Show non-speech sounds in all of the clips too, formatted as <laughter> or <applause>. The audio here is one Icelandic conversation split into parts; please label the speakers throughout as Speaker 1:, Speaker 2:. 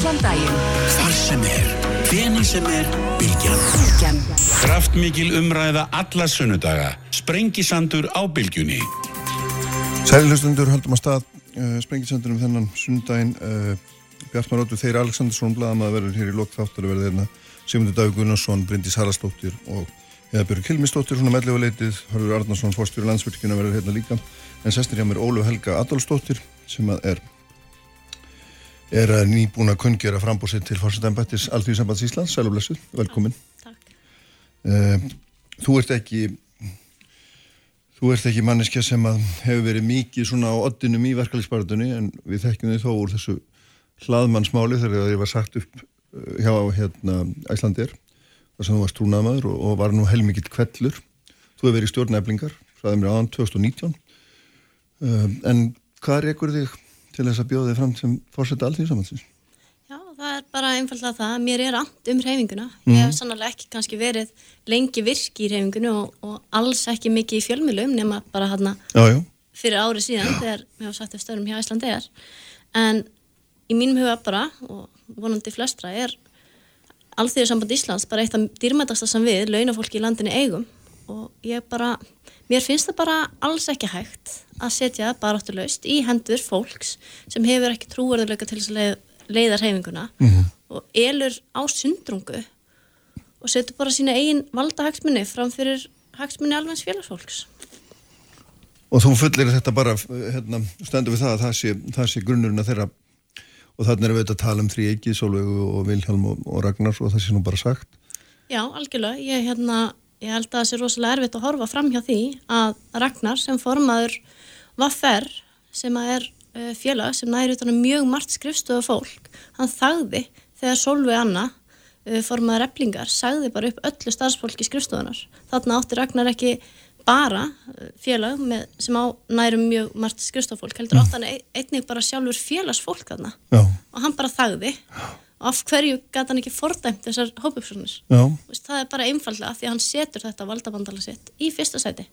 Speaker 1: Allan daginn.
Speaker 2: Þar sem er, hveni sem er, bylgjan.
Speaker 1: Bylgjan.
Speaker 3: Kraftmikil umræða alla sunnudaga. Sprengisandur á bylgjunni.
Speaker 4: Sælilustundur höldum að stað uh, sprengisandunum þennan sunnudaginn uh, Bjartmar Óttur, Þeir Aleksandarsson blaðamaður verður hér í lok þáttur að verða þeirna Sigmundur Davík Gunnarsson, Bryndís Haraldsdóttir og Eðabjörg Kilmisdóttir, svona mellifu leitið Hörður Arnarsson, fórstjóri landsvirkjuna verður hérna líka en sestir hjá mér Ólu Helga Adolfsdóttir sem að er er að nýbúna kungjara frambúsið til fórstæðanbættis Alþjóðsambands Íslands, sælublessu, velkomin
Speaker 5: Takk.
Speaker 4: uh, Þú ert ekki Þú ert ekki manneskja sem að hefur verið mikið svona á oddinum í verkefliðsbaratunni en við þekkjum þið þó úr þessu hlaðmannsmáli þegar það var sagt upp uh, hjá hérna Æslandir þar sem þú varst trúnaðmaður og, og var nú heilmikill kvellur. Þú hefur verið stjórnæflingar, fræðið mér aðan 2019 um, en hvað er ekkur þig til þess að bjóða þig fram sem fórsetta allþjóðsamansins?
Speaker 5: Já, það er bara einfallega það að mér er and um reyfinguna. Ég hef sannlega ekki kannski verið lengi virki í reyfingunni og, og alls ekki mikið í fjölmjölum nema bara hérna
Speaker 4: Já, já.
Speaker 5: fyrir árið síðan þegar mér hafa sagt eftir stöðum hjá Íslandegar. En í mínum huga bara, og vonandi flestra, er Alþjóðsamband Íslands bara eitt af dýrmætasta sem við, launafólki í landinni eigum og ég bara, mér finnst það bara alls ekki hægt að setja baráttulaust í hendur fólks sem hefur ekki trúverðuleika til þess að leið, leiða reyfinguna og elur á sundrungu og setur bara sína eigin valda hagsmunni fram fyrir hagsmunni alveg félagsfólks.
Speaker 4: Og þú fullir þetta bara, hérna, stendur við það að það sé, það sé grunnurinn að þeirra og þannig erum við þetta að tala um þrý ekki, Sólvegu og Vilhelm og, og Ragnar og það sé nú bara sagt.
Speaker 5: Já, algjörlega. Ég, hérna, ég held að það sé rosalega erfitt að horfa fram hjá því að Ragnar sem formaður Vaffer sem að er uh, félag sem næri utan um mjög margt skrifstöðu fólk, hann þagði þegar Solveig Anna uh, formaður eblingar, sagði bara upp öllu starfsfólki skrifstöðunar. Þarna átti Ragnar ekki bara uh, félag með, sem á nærum mjög margt skrifstofólk, heldur átti hann ein- einnig bara sjálfur félagsfólk þarna.
Speaker 4: Já,
Speaker 5: og hann bara þagði. Og af hverju gæti hann ekki fordæmt þessar hópupsóknir
Speaker 4: já,
Speaker 5: það er bara einfallega því að hann setur þetta valdabandala sitt í fyrsta sæti.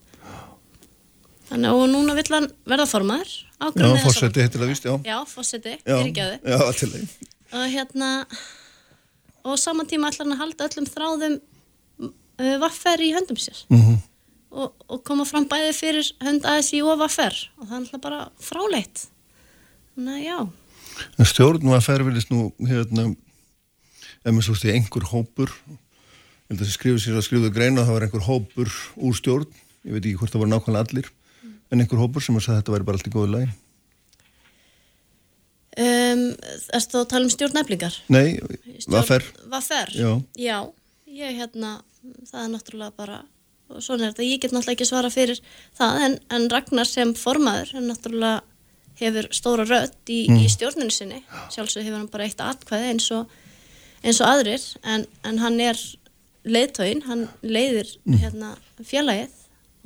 Speaker 5: Þannig og núna vill hann verða formaður. Á
Speaker 4: já, fórseti hittir það víst, já.
Speaker 5: já, fórseti,
Speaker 4: þeim.
Speaker 5: og hérna og á sama tíma ætlar hann að halda öllum þráðum uh, vaffer í höndum sér.
Speaker 4: Mm
Speaker 5: og, og koma fram bæði fyrir hönd ASI og vaffer og það er alltaf bara fráleitt. Þannig að já
Speaker 4: En stjórnum að ferðvilist nú, hérna, ef maður svo stið einhver hópur, ég held að það skrifur sér að skrifuðu greina að það var einhver hópur úr stjórn, ég veit ekki hvort það var nákvæmlega allir, en einhver hópur sem að þetta væri bara allt í góðu lagi.
Speaker 5: um, Erstu þá að tala um stjórnæflingar?
Speaker 4: Nei, hvað fer?
Speaker 5: Vaffer?
Speaker 4: Já.
Speaker 5: Já, ég hérna, það er náttúrulega bara, og svona er þetta, ég get náttúrulega ekki svara fyrir það, en, en Ragnar sem formaður, hann náttúrulega hefur stóra rödd í, í stjórninu sinni, sjálfsög hefur hann bara eitt atkvæði eins og, eins og aðrir, en, en hann er leiðtóin, hann leiðir hérna félagið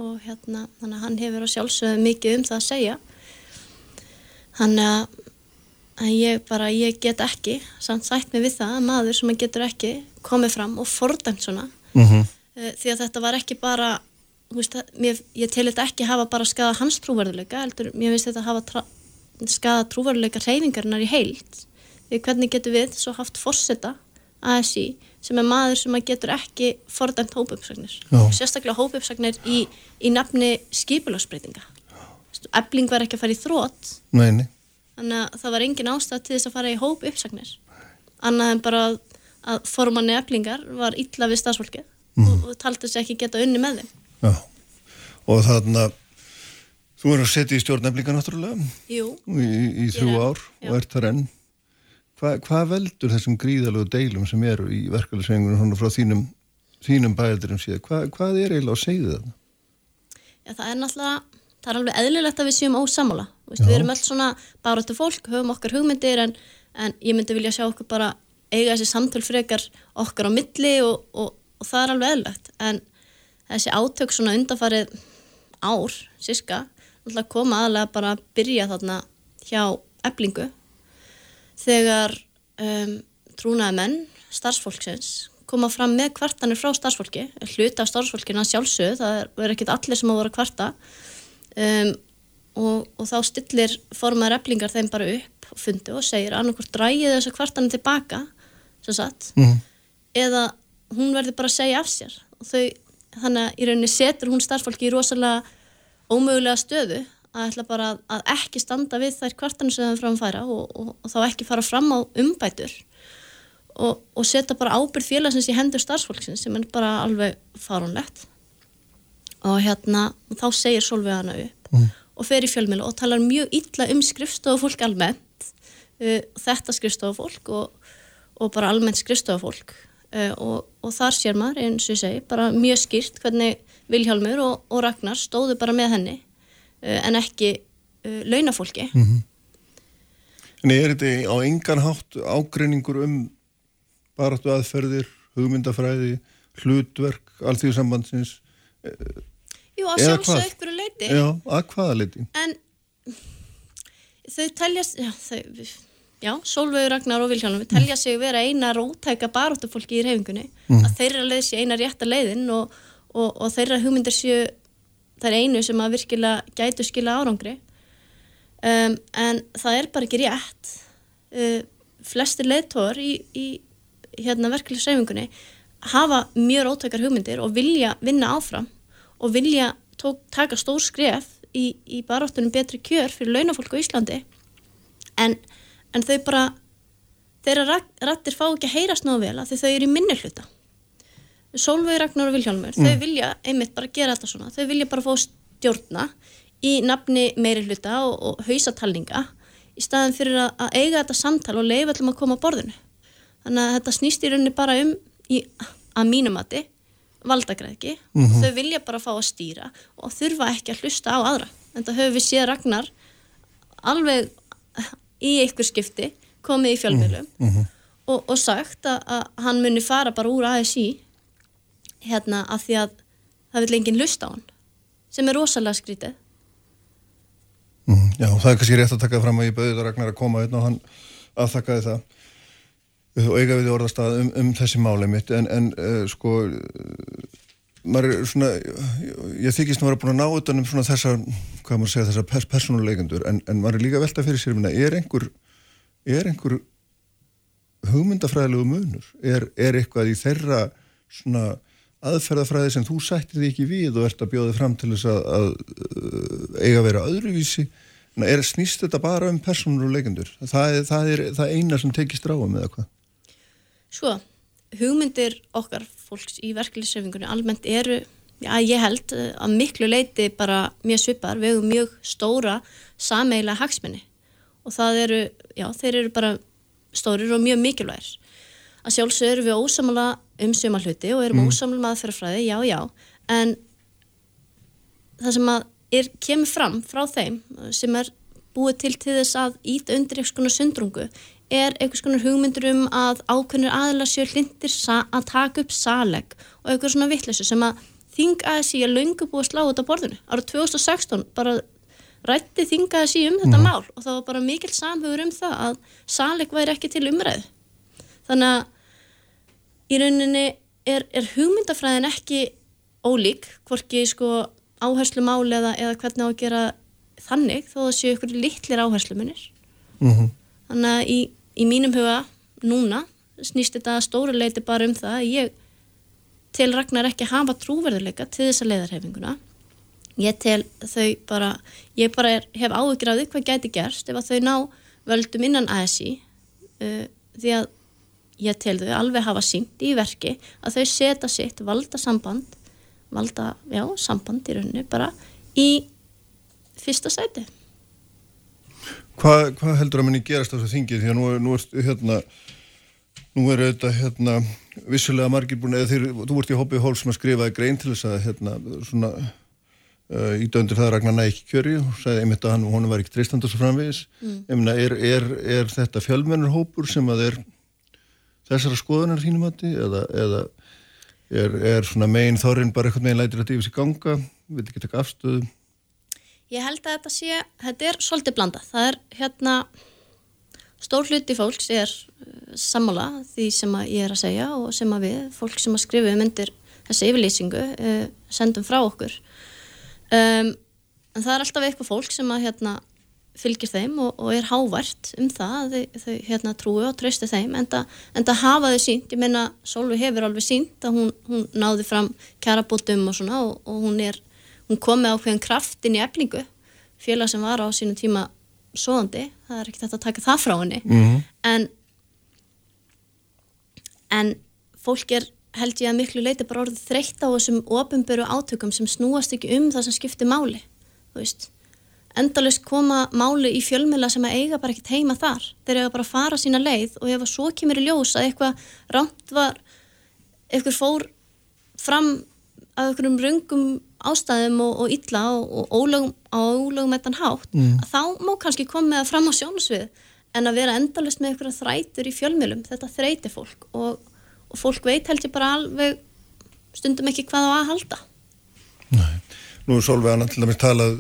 Speaker 5: og hérna, hann hefur að sjálfsögðu mikið um það að segja. Þannig að ég bara, ég get ekki samt sætt mig við það að maður sem að getur ekki komið fram og fordæmt svona.
Speaker 4: Mm -hmm.
Speaker 5: því að þetta var ekki bara veist, mér, ég tel þetta ekki hafa bara skada hans trúverðuleika, heldur mér finnst þetta hafa skada trúverðuleika reyfingarinnar í heild. Því hvernig getur við svo haft forseta ASI sem er maður sem að getur ekki fordæmt hópuppsagnir?
Speaker 4: Já.
Speaker 5: sérstaklega hópuppsagnir í, í nafni skipulagsbreytinga. Ebling var ekki að fara í þrótt
Speaker 4: Nei, nei.
Speaker 5: þannig að það var engin ástæð til þess að fara í hóp uppsagnir annað en bara að, að formanni eflingar var illa við stafsfólkið og, og taldi sig ekki geta unni með þeim.
Speaker 4: Já. Og þarna, þú er að setja í stjórn eflinga náttúrulega?
Speaker 5: Jú,
Speaker 4: í, í þrjú
Speaker 5: er,
Speaker 4: ár og ert þar enn. Hva, hvað veldur þessum gríðalegu deilum sem eru í verkefælisvengunum frá þínum, þínum bæjaldurum síðan? Hva, hvað er eiginlega að segja það?
Speaker 5: já, það er náttúrulega það er alveg eðlilegt að við séum ósamála við erum öll svona baráttu fólk höfum okkar hugmyndir en, en ég myndi vilja sjá okkur bara eiga þessi samtöl frekar okkar á milli og, og, og það er alveg eðlilegt. En þessi átök svona undanfarið ár, sirka náttúrulega koma aðlega bara að byrja þarna hjá eblingu þegar um, trúnaði menn starfsfólksins koma fram með kvartanir frá starfsfólki hluti af starfsfólkina sjálfsögð það er, er ekkit allir sem að voru að kvarta um, og, og þá stillir formaður eflingar þeim bara upp og fundi og segir annarkvort drægið þessu kvartanum tilbaka sem sagt
Speaker 4: Mhm.
Speaker 5: eða hún verður bara að segja af sér og þau, þannig að í rauninni setur hún starfsfólki í rosalega ómögulega stöðu að ætla bara að, að ekki standa við þær kvartanum sem það framfæra og, og, og þá ekki fara fram á umbætur og, og setja bara ábyrð félagsins í hendur starfsfólksins sem er bara alveg farunlegt og hérna og þá segir Solveig hana upp og fer í fjölmiðlu og talar mjög illa um skrifstofufólk almennt uh, þetta skrifstofufólk og, og bara almennt skrifstofufólk. Uh, og, og þar sér maður eins og ég segi bara mjög skýrt hvernig Vilhjálmur og, og Ragnar stóðu bara með henni uh, en ekki uh, launafólki
Speaker 4: En er þetta á engan hátt ágreiningur um baráttu aðferðir, hugmyndafræði, hlutverk, alþjóðsambandsins?
Speaker 5: Jú, á
Speaker 4: Eða
Speaker 5: sjálfsög
Speaker 4: hvað?
Speaker 5: ykkur leiti
Speaker 4: Já, að hvaða leiti?
Speaker 5: en þau teljast já, þau, já Solveig Ragnar og Vilhjálmur telja sig vera eina rótæka baráttufólki í reyfingunni að þeirra leið sé eina rétta leiðin og, og, og þeirra hugmyndir séu þær einu sem að virkilega gætu skila árangri. Um, en það er bara ekki rétt. Uh, flestir leiðtór í, í hérna verkefliðsreyfingunni hafa mjög rótækar hugmyndir og vilja vinna áfram og vilja tók, taka stór skref í, í baráttunum betri kjör fyrir launafólk á Íslandi. En, en þau bara þeirra rattir fá ekki að heyrast nógu vel því þau eru í minni hluta Sólveig Ragnar og Vilhjálmur þau vilja einmitt bara gera þetta svona. Þau vilja bara fá stjórna í nafni meiri hluta og, og hausatalninga í staðin fyrir að, að eiga þetta samtal og leifa allum að koma að borðinu. Þannig að þetta snýst í rauninni bara um í, að mínumati valdagræðki þau vilja bara fá að stýra og þurfa ekki að hlusta á aðra. En það höfum við séð Ragnar alveg í einhver skipti komið í fjölmiðlum og, og sagt að, að hann muni fara bara úr ASI hérna af því að það vil enginn hlusta á hann sem er rosalega skrítið.
Speaker 4: Mm, já, það er kannski rétt að taka það fram að ég bauði þetta Ragnar að koma einn og hann afþakkaði það. Og eiga við orðastað um, um þessi máli mitt en, en uh, sko maður er svona ég, þykist að vera búin að ná utan um svona þessar hvað maður segja þessar pers persónuleikendur en, en maður er líka velta fyrir sér minna, er einhver er einhver hugmyndafræðilegu munur? Er, er eitthvað í þeirra svona aðferðafræði sem þú sættir því ekki við og ert að bjóða fram til þess að, að uh, eiga að vera öðruvísi. Er snýst þetta bara um persónur og leikendur það það er það eina sem tekist ráum eða hvað?
Speaker 5: Sko, hugmyndir okkar fólks í verkefliðsreifingunni almennt eru, já ég held eh, að miklu leiti bara mjög svipar við hefum mjög stóra sameila hagsmenni og það eru, já þeir eru bara stórir og mjög mikilvægir að sjálfsög eru við ósamala um suma hluti og erum mm. ósamala með aðferðafræði, já já en það sem að er, kemur fram frá þeim sem er búið til til þess að íta undir einhvers konar sundrungu er einhvers konar hugmyndur um að ákveðnir aðla séu hlindir að taka upp saleg og einhver svona vitleysu sem að þing ASI er löngu búið að slá út á borðinu. Ára 2016 bara rætti þing ASI um þetta mál og það var bara mikill samhugur um það að saleg væri ekki til umræðu. Þannig að í rauninni er, er hugmyndafræðin ekki ólík, hvorki sko áherslu máli eða, eða hvernig á að gera þannig þó það séu ykkur litlir áherslu munir.
Speaker 4: mm
Speaker 5: Þannig að í, í mínum huga núna snýst þetta stóru leiti bara um það að ég tel Ragnar ekki hafa trúverðuleika til þessa leiðarhefinguna. Ég tel þau bara, ég bara er, hef áhyggjur af því hvað gæti gerst ef að þau ná völdum innan ASI uh, því að ég tel þau alveg hafa sínt í verki að þau setja sitt valda samband, valda, já, samband í rauninni bara í fyrsta sæti.
Speaker 4: Hvað, hvað heldur að muni gerast á þessu þingi því að nú, er- nú er hérna nú er auðvitað hérna vissulega margir búin eða þeir, þú ert í hoppið hól sem að skrifaði grein til þess að hérna svona uh, í döndur það að Ragnar næ ekki kjöri og sagði einmitt að hann, hún var ekki treystand og framvegis mm. er, er, er þetta fjölmennur hópur sem að er þessara skoðunar þínum átti eða, eða er, er svona megin þorrin bara eitthvað megin lætir að yfir sig ganga vil ekki taka afstöðu
Speaker 5: Ég held að þetta sé, þetta er svolítið blandað. Það er hérna, stór hluti fólks er uh, sammála því sem að ég er að segja og sem að við, fólk sem að skrifa um undir þessi yfirlýsingu, uh, sendum frá okkur. Um, en það er alltaf eitthvað fólk sem að hérna fylgir þeim og, og er hávært um það að þau, þau hérna trúi og trösti þeim en það hafa þau sínt, ég meina Solvi hefur alveg sínt að hún, hún náði fram kjarabótum og svona og, og hún er, hún komið á hverjum kraftin í eflingu, félag sem var á sínum tíma svoðandi, það er ekki þetta að taka það frá henni mm -hmm. en en fólk er held ég að miklu leiti bara orðið þreytt á þessum ofinböru átökum sem snúast ekki um það sem skiptir máli, þú veist endalust koma máli í fjölmjöla sem að eiga bara ekkert heima þar. Þeir eiga bara að fara sína leið og ef að svo kemur í ljós að eitthvað ránt var eitthvað fór fram að einhverjum rungum ástæðum og, og illa og, og ólögum á ólögum ettan hátt mm. þá má kannski koma að fram á sjónusvið en að vera endalust með einhverja þrætur í fjölmjölum, þetta þreyti fólk og, og fólk veit held ég bara alveg stundum ekki hvað á að halda.
Speaker 4: Nei, nú er Solveig Anna til dæmis talað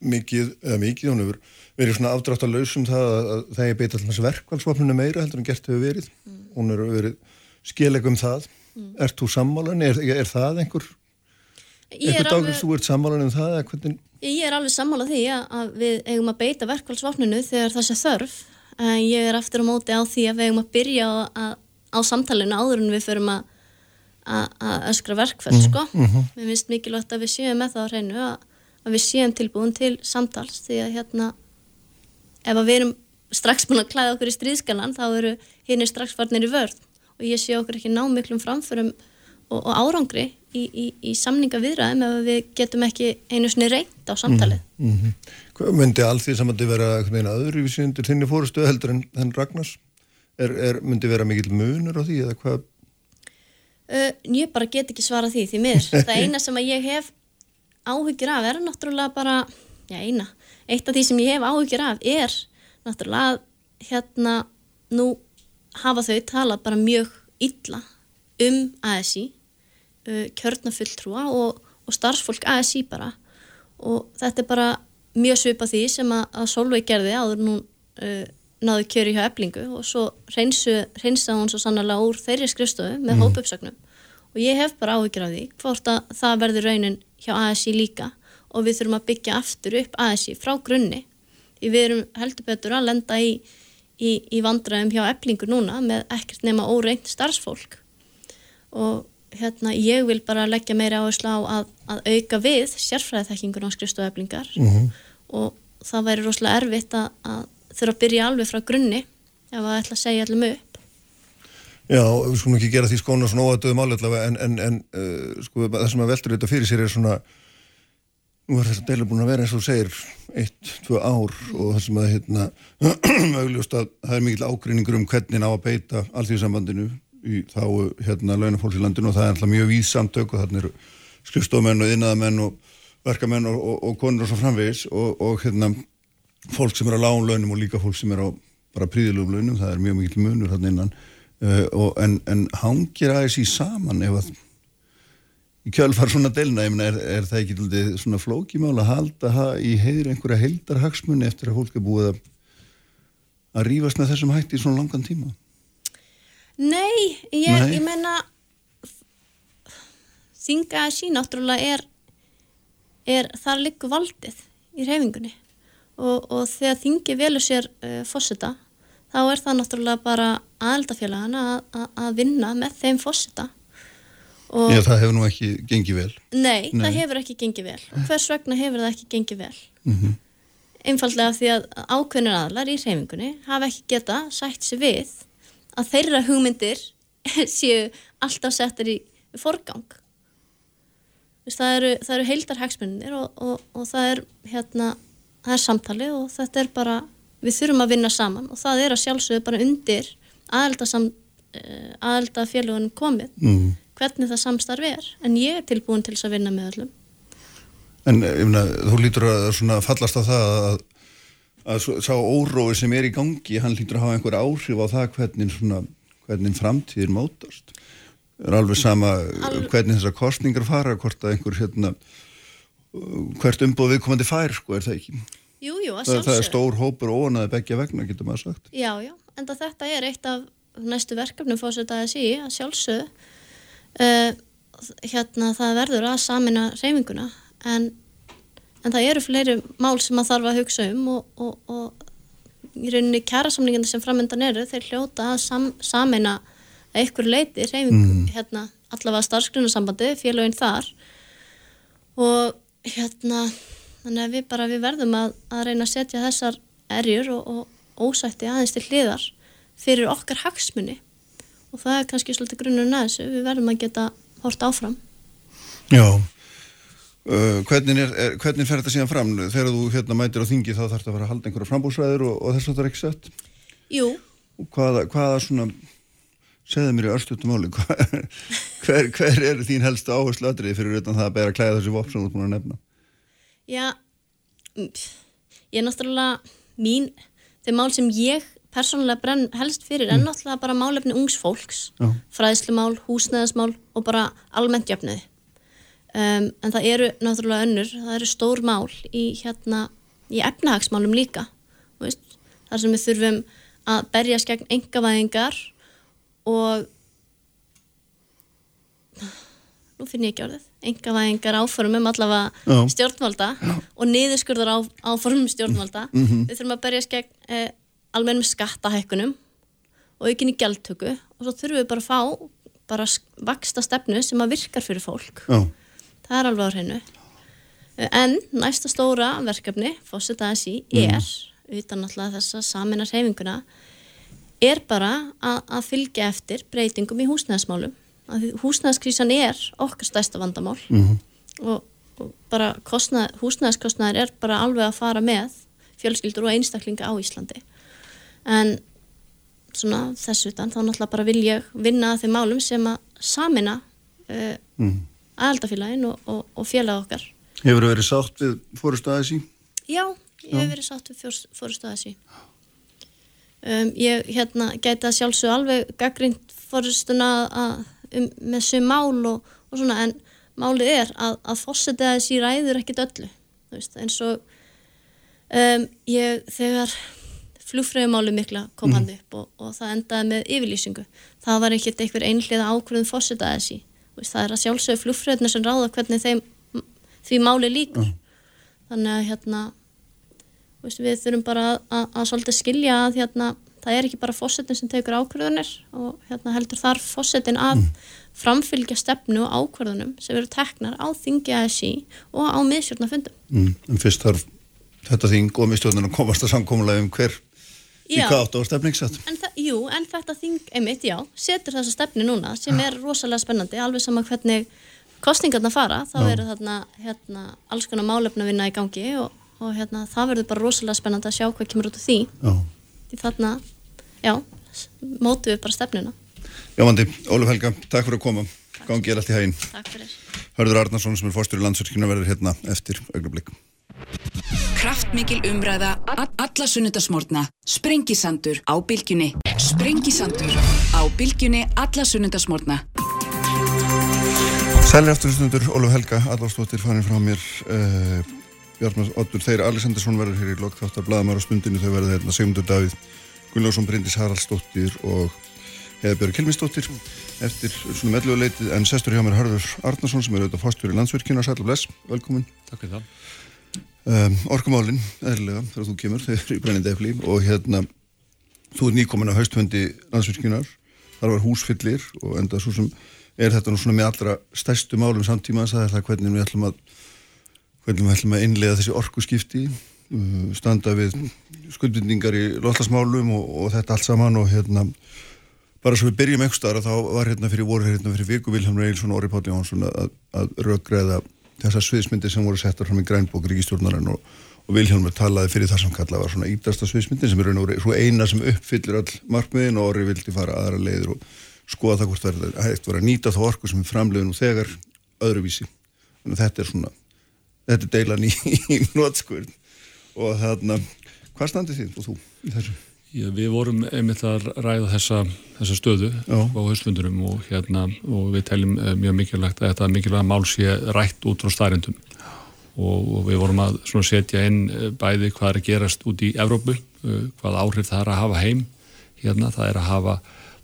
Speaker 4: mikið, eða mikið, hún hefur verið svona afdrátt að lausum það að það er beita alltaf verkvælsvapninu meira heldur en gert hefur verið. Mm. Hún hefur verið skilegum það. Mm. Ert þú sammálan? Er, er það einhver einhver dagur þú ert sammálan um það? Hvernig...
Speaker 5: Ég er alveg sammálað því að við eigum að beita verkvælsvapninu þegar það sé þörf. Ég er aftur á móti á því að við eigum að byrja á, að, á samtalenu áður en við förum að að öskra verkfæll, mm. sko. -hmm. Mér finnst mikilvægt að við séum með það á hreinu að að við séum tilbúin til samtals því að hérna ef að við erum strax búin að klæða okkur í stríðskalan þá eru hinn strax farnir í vörð og ég sé okkur ekki ná miklum framförum og, og árangri í, í, í samninga viðræðum ef við getum ekki einu svoni reynd á samtalið mm -hmm.
Speaker 4: Hvað myndi allt því samandi vera öðru við síndir þinni fórustu heldur en, en Ragnars? Er, er, myndi vera mikil munur á því eða hvað?
Speaker 5: Uh, ég bara get ekki svara því því mér. <laughs> Það eina sem að ég hef áhugir af er náttúrulega bara, já eina, eitt af því sem ég hef áhugir af er náttúrulega hérna nú hafa þau talað bara mjög illa um ASI, uh, kjörnafulltrúa og, og starfsfólk ASI bara. Og þetta er bara mjög svipað því sem að, að Solveig gerði áður nú uh, náðu kjöri hjá eblingu og svo reynsa hún svo sannlega úr þeirri skrifstofu með mm. hópupsögnum og ég hef bara áhugir af því hvort að það verður raunin hjá ASI líka. Og við þurfum að byggja aftur upp ASI frá grunni. Því við erum heldur betur að lenda í, í, í vandræðum hjá eblingur núna með ekkert nema óreint starfsfólk. Og hérna ég vil bara leggja meira áherslu á að, að auka við sérfræðiþekkingun á skrifstofu eblingar mm -hmm. og það væri rosalega erfitt að, að þurfa að byrja alveg frá grunni ef að ætla að segja allum upp
Speaker 4: Já, við skulum ekki gera því skóna svona óatöðum álega en, en, en uh, sko, það sem að veldur þetta fyrir sér er svona nú er þess að deila búin að vera eins og segir eitt, tvö ár og það sem að hérna, <clears throat> augljóst að það er mikil ágreiningur um hvernig á að beita allþjóðsambandinu í þá hérna launafólks í landinu og það er alltaf mjög vísamtök og þarna eru skrifstofmenn og innadamenn og verkamenn og, og, og konur og svo framvegis og, og hérna fólk sem er á lágun launum og líka fólk sem er á bara príðilugum launum, það er mjög mikil munur þarna innan uh, og, en, en hangir aðeins í saman ef að í kjölfar svona delna, ég menna, er, er það ekki lítið svona flókimál að halda það í heiður einhverja heildarhagsmunni eftir að fólk er búið að að rýfast með þessum hætti í svona langan tíma?
Speaker 5: Nei, ég, Nei. ég menna þinga að sín náttúrulega er, er þar likur valdið í reyfingunni og, og þegar þingi velur sér uh, fósita þá er það náttúrulega bara aðeldafélagana að vinna með þeim fósita
Speaker 4: Já, það hefur nú ekki gengið vel
Speaker 5: Nei, Nei. það hefur ekki gengið vel Hvers vegna hefur það ekki gengið vel? Mm -hmm. Einfallega því að ákveðnir aðlar í reyfingunni hafa ekki geta sætt sér við að þeirra hugmyndir <laughs> séu alltaf settir í forgang það eru, eru heildar hagsmunir og, og, og það er hérna, það er samtali og þetta er bara við þurfum að vinna saman og það er að sjálfsögðu bara undir aðelda eh, félagunum komið mm. hvernig það samstarf er. En ég er tilbúin til þess að vinna með öllum.
Speaker 4: En mena, þú lítur að fallast á það að, að sá órói sem er í gangi hann lítur að hafa einhver áhrif á það hvernig, svona, hvernig framtíðir mótast. Er alveg sama Al... hvernig þessar kostningar fara hvort að einhver hérna, hvert umbúð viðkomandi fær sko er það ekki
Speaker 5: Jú, jú, að
Speaker 4: sjálfsög. Það er stór hópur og ónaði begja vegna, getur maður sagt.
Speaker 5: Já, já, en þetta er eitt af næstu verkefnum fórsetaði að sí, að sjálfsög uh, hérna það verður að samina reyminguna, en en það eru fleiri mál sem að þarf að hugsa um og, og, og í rauninni kjærasamlingandi sem framöndan eru þeir hljóta að sam, sameina að ykkur leiti reyfing hérna, allavega starfsgrunasambandi, félaginn þar og hérna þannig að við bara við verðum að, að reyna að setja þessar erjur og, og ósætti aðeins til hliðar fyrir okkar hagsmunni og það er kannski svolítið grunnur að þessu, við verðum að geta hort áfram.
Speaker 4: Já. Uh, hvernig, er, er, hvernig fer þetta síðan fram? Þegar þú hérna mætir á þingi þá þarf þetta að fara að halda einhverja frambúsræður og, og þess að þetta er ekki sett?
Speaker 5: Jú,
Speaker 4: og hvaða, hvaða svona segðu mér í örstutum hva- <laughs> hver, hver er þín helstu áherslu atriði fyrir utan það að bera að klæða þessi vopn sem þú ert búin að nefna
Speaker 5: Já, mm, ég er náttúrulega mín, þeir mál sem ég persónulega brenn helst fyrir er náttúrulega bara málefni ungs fólks,
Speaker 4: Já.
Speaker 5: fræðslumál, húsnæðismál og bara almennt jöfnuði. Um, en það eru náttúrulega önnur, það eru stór mál í hérna, í efnahagsmálum líka, veist, þar sem við þurfum að berjast gegn engavæðingar og nú finn ég ekki orðið engavæðingar áformum allavega
Speaker 4: Já.
Speaker 5: stjórnvalda og niðurskurðar á, áformum stjórnvalda. Við þurfum að berjast gegn eh, almennum skattahækkunum og aukinni gjaldtöku og svo þurfum við bara að fá bara vaksta stefnu sem að virkar fyrir fólk.
Speaker 4: Já,
Speaker 5: það er alveg á hreinu. En næsta stóra verkefni fósita þessi er utan alltaf þessa saminar heiminguna er bara að, að fylgja eftir breytingum í húsnæðismálum húsnæðiskrísan er okkar stærsta vandamál. Og, og bara kostnað, húsnæðiskostnaðir er bara alveg að fara með fjölskyldur og einstaklinga á Íslandi. En svona þess utan þá náttúrulega bara vil ég vinna að þeim málum sem að samina uh, mm. aðaldafélagin og, og, og félag okkar.
Speaker 4: Hefur verið sátt við fórustu aðeins í?
Speaker 5: Já, ég hef verið sátt við fórustu þessi um, ég hérna gæti að sjálfsög alveg gaggrind fórustuna að, um, með sem mál og, og svona en málið er að, að fórseta þessi ræður ekkit öllu veist, eins og um, ég þegar flugfröðumáli mikla kom hann upp og, og það endaði með yfirlýsingu það var ekkert einhver einhliða ákvörðum fórseta þessi veist, það er að sjálfsögðu flugfröðuna sem ráða hvernig þeim því máli líkur þannig að hérna veist, við þurfum bara að, að, að svolítið skilja að hérna, það er ekki bara fósettin sem tekur ákvörðunir og hérna, heldur þar fósettin að framfylgja stefnu og ákvörðunum sem eru teknar á þingi ASI og á miðsjórnafundum
Speaker 4: Mm, en fyrst þarf þetta þing og mistjóðin að komast að samkómulega um hver í
Speaker 5: Já.
Speaker 4: hvað átt á stefningssett
Speaker 5: En jú, en þetta þing, einmitt, já, setur þessa stefni núna sem er rosalega spennandi, alveg sama hvernig kostningarna fara, þá eru þarna hérna, alls konar málefna vinna í gangi og, og hérna, það verður bara rosalega spennandi að sjá hvað kemur út úr því.
Speaker 4: Já,
Speaker 5: því þarna, já, mótu við bara stefnuna.
Speaker 4: Jómandi, Óluf Helga, takk fyrir að koma Gangi er allt í hæginn
Speaker 5: Takk fyrir.
Speaker 4: Hörður Arnarsson sem er fórstur í landsverkinu verður hérna eftir augnablik
Speaker 1: Kraftmikil umræða, a- alla sunnudasmórna, sprengisandur á bylgjunni, sprengisandur á bylgjunni, alla sunnudasmórna.
Speaker 4: Sælir aftur stundur, Óluf Helga, Adolfsdóttir fannin frá mér uh, Bjarnar Oddur Þeir Alessandarsson verður hér í lokþáttar Blaðamar á stundinu þau verður hérna Sigmundur Davíð Gunnlaugsson, Bryndis Haraldsdóttir og Heðabjörg Kilminsdóttir eftir svona melluleitið en sestur hjá mér Harður Arnarsson sem er auðvitað fórstur í landsverkinu og sæl og bless, velkomin.
Speaker 6: Takk fyrir það.
Speaker 4: um, Orkumálin, eðlilega, þegar þú kemur þeir eru í brennindi efli og hérna þú ert nýkomin á haustfundi landsverkinar þar var húsfyllir og enda svo sem er þetta nú svona með allra stærstu málum samtímans, það er það hvernig við ætlum að hvernig við ætlum að innlega þessi orkuskipti uh, standa við skuldbindingar í lotlasmálum og, og þetta allt saman og hérna bara svo við byrjum einhver staðar þá var hérna fyrir voru hérna fyrir viku Vilhelm Reilsson og Orri Pátti Jónsson að, að röggreða þessar sviðsmyndir sem voru settar fram í grænbók ríkistjórnarinn og, og Vilhelmur talaði fyrir það sem kallað var svona ídasta sviðsmyndir sem er raun og svo eina sem uppfyllir all markmiðin og Orri vildi fara aðra leiður og skoða það hvort það hægt var að nýta þá orku sem framleiðin og þegar öðruvísi. Þannig að þetta er svona þetta er deilan í, í nótskurð og þarna hvað standið þið og þú í þessu?
Speaker 6: Já, við vorum einmitt að ræða þessa, þessa stöðu
Speaker 4: Já.
Speaker 6: á haustundurum og, hérna, og við teljum eh, mjög mikilvægt að þetta mikilvæga mál sé rætt út frá stærindum og, og við vorum að setja inn eh, bæði hvað er að gerast út í Evrópu, eh, hvað áhrif það er að hafa heim. Hérna, það er að hafa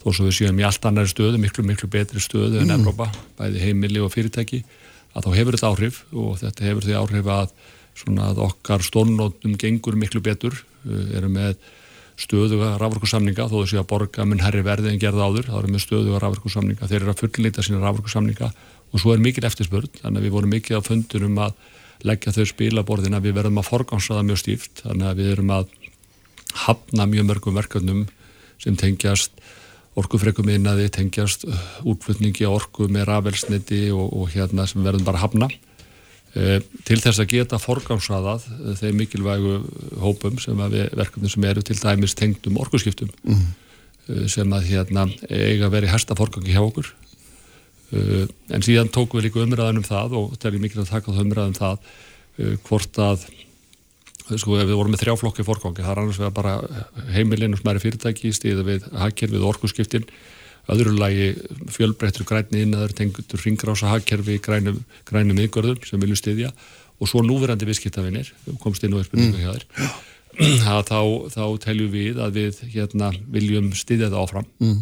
Speaker 6: þó svo við séum í allt annari stöðu, miklu, miklu betri stöðu en Evrópa, bæði heimili og fyrirtæki, að þá hefur þetta áhrif og þetta hefur því áhrif að að okkar stórnótum gengur miklu betur, erum með stöðuga rafverkusamninga þó þessi að borga mun herri verði en gerða áður, þá erum við stöðuga rafverkusamninga, þeir eru að fullnýta sína rafverkusamninga og svo er mikil eftirspurn, þannig að við vorum mikið á fundunum að leggja þau spilaborðin að við verðum að forgámsa það mjög stíft, þannig að við erum að hafna mjög mörgum verkefnum sem tengjast orkufrekum innaði, tengjast uh, útflutningi á orku með rafelsniti og, og hérna sem verðum bara hafna e, til þess að geta forgámsaðað uh, þeim mikilvægu hópum sem að við verkefnum sem eru til dæmis tengdum orkuskiptum mm. sem að hérna eiga verið hersta forgangi hjá okkur e, en síðan tókum við líka umræðan um það og það er mikilvægt að taka það umræðan um það e, hvort að sko við vorum með þrjáflokki fórgangi, það er annars vegar bara heimilinn og smæri fyrirtæki stíða við hagkerfið og orkuskiptin. Öðru lagi fjölbreyttur græni innaður tengur ringrása hagkerfi grænum, grænum yngörðum sem vilju stíðja og svo núverandi viðskiptafinir komst inn og spurningu hjá þér <clears throat> mm. þá, þá teljum við að við hérna, viljum stíðja það áfram. Mm.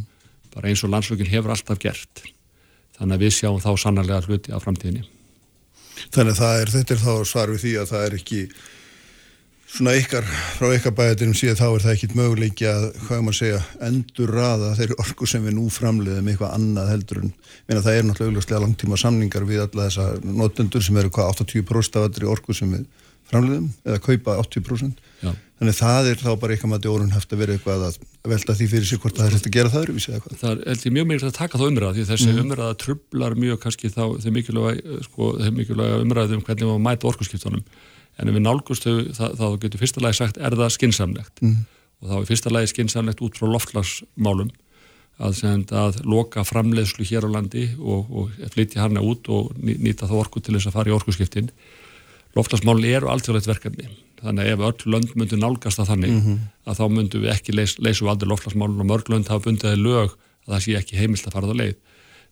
Speaker 6: bara eins og landsvökin hefur alltaf gert. Þannig að við sjáum þá sannarlega hluti á framtíðinni.
Speaker 4: Þannig að er, þetta er þá svar við því að það er ekki svona ykkar, frá ykkar bæðatinum síðan þá er það ekkit möguleiki að, hvað maður segja, endur raða þeirri orku sem við nú framleiðum eitthvað annað heldur en, meina það er náttúrulega augljóslega langtíma samningar við alla þessa notendur sem eru hvað 80% af allri orku sem við framleiðum eða kaupa 80%. Já. Þannig það er þá bara eitthvað maður orðun haft að vera eitthvað að velta því fyrir sig hvort það er hægt að gera það öruvísi eða hvað.
Speaker 6: Það er heldur mjög mikilvægt að taka þá umræð því þessi mm. umræða trublar mjög kannski þá þeim mikilvæga, sko, mikilvæga umræðum hvernig maður mæta orkuskiptunum en ef við nálgustu þá getur fyrsta lagi sagt er það skinsamlegt mm. og þá er fyrsta lagi skinsamlegt út frá loftlagsmálum að, að loka framleiðslu hér á landi og, og flytja hana út og nýta þá orku til þess að fara í orkuskiptin. Loftlagsmáli eru alltfjörlegt verkefni. Þannig að ef öll lönd myndu nálgast það þannig mm -hmm. að þá myndu við ekki leys, leysu aldrei loftlagsmálun og mörg lönd hafa bundið lög að það sé ekki heimilt að fara það leið.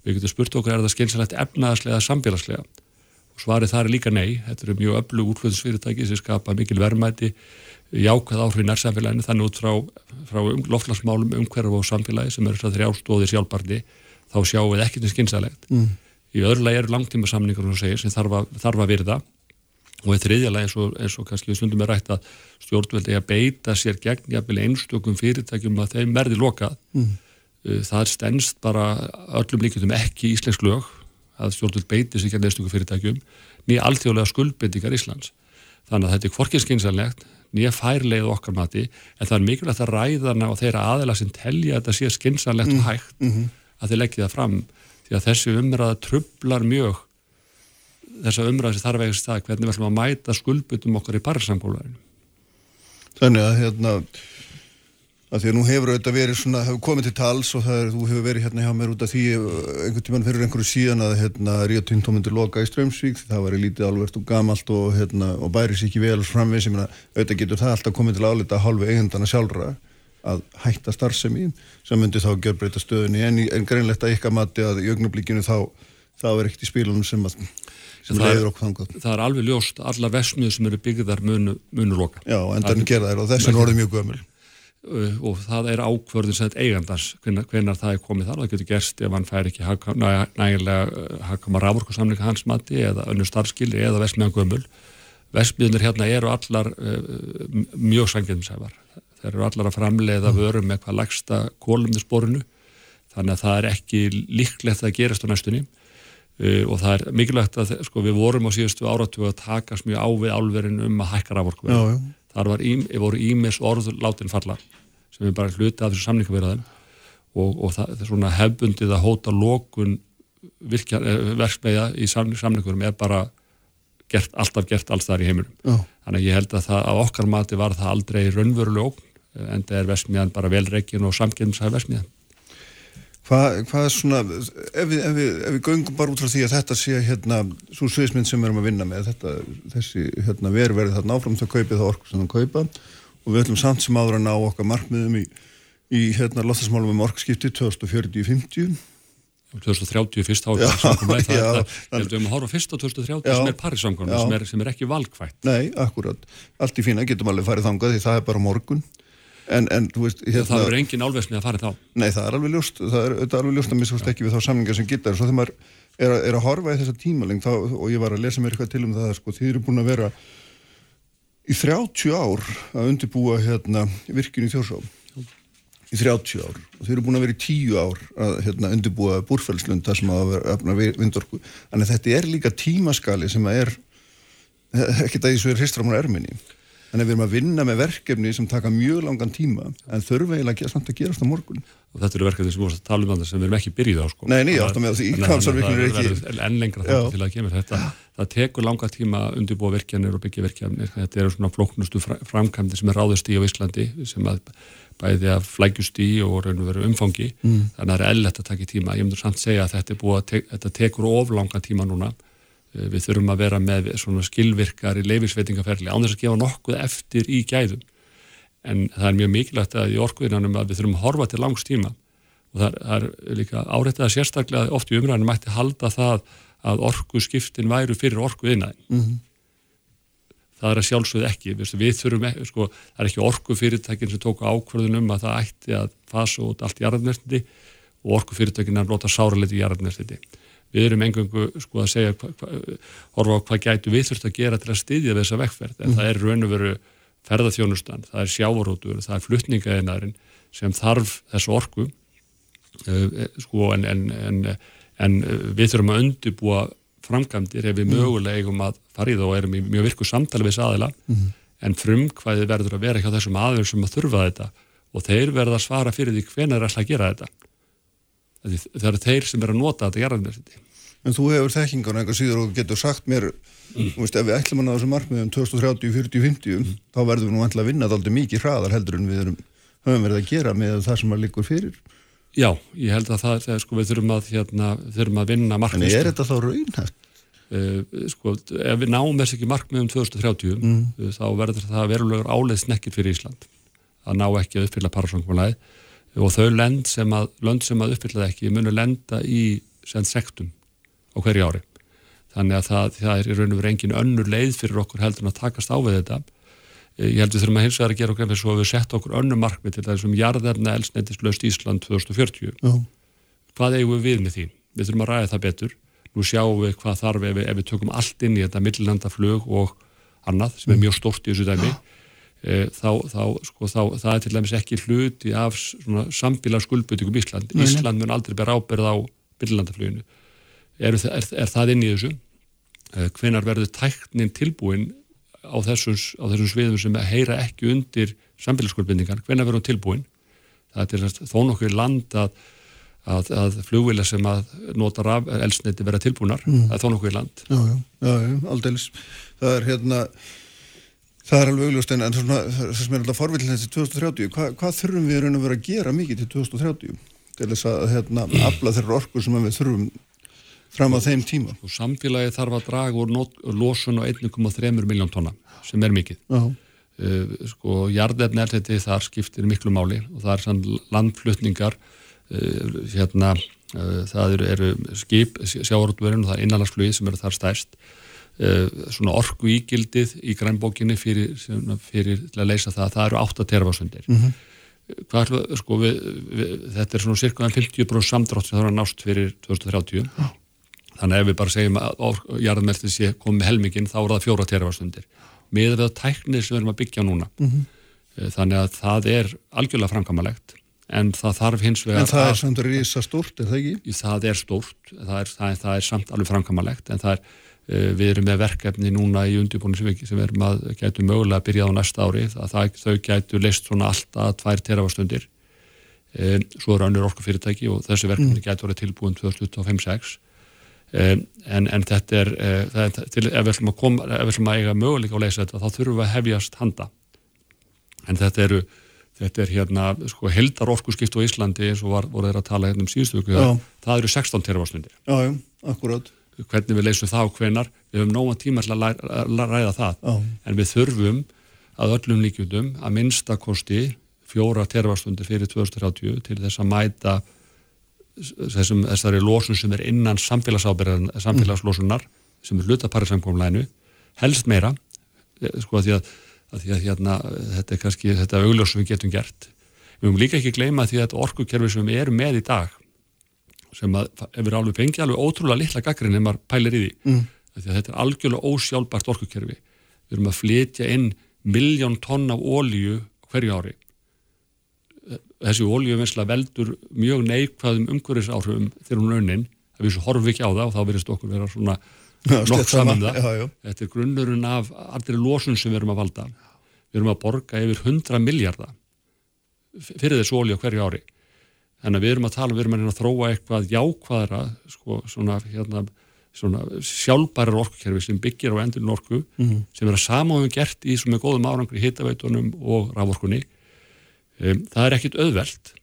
Speaker 6: Við getum spurt okkur er það skinsamlegt efnaðaslega samfélagslega Svarið þar er líka nei, þetta eru mjög öflug útflöðsfyrirtæki sem skapa mikil verðmæti, jákað áhrif í nærsamfélaginu, þannig út frá, frá um, loftlagsmálum umhverf og samfélagi sem eru þess að þrjástóði sjálfbarni, þá sjáum við ekkert skynsalegt. Mm. Í öðru lagi eru langtíma samningar sem þarf að, þarf að virða og í þriðja lagi eins og, eins og kannski við stundum er rætt að stjórnveldi að beita sér gegn jafnvel einstökum fyrirtækjum að þeim verði lokað. Mm. Það er stennst bara öllum líkjum ekki íslensk lög að stjórnvöld beiti sig að neðstöku fyrirtækjum nýja alltjóðlega skuldbindingar Íslands. Þannig að þetta er hvorkið skynsanlegt, nýja færleið okkar mati, en það er mikilvægt að ræðana og þeirra aðela sem telja að þetta sé skynsanlegt og mm, hægt mm -hmm. að þeir leggja það fram. Því að þessi umræða trublar mjög þessa umræða sem þarf vegist það hvernig við ætlum að mæta skuldbindum okkar í parsamkólarinu.
Speaker 4: Þannig að hérna að því að nú hefur auðvitað verið svona, hefur komið til tals og það er, þú hefur verið hérna hjá mér út af því uh, einhvern tíman fyrir einhverju síðan að hérna Ríða Tintó myndi loka í Strömsvík það var í lítið alvert og gamalt og hérna og bæri sér ekki vel framvið sem auðvitað getur það alltaf komið til álita hálfu eigundana sjálfra að hætta starfsemi sem myndi þá gjörbreyta stöðunni en, en greinlegt að ykkar mati að í augnablíkinu þá, þá er ekkert í spílunum sem að sem leiður okkur þangað.
Speaker 6: Það er alveg ljóst allar vesmiður sem eru byggðar munu, munu loka.
Speaker 4: Já, en þannig gera þær og þessin voruð mjög gömul.
Speaker 6: Uh, og það er ákvörðin sem þetta eigandars hvenar, hvenar það er komið þar, það getur gerst ef hann fær ekki nægilega hakama uh, rávorkursamlinga hans mati eða önnu starfskili eða vesmiðan gömul. Vesmiðunir hérna eru allar uh, mjög sangiðumsæfar þeir eru allar að framleiða mm. vörum með hvað lagsta kólumnisporinu þannig að það er ekki líklegt að gerast á næstunni. Og það er mikilvægt að sko, við vorum á síðustu áratu að takast mjög á við álverðin um að hækka rávorkuverðin þar var ím, voru ímis orð látin falla sem er bara hluti af þessu samlingaveraðum og, og það er svona hefbundið að hóta lókun eh, verksmeiða í samlingurum er bara gert, alltaf gert alls þar í heiminum. Oh. Þannig að ég held að það á okkar mati var það aldrei raunveruleg ógn en það er versmiðan bara velreikin og samkynnsæð versmiðan.
Speaker 4: Hvað hva er svona, ef við, ef, við, ef við göngum bara út frá því að þetta sé hérna svo sviðismynd sem við erum að vinna með þetta, þessi hérna ververið þarna áfram þá kaupið það orku sem það kaupa og við ætlum samt sem áður að ná okkar markmiðum í, í hérna loftasmálum um orkskipti 2040-50
Speaker 6: 2030 fyrst á samkomlega það er að við horfum fyrst á 2030 já, sem er parisamkomlega sem, sem er ekki valkvægt
Speaker 4: Nei, akkurat, allt í fína getum alveg farið þangað því það er bara morgun En, en veist,
Speaker 6: hérna, það er engin álversni að fara þá?
Speaker 4: Nei, það er alveg ljóst það er, er alveg ljóst að misfast ekki við þá samlingar sem geta svo þegar maður er að, er að horfa í þessa tímaling þá, og ég var að lesa mér eitthvað til um það sko, þið eru búin að vera í 30 ár að undirbúa hérna virkun í þjórsá. Í 30 ár. Og þeir eru búin að vera í 10 ár að hérna, undirbúa búrfælslund þar sem að vera vindorku. Að þetta er líka tímaskali sem er ekkert að því svo er hristra Þannig að við erum að vinna með verkefni sem taka mjög langan tíma en þurfa eiginlega samt að gerast á morgun.
Speaker 6: Og þetta eru verkefni sem við vorum að tala um þannig sem við erum ekki byrjið á sko.
Speaker 4: Nei, nei, áttum við á því.
Speaker 6: Kálsarvirknir er ekki... Enn lengra þannig til að kemur þetta. Það tekur langa tíma að undirbúa verkefnir og byggja verkefnir. Þetta eru svona flóknustu framkvæmdi sem er ráðust í á Íslandi sem að bæði að flækjust í og raun og veru umfangi. Mm. Þannig að það er ellett að taka tíma. Ég myndur samt segja að þetta, te þetta tekur of langa tíma núna við þurfum að vera með svona skilvirkar í leifisveitingaferli án þess að gefa nokkuð eftir í gæðum. En það er mjög mikilvægt að í orkuðinanum að við þurfum að horfa til langs tíma. Og það er líka áreittið að sérstaklega oft í umræðinu mætti halda það að orku skiptin væru fyrir orkuðinaðin mm -hmm. það er að sjálfsögð ekki. Við þurfum ekki, sko, það er ekki orkufyrirtækin sem tóku ákvörðunum að það ætti að fasa út allt jarðnestindi og orkufyrirtækin er að nota sáraliti jarðnestindi við erum engungu sko að segja hva, hva, horfa á hvað gætu við þurft að gera til að styðja þessa vekkferð en mm. það er raun og veru ferðarþjónustan, það er sjávarótur það er flutningaðinarinn sem þarf þessu orku. Uh, sko en, en, en, en við þurfum að undibúa framkvæmdir ef við mögulega eigum að fara í það og erum í mjög virku samtali við saðila mm. en frumkvæði verður að vera hjá þessum aðeins sem að þurfa þetta og þeir verða að svara fyrir því hvenar er alltaf að gera þetta það eru þeir sem er að nota þetta jarðarmerkindi.
Speaker 4: En þú hefur þekkingar einhver síður og getur sagt mér mm. veist, ef við ætlum að ná þessu markmiðum 2030, 40, 50 mm. þá verðum við nú alltaf að vinna þetta mikið hraðar heldur en við erum, höfum verið að gera með það sem að líkur fyrir.
Speaker 6: Já, ég held að það, það sko, við þurfum að, hérna, þurfum að vinna markmiðum.
Speaker 4: En er þetta þá raunhægt?
Speaker 6: Uh, sko, ef við náum þess ekki markmiðum 2030 mm. uh, þá verður það verulegur áleið snekkir fyrir Ísland að ná ekki að uppfylla parasangumlæði og þau lönd sem að, að uppfyllaði ekki munu lenda í sem sektum á hverju ári. Þannig að það, það er í raun og verið engin önnur leið fyrir okkur heldur en að takast á við þetta. Eh, ég held við þurfum að hilsa það að gera okkur eins og við setja okkur önnur markmið til þessum jarðarna elsnettislaust Ísland 2040. Já. Hvað eigum við við með því? Við þurfum að ræða það betur. Nú sjáum við hvað þarf ef við, ef við tökum allt inn í þetta millinlandaflug og annað sem er mjög stort í þessu dæmi. Já þá, þá, sko, þá, það er til dæmis ekki hluti af sambíla skuldbötingum Ísland. Nei, Ísland mun aldrei bera áberð á byrlandafluginu. Er, er, er það inn í þessu? Eh, hvenar verður tæknin tilbúin á þessum, á þessum sviðum sem heyra ekki undir sambíla skuldbötingar? Hvenar verður tilbúin? Það er þó nokkuð land að, að, að flugvila sem að nota elsniti verða tilbúinar. Mm. Það er þó nokkuð land.
Speaker 4: Já, já, já, já aldeilis. Það er hérna Það er alveg augljóst en, svona, það sem er alltaf forvillin til 2030, Hva, hvað þurfum við raun að vera að gera mikið til 2030 til þess að hérna, afla þeirra orkur sem við þurfum fram á þeim tíma?
Speaker 6: Og samfélagi þarf að draga úr losun á 1,3 miljón tonna sem er mikið. Uh, sko, jarðefn er þetta þar skiptir miklu máli og það er sann landflutningar, uh, hérna, uh, það eru, eru skip, sjáarútverðin og það er innanlandsflugið sem eru þar stærst Eh, svona orgu ígildið í grænbókinni fyrir, fyrir að leysa það, það eru 8 terfasundir mm -hmm. sko þetta er svona cirka 50% samdrátt sem það er nást fyrir 2030 oh. þannig að ef við bara segjum að jarðmertið sé komið helmingin þá er það 4 terfasundir með það tæknir sem við erum að byggja núna mm -hmm. þannig að það er algjörlega framkamalegt en það þarf hins vegar
Speaker 4: En það er samt rísa stórt, er það ekki?
Speaker 6: Það er stórt, það er, það er, það er samt alveg framkamalegt en það er Eh, við erum með verkefni núna í undirbúinu sem, erum að gætu mögulega að byrja á næsta ári. Að það, þau gætu leist svona alltaf tvær terafastundir e, svo eru önnur orkufyrirtæki og þessi verkefni mm. gætu verið tilbúin 2025-6 e, en, en þetta er, er til, ef við ætlum að koma ef við ætlum að eiga möguleika á leysa þetta þá þurfum við að hefjast handa. En þetta eru þetta er hérna sko heldar orkuskipt á Íslandi eins og var, voru þeirra að tala hérna um síðustu það eru 16 terafastundir
Speaker 4: Já, já, akkurát
Speaker 6: hvernig við leysum það á hvenar við höfum nógan tíma til að ræða það. Oh. en við þurfum að öllum líkjundum að minnstakosti fjóra tervarstundir fyrir 2030 til þess að mæta þessum, þessari lósun sem er innan samfélagslósunar sem er hluta parisamkomlænu helst meira eh, sko að því að, að, því að hérna, þetta er kannski þetta augljós sem við getum gert. Við höfum líka ekki gleyma því að orkukerfi sem við erum með í dag sem að hefur alveg fengið alveg ótrúlega litla gaggrinn ef maður pælir í því mm. þetta er algjörlega ósjálfbært orkukerfi við erum að flytja inn miljón tonn af ólíu hverju ári þessi ólíuvinnsla veldur mjög neikvæðum umhverfisáhrifum þegar hún raunin, að við svo horfum ekki á það og þá verðist okkur vera svona nokk saman um það.
Speaker 4: Já, já.
Speaker 6: Þetta er grunnurinn af aldrei losun sem við erum að valda. Við erum að borga yfir 100 miljardar fyrir þessu ólíu hverju ári. Að við erum að tala, við erum að, að þróa eitthvað jákvæðra, sko, svona, hérna, svona sjálfbærar orkukerfi sem byggir á endurinn orku, mm -hmm. sem er að samáðum gert í svona góðum árangri hittaveitunum og raforkunni. Um, það er ekkit auðvelt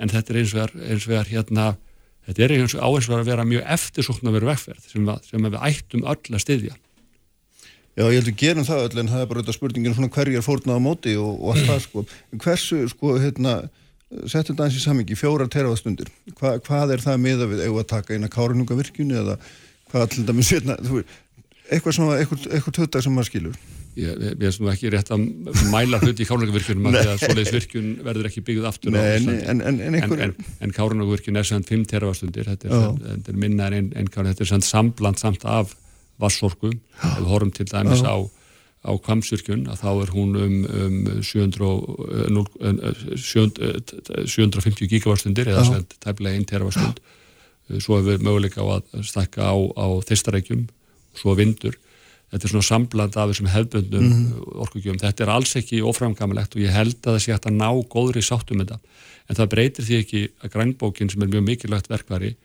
Speaker 6: en þetta er eins og eins og hérna þetta er eins og áheins að vera mjög eftirsókn að vera vegferð sem, sem við ættum öll að styðja.
Speaker 4: Já, ég held að gerum það öll en það er bara þetta spurningin svona hverjar fórnað á móti og, og allt það <clears throat> sko. Hversu sko hérna settum þetta eins í samingi, fjóra terafastundir Hva, hvað er það miða við, eða að taka eina kárunungavirkjunni eða hvað til dæmis hérna, eitthvað svona, eitthvað, tötdag sem maður skilur?
Speaker 6: Ég veist nú ekki rétt að mæla hluti í kárnögvirkjunum að því að svoleiðis virkjun verður ekki byggð aftur
Speaker 4: Nei, en, en, en, einhver...
Speaker 6: en, kárnögvirkjun er samt 5 terafastundir þetta er, þetta er minna en einn kárn þetta er samt sambland samt af vassorku ef við horfum til dæmis á, á kvamsvirkjun að þá er hún um, um 700, 0, 750 gigavastundir eða samt tæmlega 1 terafastund svo hefur við möguleika á að stakka á, á þeistarækjum svo vindur. Þetta er svona sambland af þessum hefbundum mm -hmm. orkugjöfum, þetta er alls ekki oframkamilegt og ég held að það sé hægt að ná góðri sáttum þetta, en það breytir því ekki að grænbókin sem er mjög mikilvægt verkværi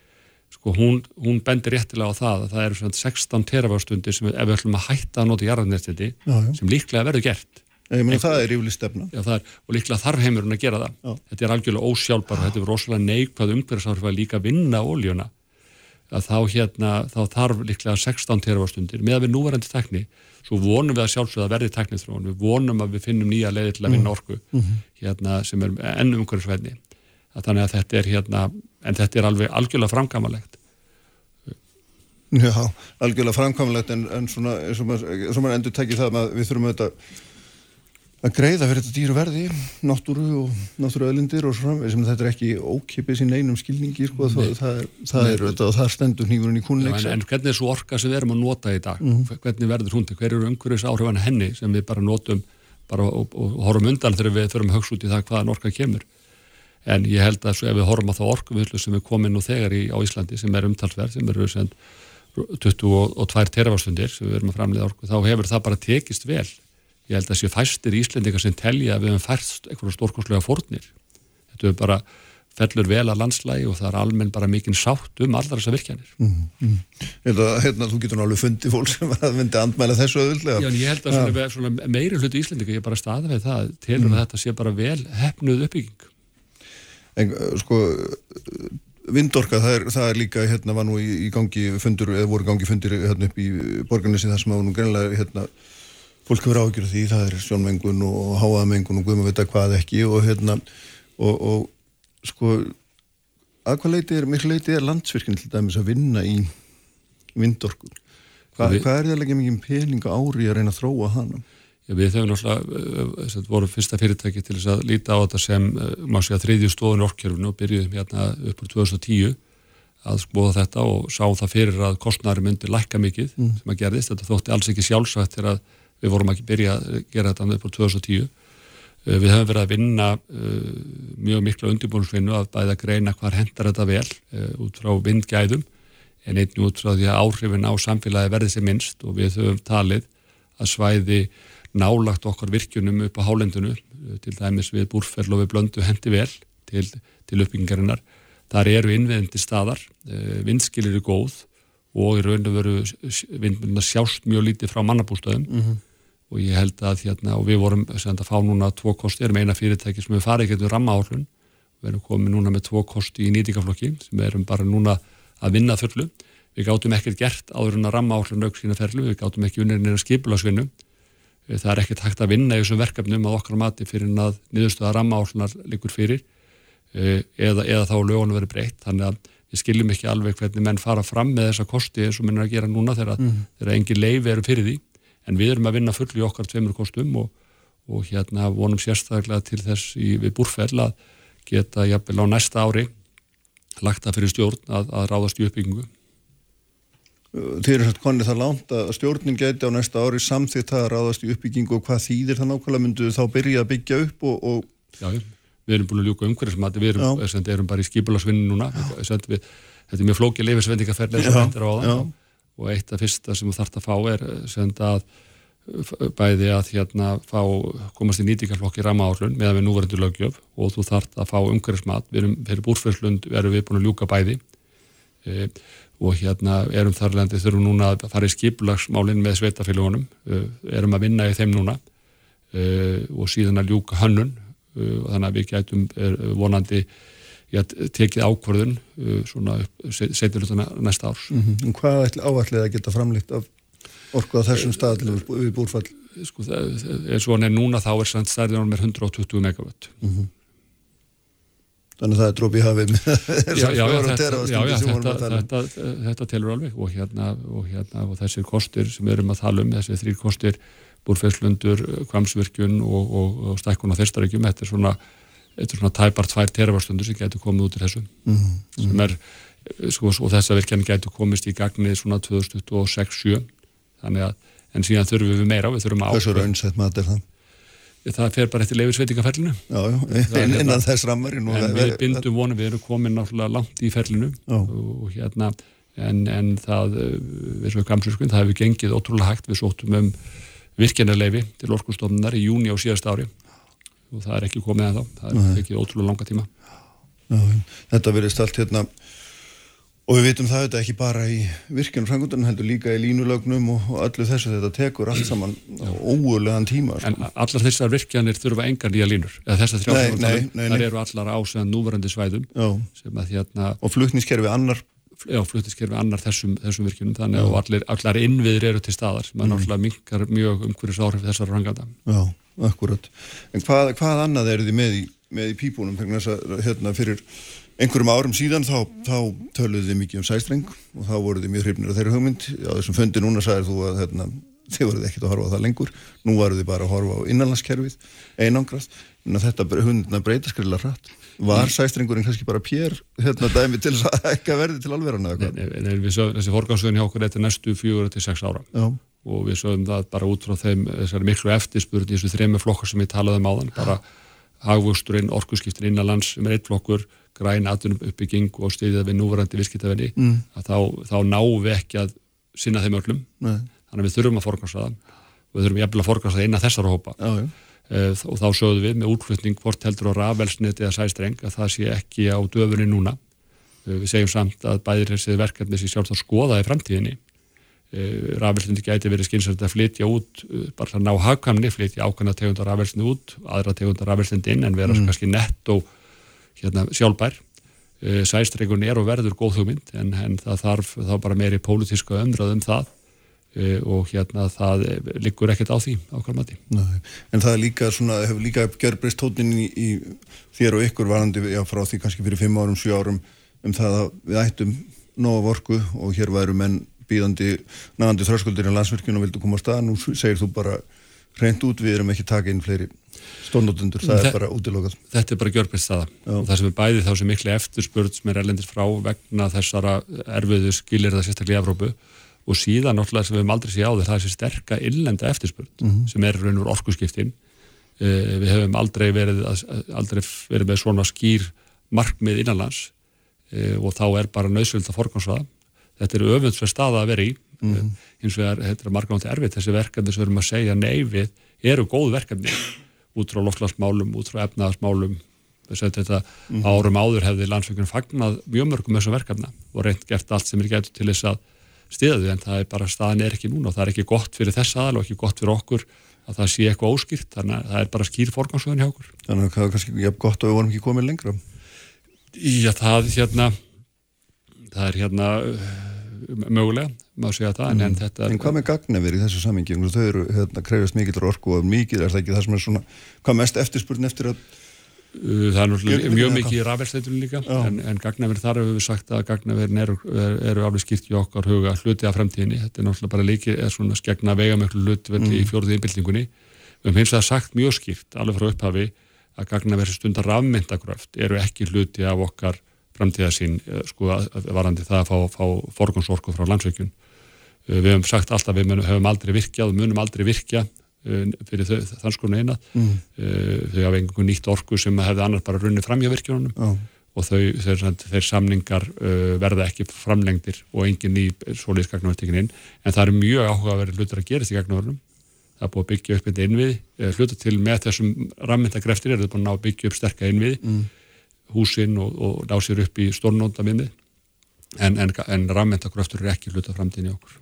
Speaker 6: sko hún, hún bendir réttilega á það að það eru svona 16 terafástundir sem ef við ætlum að hætta að nota jarðarnestiti sem líklega verður gert.
Speaker 4: Ég meina það er yfirlega stefna.
Speaker 6: Já, er, og líklega þarf heimurinn að gera það. Já. þetta er algjörlega ósjálfbar og þetta er rosalega neikvæð umhverfisárfa líka vinna óljuna að þá hérna, þá þarf líklega 16 terafastundir með að við núverandi tekni, svo vonum við að sjálfsögða verði teknið við vonum að við finnum nýja leiði til að vinna orku mm -hmm. hérna, sem er ennum umhverfisveitni þannig að þetta er hérna en þetta er alveg algjörlega framkamalegt
Speaker 4: Já, algjörlega framkamalegt en, en svona, eins og maður endur tekið það að við þurfum auðvitað að greiða fyrir þetta dýru verði náttúru og náttúruöðlindir og svona sem þetta er ekki ókipið sín einum skilningi sko, það, það, það er þetta og það stendur nýgurinn í kunleik
Speaker 6: en, en hvernig er svo orka sem við erum að nota í dag? Mm -hmm. hvernig verður hún til, hver eru umhverjus áhrifan henni sem við bara notum bara, og, og, og horfum undan þegar við þurfum högst út í það hvaðan orka kemur en ég held að svo ef við horfum að það orku sem við komum nú þegar í, á Íslandi sem er umtalsverð, sem eru 22 terafárstundir sem við erum að framleiða orku, þá hefur það bara tekist vel. Ég held að séu fæstir íslendingar sem telja að við hefum færst eitthvað stórkonslega fórnir. Þetta er bara fellur vel að landslægi og það er almenn bara mikinn sátt um allar þessar virkjanir. Mm, mm.
Speaker 4: Þetta, hérna, þú getur náttúrulega fundið fólk sem að myndi andmæla þessu öðvöldlega
Speaker 6: Já, en ég held að svona, svona meiri hluti íslendinga ég bara staði við það, telur mm. að þetta sé bara vel hefnuð uppbygging
Speaker 4: En sko Vindorka, það er, það er líka hérna var nú í, í gangi fundur, eða voru gangi fundir hérna upp í borgarnesi þar sem á nú greinlega hérna fólk verður ágjörð því, það er sjónmengun og háaðmengun og guðum að vita hvað ekki og hérna og, og sko að hvað leiti er, miklu leiti er landsvirkinn til dæmis að vinna í vindorku Hva, hvað er það ekki mikið peninga ári að reyna að þróa hana?
Speaker 6: Við höfum náttúrulega, eh, voru fyrsta fyrirtæki til þess að líta á þetta sem eh, maður sé að þriðju stóðun orkjörfunu og byrjuðum hérna uppur 2010 að skoða þetta og sá það fyrir að kostnæri myndi lækka mikið mm. sem að gerðist, þetta þótti alls ekki sjálfsvægt til að við vorum ekki byrja að gera þetta upp á 2010 eh, við höfum verið að vinna uh, mjög miklu undirbúinsvinnu að bæða greina hvað hendar þetta vel út frá vindgæðum en einnig út frá því að áhrifin á samfélagi verði sem minnst og við höfum talið að svæði nálagt okkar virkjunum upp á hálendinu uh, til dæmis við búrfell og við blöndu hendi vel til, til uppbyggingarinnar. Þar eru innveðindi staðar vindskilir eru góð og í raun og veru vindmjöluna sjást mjög lítið frá mannabústöðum. Mm -hmm. og ég held að hérna, og við vorum að fá núna tvo kosti, erum eina fyrirtæki sem við farið getur ramma áhlun við erum komið núna með tvo kosti í nýtingaflokki sem við erum bara núna að vinna fullu. Við gáttum ekkert gert áður en að ramma áhlun auk sína ferlu, við gáttum ekki unnir það er ekkert hægt að vinna í þessum verkefnum að okkar mati fyrir að niðurstuða ramma áhlunar líkur fyrir eða, eða þá lögunum verið breytt. Þannig að við skiljum ekki alveg hvernig menn fara fram með þessa kosti eins og menn er að gera núna þegar, mm. þegar engin leifi eru fyrir því. En við erum að vinna full í okkar tveimur kostum og, og hérna vonum sérstaklega til þess í, við búrfell að geta jafnvel á næsta ári lagt það fyrir stjórn að, að ráðast í uppbyggingu
Speaker 4: þeir eru hægt konið það langt að stjórnin geti á næsta ári samþitt að ráðast í uppbyggingu og hvað þýðir það nákvæmlega? Myndu þá byrja að byggja upp og, og...
Speaker 6: Já, við erum búin að ljúka umhverfismati, við erum, sem, erum bara í skipularsvinni núna, sem, við, þetta er mjög flókið leifisvendingaferðið sem hendur á það og eitt af fyrsta sem þú þart að fá er sem að bæði að hérna fá, komast í nýtingarflokki rammaárlun meðan við núverðindu lögjöf og þú þart að fá umhverfismat, við erum við erum við búin að og hérna erum þarlendi þurfum núna að fara í skiplagsmálinn með sveitafélagunum, e, erum að vinna í þeim núna e, og síðan að ljúka hönnun e, og þannig að við gætum vonandi að tekið ákvörðun svona setjur þetta næsta árs.
Speaker 4: Mm -hmm. Hvað áætlið að geta framlýtt af orku á þessum stað til við búrfall?
Speaker 6: Sko, eins og hann er núna þá er stærðin með 120 megawatt mm -hmm.
Speaker 4: Þannig að það er dróp í hafið
Speaker 6: Já, já, þetta, já, já þetta, þetta, þetta telur alveg og hérna, og hérna og þessir kostir sem við erum að tala um, þessir þrýr kostir búrfesslundur, kvamsvirkjun og, og, stækkun á þeistaríkjum þetta er svona, svona tæpar tvær terafarstundur sem getur komið út í þessu mm -hmm. sem er, sko, og þessa virkjan getur komist í gagnið svona 2026-7 þannig að, en síðan þurfum við meira við þurfum að
Speaker 4: ákveða. Hversu raunsett maður er það?
Speaker 6: Það fer bara eftir leifisveitingafellinu.
Speaker 4: Já, já, hérna- innan þess rammar.
Speaker 6: En við bindum vonum, við erum komin náttúrulega langt í fellinu og hérna, en, en það, við svo gamsverskun, það hefur gengið ótrúlega hægt, við sóttum um virkjanarleifi til orkustofnunar í júni á síðast ári og það er ekki komið en þá, það er ekki ótrúlega langa tíma.
Speaker 4: Já, þetta verðist allt hérna Og við vitum það auðvitað ekki bara í virkjunum frangundunum heldur líka í línulögnum og, og allir þessu þetta tekur allt saman óulegan tíma.
Speaker 6: Sko. En allar þessar virkjanir þurfa engar nýja línur. Eða þessar þrjáfnum, þar eru allar ásæðan núvarandi svæðum.
Speaker 4: Hérna, og flutniskerfi annar.
Speaker 6: Já, flutniskerfi annar þessum, þessum virkjunum. Þannig að allir, allar innviðir eru til staðar sem mm. náttúrulega minkar mjög umhverjus áhrif þessar franganda.
Speaker 4: Já, akkurat. En hvað, hvað annað eru þið með í, með í pípunum? Hérna, fyrir einhverjum árum síðan þá, þá töluðu þið mikið um sæstreng og þá voruð þið mjög hrifnir af þeirra hugmynd. Á þessum fundi núna sagðir þú að hérna, þið voruð ekkert að horfa á það lengur. Nú varuð þið bara að horfa á innanlandskerfið einangrast, en þetta hundina breyta skrilla hratt. Var sæstrengurinn kannski bara pér hérna dæmi til þess að ekki verði til alverðan
Speaker 6: eða hvað? Þessi forgáðsöðun hjá okkur þetta er næstu fjögur til sex ára. Já. og við sögum það bara út frá þeim miklu eftirspurð í þessu þrejum flokkar sem ég talaði um áðan. Bara hagvöxturinn, orkuskiptin innanlands er eitt flokkur græn aðunum uppbygging og styrðið við núvarandi viðskiptavenni mm. þá, þá náum við ekki að sinna þeim öllum Nei. þannig að við þurfum að forgast það og við þurfum jæfnilega að forgast það eina þessar hópa já. Uh, og þá sögðum við með útflutning hvort heldur á rafelsniti eða sæstreng að það sé ekki á döfunni núna uh, við segjum samt að bæðir þessi verkefni sem sjálf þá skoða í framtíðinni uh, rafelsniti gæti verið skynsvært að flytja út bara að ná hagkamni, flytja ákvæmna tegundar rafelsniti út, aðra tegundar rafelsniti inn en vera mm. kannski nett og hérna, sjálfbær. Eh, sæstreikunn er og verður góð hugmynd en, en það þarf þá bara meiri pólitíska umdrað um það. E, og hérna það liggur ekkert á því ákvæm mati.
Speaker 4: En það líka svona, hefur líka gerbreyst tónin í, í þér og ykkur varandi já, frá því kannski fyrir 5 árum, 7 árum um það að við ættum nóga vorku og hér væru menn býðandi nagandi þröskuldir en landsverkjum og vildu koma á stað, nú segir þú bara reynd út, við erum ekki taka inn fleiri stónnotundur, það Þe, er bara útilokað.
Speaker 6: Þetta er bara staða og það sem er bæði þá sem miklu eftirspurð sem er erlendir frá vegna þessara erfiðu skilir það sérstaklega í Evrópu og síðan náttúrulega sem við hefum aldrei séð á þér það er þessi sterka illenda eftirspurð mm -hmm. sem er raun og orkuskiptin uh, við hefum aldrei verið, aldrei verið með svona skýr markmið innanlands uh, og þá er bara nöðsvöld að forgansvaða þetta er öfundsverð staða að vera í mm -hmm. hins vegar, þetta er margnátti erfitt þessi verkefni sem við erum að segja nei við eru góð verkefni út frá loftlagsmálum, út frá efnaðasmálum þetta mm -hmm. árum áður hefði landsveikunum fagnað mjög mörgum þessum verkefna og reynd gert allt sem er gætu til þess að stiða þau en það er bara, staðin er ekki núna og það er ekki gott fyrir þess aðal og ekki gott fyrir okkur að það sé eitthvað óskýrt, þannig að það er bara skýr forgangsvöðin hjá okkur.
Speaker 4: Þannig að það er kannski ja, gott að við vorum ekki komið lengra.
Speaker 6: Já, það hérna það er hérna mögulega, má segja það mm. en, þetta,
Speaker 4: en hvað með gagnaveri í þessu samingi þau eru hérna, krefjast mikið orku og mikið er það ekki það sem er svona hvað mest eftirspurn eftir að
Speaker 6: uh, það er náttúrulega mjög mikið í rafelsleitunum líka Já. en, en gagnaveri þar hefur við sagt að gagnaverin eru, eru, alveg skýrt í okkar huga hluti af fremtíðinni, þetta er náttúrulega bara líki er svona skegna veigamöklu hlutverði mm. í fjórði innbyltingunni, við hefum hins vegar sagt mjög skýrt alveg frá upphafi að gagnaveri stundar rafmyndagröft eru ekki hluti af okkar framtíða sín eh, sko varandi það að fá, fá forgangsorku frá landsveikjun Uh, við hefum sagt alltaf við hefum aldrei virkjað munum aldrei virkja uh, fyrir þann skonu eina mm. þau hafa einhvern nýtt orku sem hefði annars bara runnið fram hjá virkjunum
Speaker 4: Já.
Speaker 6: og þau, þeir, þeir samningar verða ekki framlengdir og engin ný svolítið gagnavertingin inn en það er mjög áhuga að vera hlutur að gera því gagnaverðum það er búið að byggja upp þetta innvið hluta til með þessum rammyndagreftir er það búið að byggja upp sterka innvið mm. Húsinn og, og ná sér upp í stórnónda minni en, en, en rammyndagreftur er ekki hluta framtíðin í okkur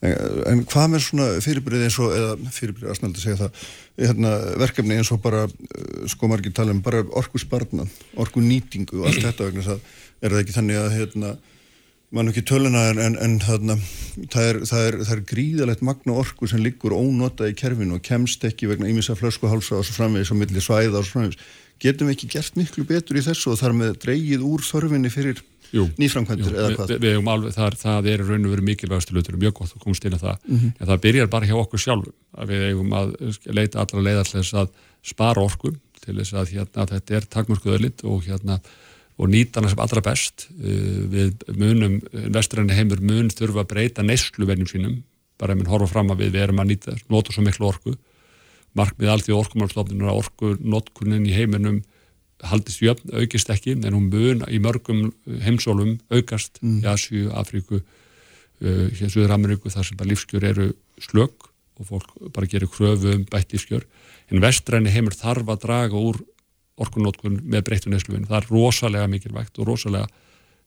Speaker 4: En, en hvað með svona fyrirbyrðið eins og, eða fyrirbyrðið að snælda segja það, hérna, verkefni eins og bara, sko margir tala um, bara orku sparna, orku nýtingu og allt <clears throat> þetta vegna það er það ekki þannig að, hérna, mann ekki töluna en, en, en þarna, það er, það er, það er gríðalegt magna orku sem liggur ónotað í kerfinu og kemst ekki vegna ímins að flöskuhálsa og svo framvegis og milli svæða og svo framvegis. Getum við ekki gert miklu betur í þessu og þar með dreigið úr þörfinni fyrir nýframkvæmdur eða hvað?
Speaker 6: Við hefum alveg, það, það er raun og veru mikilvægastu lutur, mjög gott að komast inn á það mm -hmm. en það byrjar bara hjá okkur sjálfum að við hefum að leita allra leiðar til þess að spara orku til þess að hérna, þetta er takmörskuðölind og hérna og nýta hana sem allra best uh, við munum, vestræni heimur mun þurfa að breyta neysluverjum sínum bara ef við horfum fram að við, við erum að nýta nota svo miklu orku markmið allt í orkumálstofnunum orku notkunin í heiminum haldist jöfn, aukist ekki en hún mun í mörgum heimsólum aukast mm. í Asju, Afríku uh, hér Suður Ameríku þar sem bara lífskjör eru slögg og fólk bara gerir kröfu um bætt lífskjör en vestræni heimur þarf að draga úr orkunótkun með breyttu nesluvinu það er rosalega mikilvægt og rosalega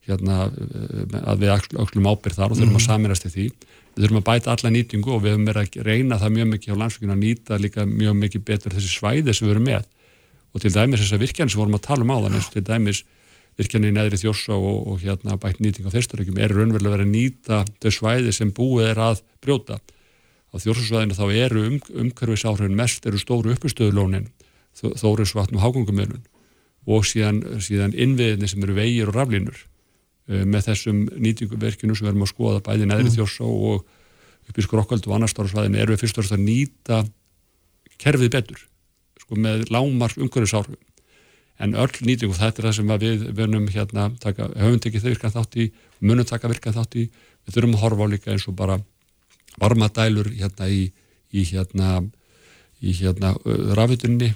Speaker 6: hérna uh, að við aukslum ábyrð þar og þurfum að mm. saminast í því við þurfum að bæta alla nýtingu og við höfum verið að reyna það mjög mikið á landsvíkinu að nýta líka mjög mikið betur þessi svæði sem við erum með. Og til dæmis þessar virkjan sem vorum að tala um á þannig til dæmis virkjan í neðri þjósa og, og hérna bætt nýting á þeistarækjum er raunverulega verið að nýta þau svæði sem búið er að brjóta. Á þjórsasvæðinu þá eru um, umhverfisáhrifin mest eru stóru uppustöðulónin þórisvatn og hágungumölun og síðan, síðan innviðinni sem eru vegir og raflínur með þessum nýtinguverkinu sem við erum að skoða bæði neðri mm. þjósa og upp í skrokkald og annar stóra svæðinu eru við fyrst og fyrst að nýta kerfið betur sko, með lámar umhverfisáhrifum en öll nýting og þetta er það sem við vunum hérna, taka, höfum tekið þau virkað þátt í munum taka virkað þátt í við þurfum að horfa á líka eins og bara varmadælur hérna í, í hérna í hérna rafitunni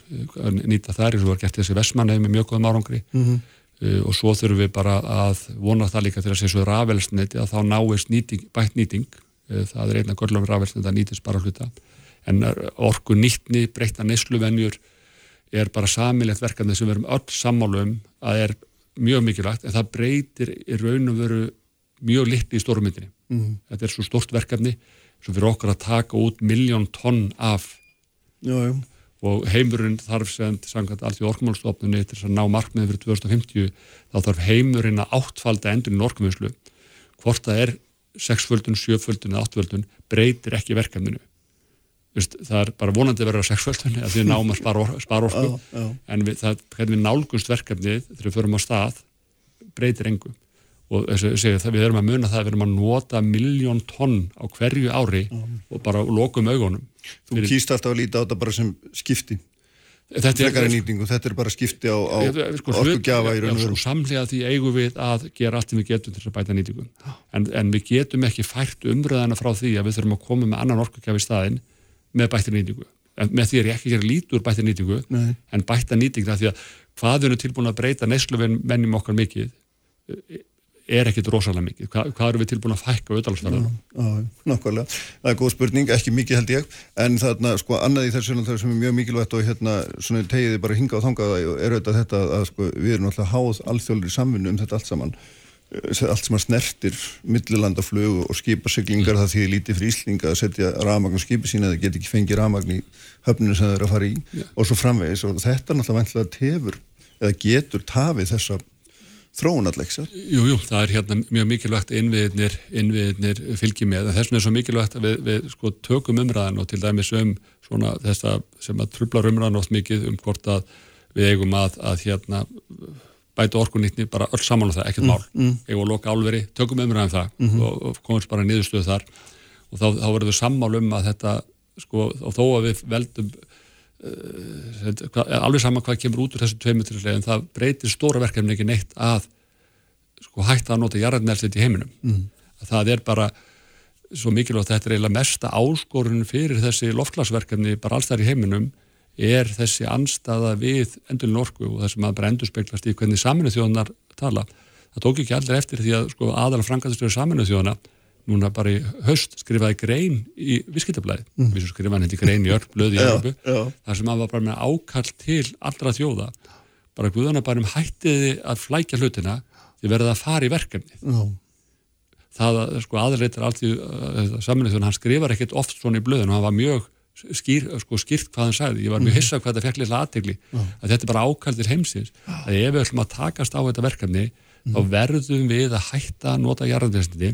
Speaker 6: nýta þær eins og var gert þessi vesmanau með mjög góðum árangri mm -hmm. Uh, og svo þurfum við bara að vona það líka til að segja svo rafelsniti að þá náist nýting, bætt nýting uh, það er einna görlum rafelsniti að nýtist bara hluta en orku nýttni, breytta neysluvenjur er bara samilegt verkefni sem við erum öll sammálu um að er mjög mikilvægt en það breytir í raun og veru mjög litni í stórumyndinni. Mm -hmm. Þetta er svo stort verkefni sem fyrir okkar að taka út miljón tonn af
Speaker 4: já, já.
Speaker 6: Og heimurinn þarf sem sangat allt í orkumálstofnunni til að ná markmiði fyrir 2050 þá þarf heimurinn að áttfalda endurinn orkumvinslu hvort það er sexföldun, sjöföldun eða áttvöldun breytir ekki verkefninu. Það er bara vonandi að vera á sexföldunni að því náum að spara, spara orku. Já, já. en við, það, hvernig við nálgunst verkefnið þegar við förum á stað breytir engum og þessi, það, við erum að muna það að við erum að nota miljón tonn á hverju ári já. og bara lokum augunum
Speaker 4: Þú Fyrir... kýst alltaf að líta á þetta bara sem skipti. Þetta er, nýtingu, þetta er bara skipti á, á sko, orkugjafa í raun og veru.
Speaker 6: Samlega því eigum við að gera allt sem við getum til að bæta nýtingu. En, en við getum ekki fært umröðana frá því að við þurfum að koma með annan orkugjafi í staðin með bættir nýtingu. En með því er ég ekki að gera lítur bættir nýtingu Nei. en bætta nýtingu því að hvað við erum tilbúin að breyta nesluvennum okkar mikið er ekkit rosalega mikið, Hva, hvað eru við tilbúin að fækka auðvitaðalstæðan?
Speaker 4: Nákvæmlega, það er góð spurning, ekki mikið held ég. En þarna, sko, annað í þessu sem er mjög mikilvægt og hérna, svona tegiði bara hinga og þanga er auðvitað þetta að sko, við erum alltaf háð alþjóðlir samfunnu um þetta allt saman. Eh, allt sem að snertir millilandaflögu og skipasiglingar það því lítið fyrir Íslinga að setja ramagn á skipi sína eða get ekki fengið ramagn í höfninu sem það er að fara í Já. og svo framvegis. Og þetta náttúrulega tefur eða getur tafið þessa þróunallegsar.
Speaker 6: Jú, jú, það er hérna mjög mikilvægt innviðnir, innviðnir fylgjið með, þess vegna er svo mikilvægt að við, við sko tökum umræðan og til dæmis um svona þessa sem að trublar umræðan oft mikið um hvort að við eigum að, að hérna bæta orkunýtni, bara öll saman á það, ekkert mm, mál mm, mm. eða loka álveri, tökum umræðum það mm -hmm. og, og komumst bara niðurstöðu þar og þá, þá verður við sammál um að þetta sko, og þó að við veldum alveg saman hvað kemur út úr þessu tveimuturislega en það breytir stóra verkefni ekki neitt að sko, hætta að nota jarðarnælslit í heiminum mm. að það er bara svo mikilvægt þetta er eiginlega mesta áskorun fyrir þessi loftlagsverkefni bara alls þar í heiminum er þessi anstaða við endurinn orku og þess að maður bara endur speklast í hvernig saminu þjóðanar tala. Það tók ekki allir eftir því að sko, aðala frangastur saminu þjóðana núna bara í höst skrifaði grein í visskiptablaði, mm. við skrifaði henni grein í öll blöði í Európu, þar sem maður var bara með ákall til allra þjóða bara guðana bara um hættiði að flækja hlutina því verða að fara í verkefni Já. það að sko aðleitar allt í uh, saminni þannig að hann skrifar ekkert oft svona í blöðinu, hann var mjög skýr, sko, skýrt hvað hann sagði, ég var mjög mhm. hissa hvað þetta fekk lilla aðtegli, að þetta er bara ákaldir heimsins, að ef við ætlum að takast á þetta verkefni, mm. þá verðum við að hætta að nota jarðanvestinni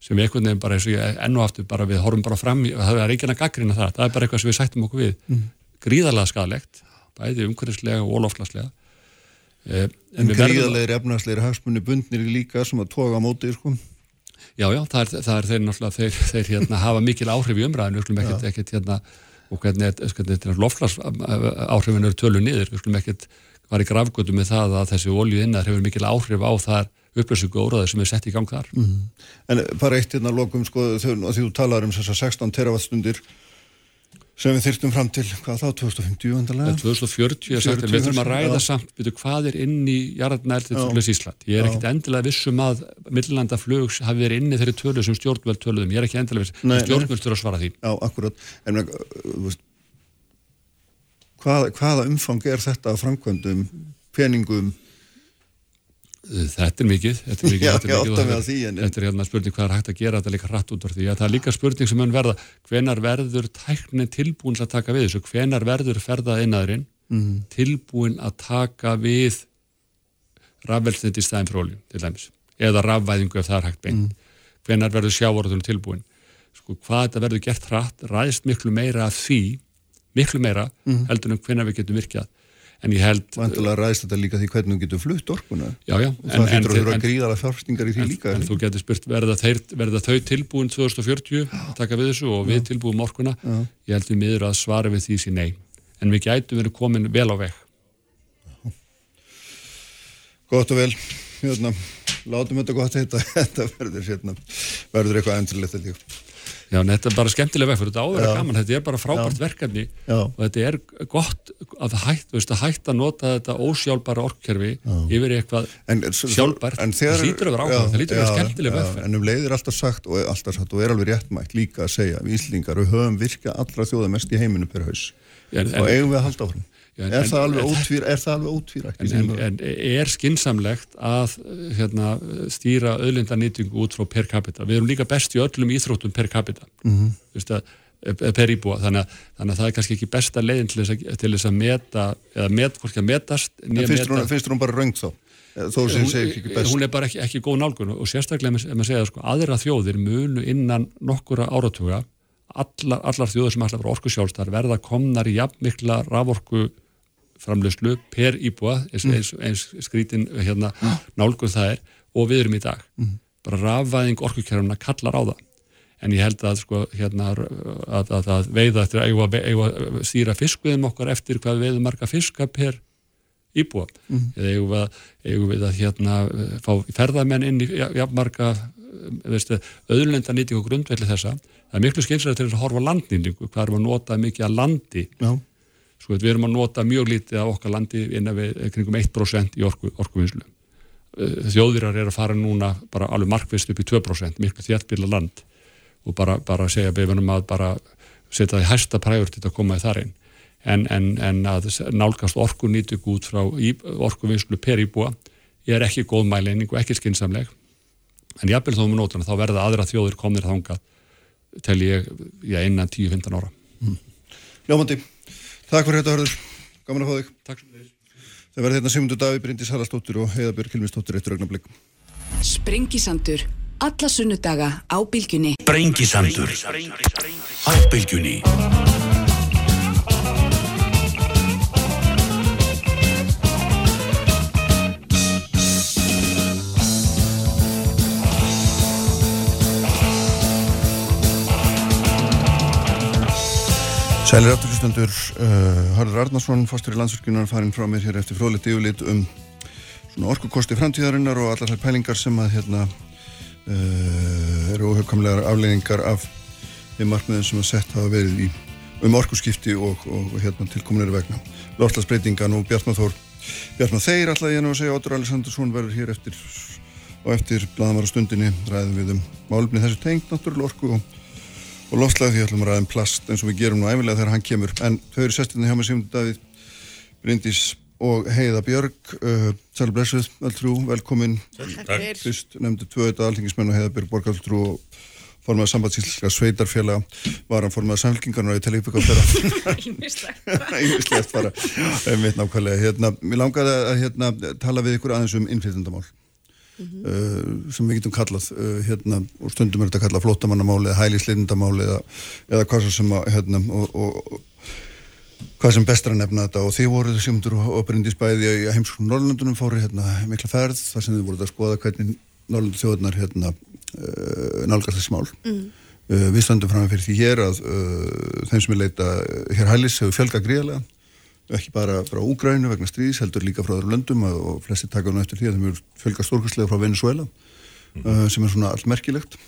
Speaker 6: sem við einhvern veginn bara, enn og aftur bara við horfum bara fram, það er ekki að gaggrina það, það er bara eitthvað sem við sættum okkur við. Mm. gríðarlega skadalegt, bæði umhverfislega og óloflaslega
Speaker 4: Eh, en, en gríðarlegar efnarsleir hagsmunni bundnir líka sem að toga móti sko.
Speaker 6: Já, já, það er, það er þeir náttúrulega þeir, þeir hérna, hafa mikil áhrif í umræðinu við skulum ekkert, ekkert hérna og hvernig þetta er loflas áhrifin eru tölu niður, við skulum ekkert var í grafgötu með það að þessi olju innar hefur mikil áhrif á þar upplössingu óraði sem er sett í gang þar mm.
Speaker 4: En bara eitt hérna lokum sko, þegar þú talar um þessar 16 teravatstundir sem við þyrstum fram til, hvað þá, 2050 vandarlega?
Speaker 6: 2040, ég sagt, við þurfum að ræða já. samt, veitu, hvað er inn í jarðnæltið til Ísland. Ég er ekkit endilega vissum að millanda flugs hafi verið inni þeirri tölu sem stjórnvöld töluðum, ég er ekki endilega vissum, stjórnvöld þurfa að svara því.
Speaker 4: Já, akkurat, en uh, hvað, hvaða umfang er þetta af framkvæmdum, peningum,
Speaker 6: Þetta er mikið, þetta er mikið, já, þetta er, mikið þetta, því, þetta er hérna spurning hvað er hægt að gera þetta líka rætt út af því að það er líka spurning sem mun verða hvenar verður tæknin tilbúin að taka við þessu, hvenar verður ferðað einaðurinn mm. tilbúin að taka við rafveldsnit í stæðin fróljum til dæmis, eða rafvæðingu ef það er hægt beint, mm. hvenar verður sjávarðunum tilbúin, sko hvað þetta verður gert hratt, ræðist miklu meira af því, miklu meira mm. heldur en hvenar við getum virkjað en ég held...
Speaker 4: Vantilega ræðist þetta líka því hvernig þú getur flutt orkuna.
Speaker 6: Já, já,
Speaker 4: og það getur að vera gríðala fjárfstingar í því
Speaker 6: en,
Speaker 4: líka
Speaker 6: En þú getur spurt, verða, þeir, verða þau tilbúin 2040 að taka við þessu og við tilbúum orkuna, já. ég held við miður að svara við því sín nei, en við gætum verið komin vel á veg.
Speaker 4: Gott og vel. Hérna, látum þetta gott heita. <laughs> Þetta verður, hérna, verður eitthvað endurlegt líka
Speaker 6: Já, en þetta er bara skemmtilega vegfyrir, þetta áður að gaman, þetta er bara frábært Já. verkefni Já. og þetta er gott að hægt, veist, að hægt að nota þetta ósjálfbara orkkerfi yfir eitthvað en, sjálfbært, það lítur að vera áhuga, það lítur að vera skemmtilega vegfyrir.
Speaker 4: En um leið er alltaf sagt og, alltaf sagt, og er alveg réttmægt líka að segja, við Íslingar, við höfum virkað allra þjóða mest í heiminu per haus og eigum við að halda áfram. Já, en, er, það alveg ótvýr, er það alveg ótvírækt?
Speaker 6: En, en er skinsamlegt að hérna, stýra öðlindanýtingu út frá per capita? Við erum líka best í öllum íþróttum per capita, mm -hmm. að, eh, per íbúa, þannig að, þannig að það er kannski ekki besta leiðin til þess að, til þess að meta, eða met, hvorki að metast.
Speaker 4: Finnst hún, finnst hún bara raungt þá?
Speaker 6: Hún, hún er bara ekki, ekki góð nálgun og sérstaklega ef maður segja sko, aðra þjóðir munu innan nokkura áratuga allar, allar þjóðir sem ætla að vera orku sjálfstar verða komnar í jafnmikla raforku framlegslu per íbúa eins, mm. eins, eins skrítin hérna, nálgun það er og við erum í dag. Mm. bara rafvæðing orkukerfuna kallar á það. En ég held að, sko, hérna, að, að, að veiða eftir að eiga að stýra fiskviðum okkar eftir hvað veiðu marga fiska per íbúa. Mm. eða eigum við að, eigum við að hérna, fá ferðamenn inn í jafnmarga öðurlendanýting og grundvelli þessa. Það er miklu skeinslega til að horfa landnýningu hvað er að nota mikið að landi? Já Sko við erum að nota mjög lítið af okkar landi innan við kringum 1% í orku, orkuvinnslu. Eh, þjóðirar er að fara núna bara alveg markvist upp í 2%, miklu þjættbíla land og bara, bara segja beðunum að bara setja það í hæsta prægurtið að koma í þar einn. En, en, en að nálgast orku nýtug út frá orkuvinnslu per íbúa er ekki góð mæleining og ekki skinsamleg. En jábel þó með nótana þá verða aðra þjóðir komnir þangað tel ég, já, innan 10-15 ára. Mm.
Speaker 4: Ljómandi. Takk fyrir þetta hörður, gaman að fá þig.
Speaker 6: Takk fyrir
Speaker 4: Það verði hérna Simundur Daví, Bryndis Hallastóttur og Heiðabjörg Kilmistóttur eittur augnablík
Speaker 1: Sprengisandur, alla sunnudaga á bylgjunni.
Speaker 2: Sprengisandur á bylgjunni
Speaker 4: Sælir afturkvæmstendur, uh, Harður Arnarsson, fórstur í landsverkinar, farinn frá mér hér eftir fróðleitt yfirlit um svona orkukosti framtíðarinnar og allar þær pælingar sem að hérna uh, eru óhjöfkamlegar afleiningar af þeim markmiðin sem að sett hafa verið í um orkuskipti og, og, og hérna tilkominir vegna. Lortlagsbreytingan og Bjartmar Þór Bjartmar Þeir alltaf ég nú að segja Ótur Alessandursson verður hér eftir og eftir bladamara stundinni ræðum við um málumni þessu tengt náttúrulega orku og, og lofslag því ætlum að ræðum plast eins og við gerum nú æfilega þegar hann kemur. En þau eru sestirni hjá mig Simundur Davíð Bryndís og Heiða Björg. Uh, Sæl Blessuð, Aldrú, velkomin Fyrst nefndu tvö þetta alþingismenn og Heiða Björg Borgaldrú og formaður sambandsíslenska sveitarfélag var hann formaður samfélkingarnar og ég tel ykkur á þeirra Ímislegt bara nákvæmlega. Hérna, Mér langaði að hérna, tala við ykkur aðeins um innflytjandamál mm -hmm. uh, sem við getum kallað uh, hérna, og stundum er þetta kallað flótamannamáli eða hælisleitndamáli eða, eða hvað sem að hérna, og, og, hvað sem bestra nefna þetta og þið voruð sjómdur og brindis bæði í heimskunum Norrlandunum fóri hérna, mikla ferð þar sem þið voruð að skoða hvernig Norrlandu þjóðunar hérna uh, nálgast þessi mál mm. við stöndum fram fyrir því hér að þeim sem er leita hér hælis hefur fjölga gríðarlega ekki bara frá Úgrænu vegna stríðis heldur líka frá öðrum löndum og flesti taka nú eftir því að þeim eru fjölga stórkastlega frá Venezuela mm. sem er svona allt merkilegt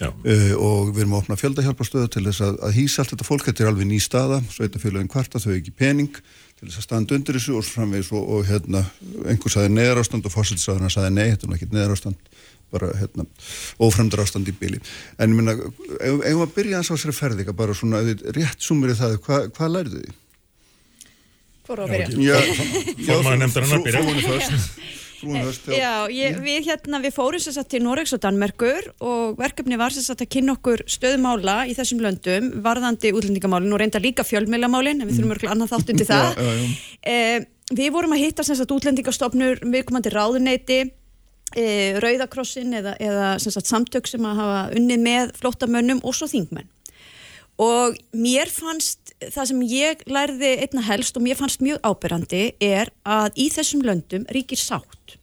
Speaker 4: Uh, og við erum að opna fjöldahjálparstöðu til þess að, að hýsa allt þetta fólk, þetta er alveg ný staða sveitafélagin kvarta, þau ekki pening til þess að standa undir þessu og framvegis og, og hérna, einhver saði neðar ástand og fórsettisraðurna saði nei, þetta er ekki neðar ástand bara hérna, óframdur ástand í bíli en ég minna, eigum að byrja eins á
Speaker 7: að byrja.
Speaker 8: Fórmaður nefndar hann að byrja.
Speaker 4: Frúinu först
Speaker 7: Höst, já. Já, ég, við, hérna, við fórum sér satt til Noregs og Danmerkur og verkefni var sér satt að kynna okkur stöðmála í þessum löndum varðandi útlendingamálin og reynda líka fjölmeilamálin en við þurfum örgulega annað þátt undir það. Eh, við vorum að hitta sér satt útlendingastofnur viðkomandi ráðuneyti e, Rauðakrossin eða, eða sagt, samtök sem að hafa unnið með flottamönnum og svo þingmenn og mér fannst það sem ég lærði einna helst og mér fannst mjög ábyrrandi er að í þessum löndum ríkir sátt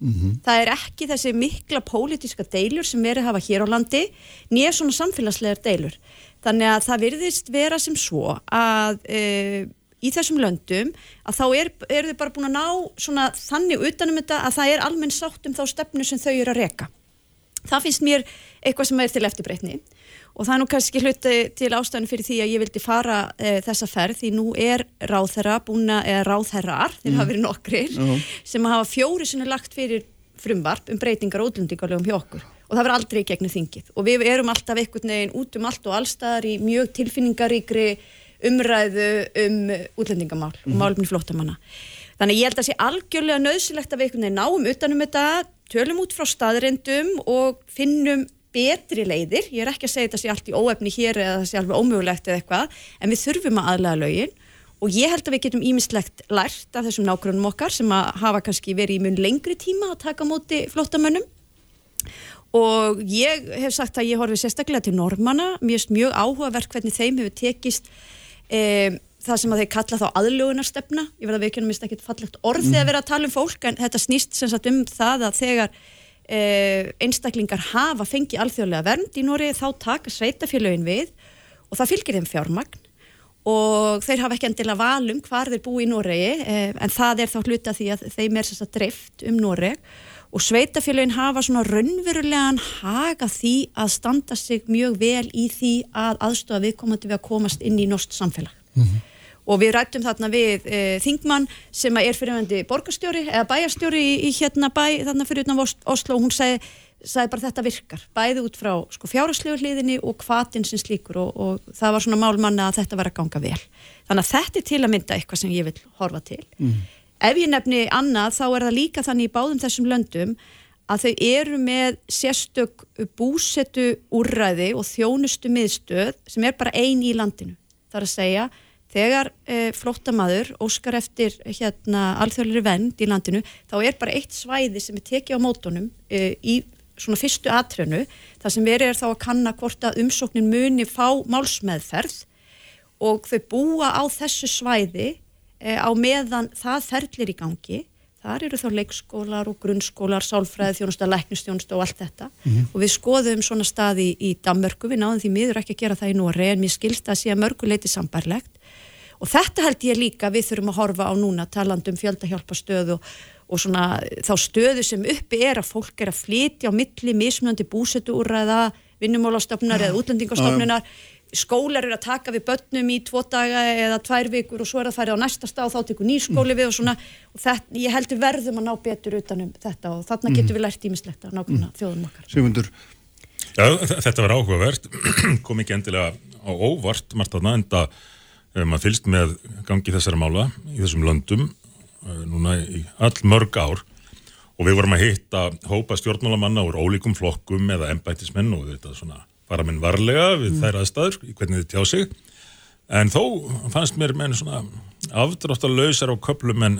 Speaker 7: mm -hmm. það er ekki þessi mikla pólitiska deilur sem verið hafa hér á landi nýja svona samfélagslegar deilur þannig að það virðist vera sem svo að e, í þessum löndum að þá eru er þau bara búin að ná svona þannig utanum þetta að það er almenn sátt um þá stefnu sem þau eru að reka. Það finnst mér eitthvað sem er til eftirbreytni og það er nú kannski hluti til ástæðan fyrir því að ég vildi fara e, þessa ferð því nú er ráðherra búin að, eða ráðherrar, þeir mm. hafa verið nokkrir, uh -huh. sem hafa fjóri sinni lagt fyrir frumvarp um breytingar og útlendingarlegum hjá okkur og það verður aldrei gegnum þingið og við erum alltaf einhvern veginn út um allt og allstaðar í mjög tilfinningaríkri umræðu um útlendingamál mm og mhm. málumni flóttamanna. Þannig ég held að sé algjörlega nöðsilegt að við einhvern veginn náum utanum þetta, tölum út frá staðrindum og finnum betri leiðir. Ég er ekki að segja þetta sé allt í óefni hér eða það sé alveg ómögulegt eða eitthvað, en við þurfum að aðlega lögin og ég held að við getum ímislegt lært af þessum nákvæmum okkar sem að hafa kannski verið í mun lengri tíma að taka móti flottamönnum og ég hef sagt að ég horfi sérstaklega til normanna, mér er mjög áhugavert hvernig þeim hefur tekist e, það sem að þeir kalla þá aðlugunarstefna ég verða að veikjana mista ekkit fallegt orð mm. þegar við erum að tala um fólk en þetta snýst sem sagt um það að þegar einstaklingar hafa fengið alþjóðlega vernd í Nóri þá taka sveitafélögin við og það fylgir þeim fjármagn. Og þeir hafa ekki endilega valum hvar þeir búi í Noregi e, en það er þá hluta því að þeim er þess að drift um Noreg. Og sveitafélagin hafa svona raunverulegan haga því að standa sig mjög vel í því að aðstofa viðkomandi við að komast inn í norsk samfélag. Mm -hmm. Og við rættum þarna við e, Þingmann sem er fyrirvændi borgarstjóri eða bæjarstjóri í, í hérna bæ þarna fyrir utan Oslo og hún segi, segi bara þetta virkar, bæði út frá sko, fjárhagslegu hliðinni og kvatin sem slíkur og, og það var svona málmanna að þetta var að ganga vel þannig að þetta er til að mynda eitthvað sem ég vil horfa til mm. Ef ég nefni annað þá er það líka þannig í báðum þessum löndum að þau eru með sérstök búsetu úrræði og þjónustu miðstöð sem er bara ein í landinu. Það er að segja þegar e, flóttamaður óskar eftir hérna alþjóðlega vend í landinu þá er bara eitt svæði sem er tekið á mótonum e, í svona fyrstu atrönu þar sem verið er þá að kanna hvort að umsóknin muni fá málsmeðferð og þau búa á þessu svæði Eh, á meðan það ferlir í gangi. Þar eru þá leikskólar og grunnskólar sálfræði þjónusta, læknustjónusta og allt þetta. Mm -hmm. og við skoðum svona staði í, Danmörku, við náðum því miður ekki að gera það í Nóri en mér skilst að sé að mörguleiti sambærlegt og þetta held ég líka við þurfum að horfa á núna talandum fjöldahjálpastöð og, og svona þá stöðu sem uppi er að fólk er að flytja á milli mismunandi búsetuúræða, vinnumálastofnar eða útlendingastofnunar. Skólar eru að taka við börnum í tvo daga eða tvær vikur og svo er það færið á næsta stað og þá tekur nýskóli við og svona. Og þetta, ég heldur verðum að ná betur utanum þetta og þarna getum við lært ímislegt að nákvæmna mm. þjóðum okkar.
Speaker 4: Sigmundur,
Speaker 8: Já, þetta var áhugavert, <clears throat> kom ekki endilega á óvart, margt þarna, enda ef maður fylgst með gangi þessara mála í þessum löndum eh, núna í all mörg ár og við vorum að hitta hópa stjórnmálamanna úr ólíkum flokkum eða embættismenn og þetta svona fara minn varlega við þær aðstæður, í hvernig þið tjá sig. En þó fannst mér menn svona afdráttalösar á köplum en,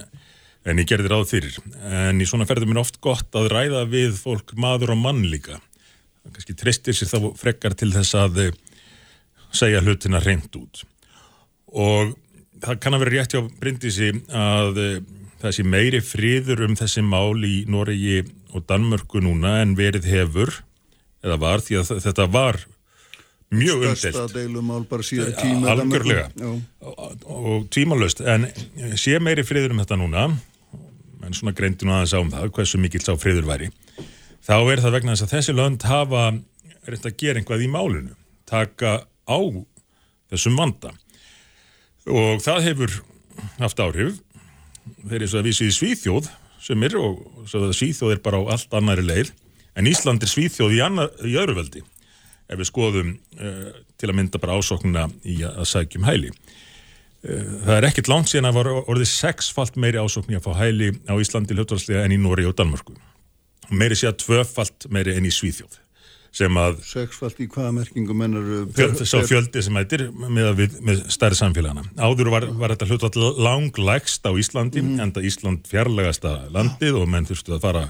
Speaker 8: en ég gerði ráð fyrir. En í svona ferðum er oft gott að ræða við fólk maður og mann líka. Kannski treystir sér þá frekar til þess að eh, segja hlutina reynd út og það kann að vera rétt hjá Bryndísi að eh, það sé meiri friður um þessi mál í Noregi og Danmörku núna en verið hefur eða var því að þetta var mjög umdelt
Speaker 4: tíma
Speaker 8: algjörlega. Og, tímalöst en sé meiri friður um þetta núna en svona greindi nú aðeins á um það hversu mikill sá friður væri þá er það vegna þess að þessi lönd hafa reynt að gera einhvað í málinu taka á þessum vanda og það hefur haft áhrif. Þeir eins og að vísi í Svíþjóð sem er og Svíþjóð er bara á allt annari leið. En Ísland er Svíþjóð í, í öðru veldi ef við skoðum uh, til að mynda bara ásóknuna í að, sækjum hæli. Uh, það er ekkit langt síðan að var orðið sexfalt meiri ásókn í að fá hæli á Íslandi hlutvarslega en í Nóri og Danmörku. Meiri sé að tvöfalt meiri en í Svíþjóð sem að
Speaker 4: Sexfalt í hvaða merkingum mennar
Speaker 8: fjöld, sá fjöldi sem hættir með, við, með stærri samfélagana. Áður var, var þetta hlutvall langlægst á Íslandi mm. enda Ísland fjarlægasta landið og menn þurftu að fara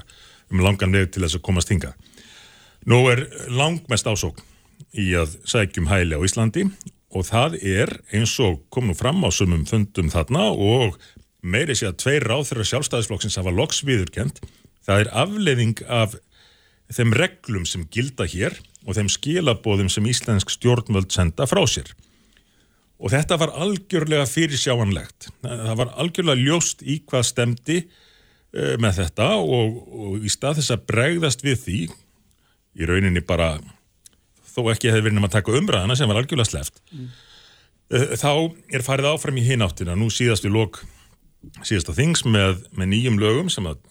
Speaker 8: um langan veg til þess að komast hinga. Nú er langmest ásókn í að sækjum hæli á Íslandi og það er eins og kom nú fram á sumum fundum þarna og meiri sé að tveir ráþurra sjálfstæðisflokksins hafa loks viðurkent. Það er afleiðing af þeim reglum sem gilda hér og þeim skilabóðum sem íslensk stjórnvöld senda frá sér. Og þetta var algjörlega fyrirsjáanlegt. Það var algjörlega ljóst í hvað stemdi uh, með þetta og, og í stað þess að bregðast við því, í rauninni bara, þó ekki hefði verið nema að taka umræðana sem var algjörlega sleft, uh, þá er farið áfram í hináttina. Nú síðast í lok síðasta þings með, með nýjum lögum sem að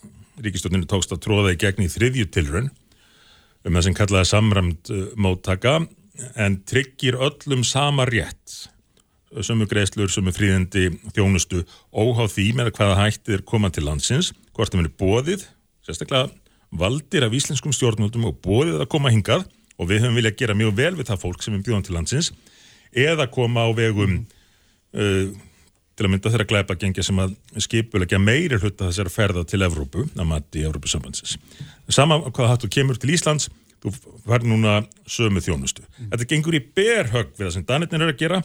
Speaker 8: ríkistjóðinu tókst að tróða í gegn í þriðju tilraun um það sem kallaði samræmd uh, móttaka en tryggir öllum sama rétt. Sömu greiðslur, sömu fríðindi þjónustu óháð því með hvaða hættið er koma til landsins, hvort þeim er bóðið sérstaklega valdir af íslenskum stjórnvöldum og bóðið að koma hingað og við höfum viljað gera mjög vel við það fólk sem er bjóðan til landsins eða koma á vegum uh, til að mynda þeirra glæpa gengja sem að skipulegja meiri hluta þessar ferða til Evrópu, að mati Evrópusambandsins. Sama hvað hattu kemur til Íslands, þú fær núna sömu þjónustu. Þetta gengur í berhögg við það sem Danirnir eru að gera,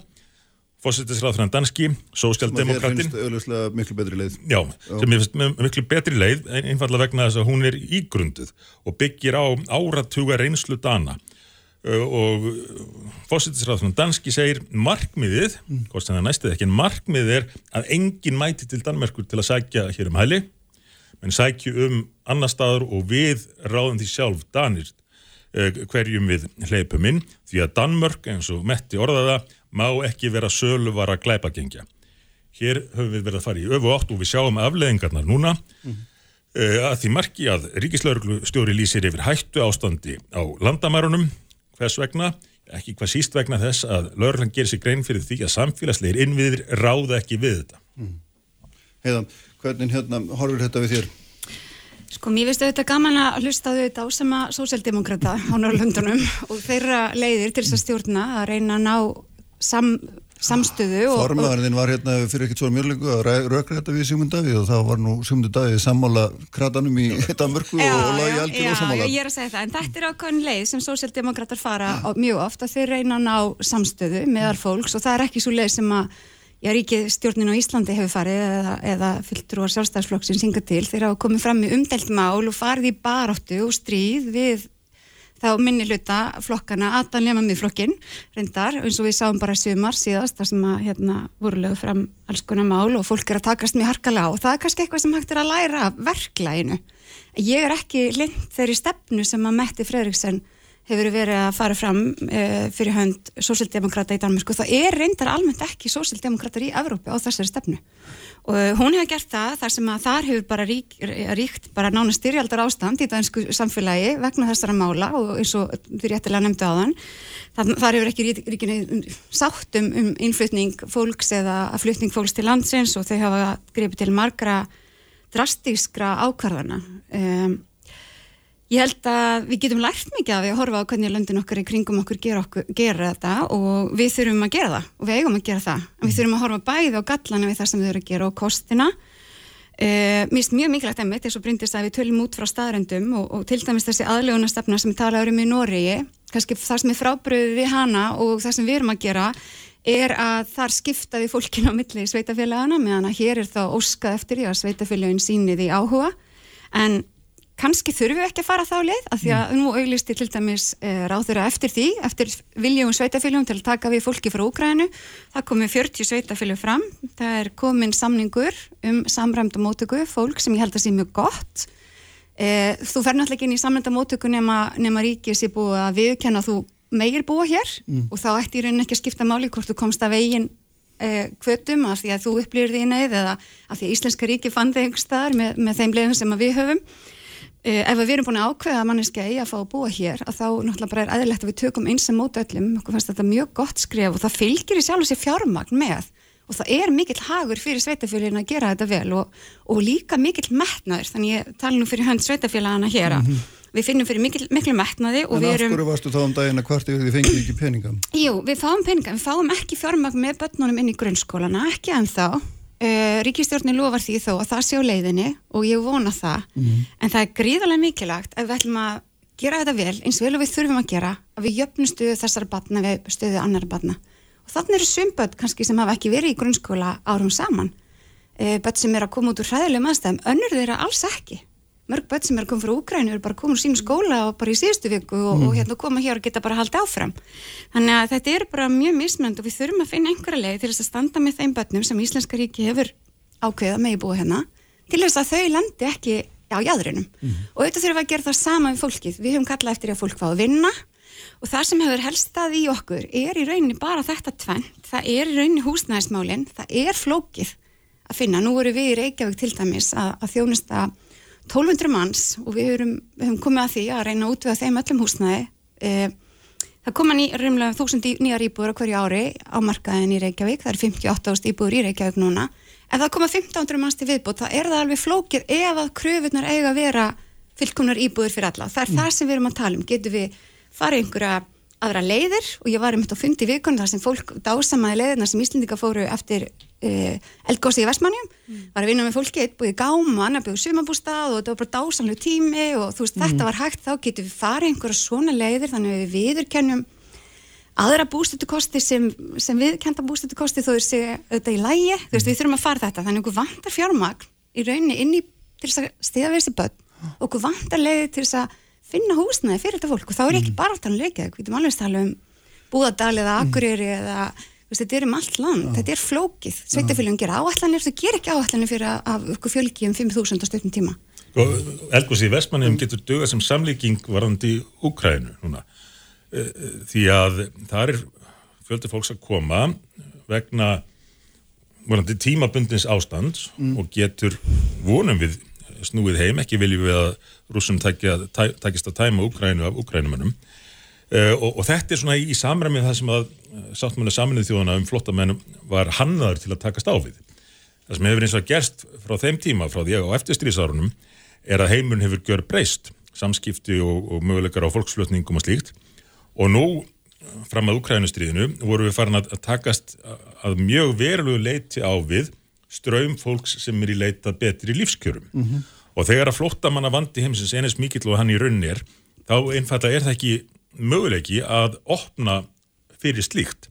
Speaker 8: fósittisráðfræðan danski, sósjaldemokratinn,
Speaker 4: finnst auðvitað miklu betri leið.
Speaker 8: Já, sem ég finnst miklu betri leið, ein- einfallega vegna þess að hún er ígrunduð og byggir á áratuga reynslu Dana og fósittisráðfræðan danski segir markmiðið, hvort sem það næstið ekki en markmiðið er að enginn mæti til Danmerkur til að sækja hér um hæli menn sækju um annar staður og við ráðum því sjálf Danir uh, hverjum við hleypum inn því að Danmörk eins og metti orðaða má ekki vera söluvara glæpagengja hér höfum við verið að fara í öfu átt og við sjáum afleðingarnar núna mm. að því marki að ríkislauruglu stjóri lýsir yfir hættu ástandi á landamærunum hvers vegna, ekki hvað síst vegna þess að lauruglan gerir sig grein fyrir því að samfélagslegir innviðir ráða ekki við þetta.
Speaker 4: Heiðan, hvernig hérna horfir þetta við þér?
Speaker 9: Sko, mér finnst þetta gaman að hlusta á þetta á sama sósjaldemokrata á Norrlöndunum og þeirra leiðir til þess að stjórna að reyna að ná sam, samstöðu
Speaker 4: Formaðurinn var hérna fyrir ekkert svo mjörlingu að rökra þetta við Sigmund Davíð og þá var nú Sigmund Davíð sammála kratanum í Danmörku og, og lagi algjör og sammála.
Speaker 9: Já, ég er að segja það, en þetta er ákvæðin leið sem sósjaldemokrater fara á, mjög oft að þeir reyna ná samstöðu meðar fólks og það er ekki svo leið sem að Já, ríkið stjórnin á Íslandi hefur farið eða, eða fylgtrúar sjálfstæðsflokksins hinga til. Þeir hafa komið fram í umdelt mál og farið í baráttu og stríð við þá minni hluta flokkana að nema miðflokkin reyndar eins og við sáum bara sumar síðast þar sem að hérna voru lögð fram alls konar mál og fólk er að takast mjög harkalega á og það er kannski eitthvað sem hægt er að læra verklæginu. Ég er ekki lind þeirri stefnu sem að Metti Fredriksson hefur verið að fara fram uh, fyrir hönd sósildemokrata í Danmarku. Það er reyndar almennt ekki sósildemokrater í Evrópu á þessari stefnu og hún hefur gert það þar sem að þar hefur bara rík, ríkt bara nána styrjaldar ástand í dansku samfélagi vegna þessara mála og eins og því réttilega nefndu á þann þar, þar hefur ekki ríkinu sátt um, um innflutning fólks eða að flutning fólks til landsins og þau hafa grepið til margra drastískra ákvarðana. Um, Ég held að við getum lært mikið af því að horfa á hvernig löndin okkar í kringum okkur gera, okkur, gera þetta og við þurfum að gera það og við eigum að gera það. En við þurfum að horfa bæði á gallana við það sem við þurfum að gera og kostina. Uh, mér finnst mjög mikilvægt emmitt eins og brindist að við tölum út frá staðröndum og, og til dæmis þessi aðlögunastefna sem talaður um í Nóriði, kannski það sem er frábröðið við hana og það sem við erum að gera er að þar skiptaði fólkin á milli sveitafélagana meðan að hér er þá óskað eftir því að sveitafélagin sínið í áhuga en kannski þurfum við ekki að fara þá leið af því að nú auglisti til dæmis e, ráður að eftir því, eftir viljum sveitafélagum til að taka við fólki frá Úgrænu það komi 40 sveitafélag fram. Það er komin samningur um samræmda mótöku, fólk sem ég held að sé mjög gott. E, þú fer náttúrulega ekki inn í samræmda mótöku nema, nema ríkið sé búið að viðkenna þú meir búa hér. Mm. og þá ætti í rauninni ekki að skipta máli hvort þú komst að veginn kvötum af því að þú upplýður því neið eða af því að Íslenska ríki fann þig einhver staðar með, með þeim leiðum sem við höfum. Eh, ef við erum búin að ákveða að manneski eigi að fá að búa hér að þá náttúrulega bara er aðeinlegt að við tökum eins sem mót öllum, okkur fannst þetta mjög gott skref og það fylgir í sjálf og sér fjármagn með og það er mikill hagur fyrir sveitafélagina að gera þetta vel og, og líka mikill metnaður, þannig ég tala nú fyrir hönd sveitafélagana hér að mm -hmm. við finnum fyrir mikil, miklu metnaði og
Speaker 4: en
Speaker 9: við
Speaker 4: erum... En af hverju varstu þá um daginn að hvart þið fengið ekki peninga?
Speaker 9: Jú, við fáum peninga, við fáum ekki fjármagn með börnunum inn í grunnskólana, ekki ennþá Uh, ríkistjórnin lofar því þó að það sé á leiðinni og ég vona það. Mm. en það er gríðarlega mikilagt að við ætlum að gera þetta vel eins vel og við þurfum að gera að við jöfnum stöðu þessara batna við stöðu annara batna og þannig eru sumböld kannski sem hafa ekki verið í grunnskóla árum saman. Uh, börn sem er að koma út úr hræðilegum aðstæðum önnur þeirra alls ekki mörg börn sem er að koma frá Úgrænu er bara koma úr sín skóla og bara í síðustu viku og, mm. og hérna koma hér og geta bara haldið áfram. Þannig að þetta er bara mjög mismönd og við þurfum að finna einhverja leið til þess að standa með þeim börnum sem Íslenska ríki hefur ákveða með í búið hérna til þess að þau landi ekki á jæðurinnum mm. og auðvitað þurfum að gera það sama við fólkið. Við höfum kallað eftir að fólk fá að vinna og það sem hefur helstað í okkur er í rauninni bara þetta tvenn það er í rauninni húsnæðismálinn það er flókið að finna. Nú voru við í Reykjavík til dæmis að, að þjónusta 1200 manns og við höfum, við höfum komið að því að reyna út við þeim öllum húsnæði. E, það koma ný, reymlega 1000 nýjar íbúður á hverju ári á markaðin í Reykjavík, það er 58 íbúður í Reykjavík núna, ef það koma 1500 manns til viðbúð, þá er það alveg flókir ef að kröfunar eiga að vera fylgkomnar íbúður fyrir alla, það er mm. það sem við erum að tala um, getur við farið einhverja aðra leiðir? Og ég var um þetta að fundi vikun þar sem fólk dásamaði leiðina sem Íslendika fóru eftir uh, eldgósi í Vestmannjum, mm. var að vinna með fólki eitt búið gáman, að búið sumabústað og þetta var bara dásamlu tími og þú veist mm. þetta var hægt, þá getur við farið einhverja svona leiðir þannig að við viðurkennum aðra bústættukosti sem, sem viðkenda bústættukosti þó er sér auðvitað í lægi, mm. þú veist við þurfum að fara þetta þannig að okkur vantar fjármagn í rauninni inni til þess að stiða við þessi börn og okkur vantar leiði til þess að finna húsnaði fyrir þetta fólk og þá er ekki mm. bara um Reykjavík, við getum alveg að tala um Búðardal eða mm. Akureyri eða veist, þetta er um allt land, Já. þetta er flókið sveitafélagum gera áallanir, það ger ekki áallanir fyrir að okkur fjölgi um 5.000 á stöfnum tíma
Speaker 8: Elgósi í Vestmannum mm. getur dögað sem samlíking varandi Úkrænu núna e, e, því að það er fjöldi fólks að koma vegna varandi tímabundins ástand mm. og getur vonum við snúið heim, ekki viljum við að rúsum takist að tæma Ukrænu af Ukrænumennum uh, og, og þetta er svona í, í samræmið það sem að eh, sáttmjölu saminnið þjóðana um flottamennum var hannaður til að takast á við. Það sem hefur eins og gerst frá þeim tíma, frá því á eftirstrísárunum, er að heimun hefur gjör breyst, samskipti og, og möguleikar á fólksflutningum og slíkt og nú fram að Ukrænustriðinu voru við farin að takast að mjög verulegu leiti á við ströym fólks sem er í leita betri lífskjörum mm -hmm. og þegar að flóttamanna vandi heimsins einast mikill og hann í raunin er þá einfallega er það ekki möguleiki að opna fyrir slíkt.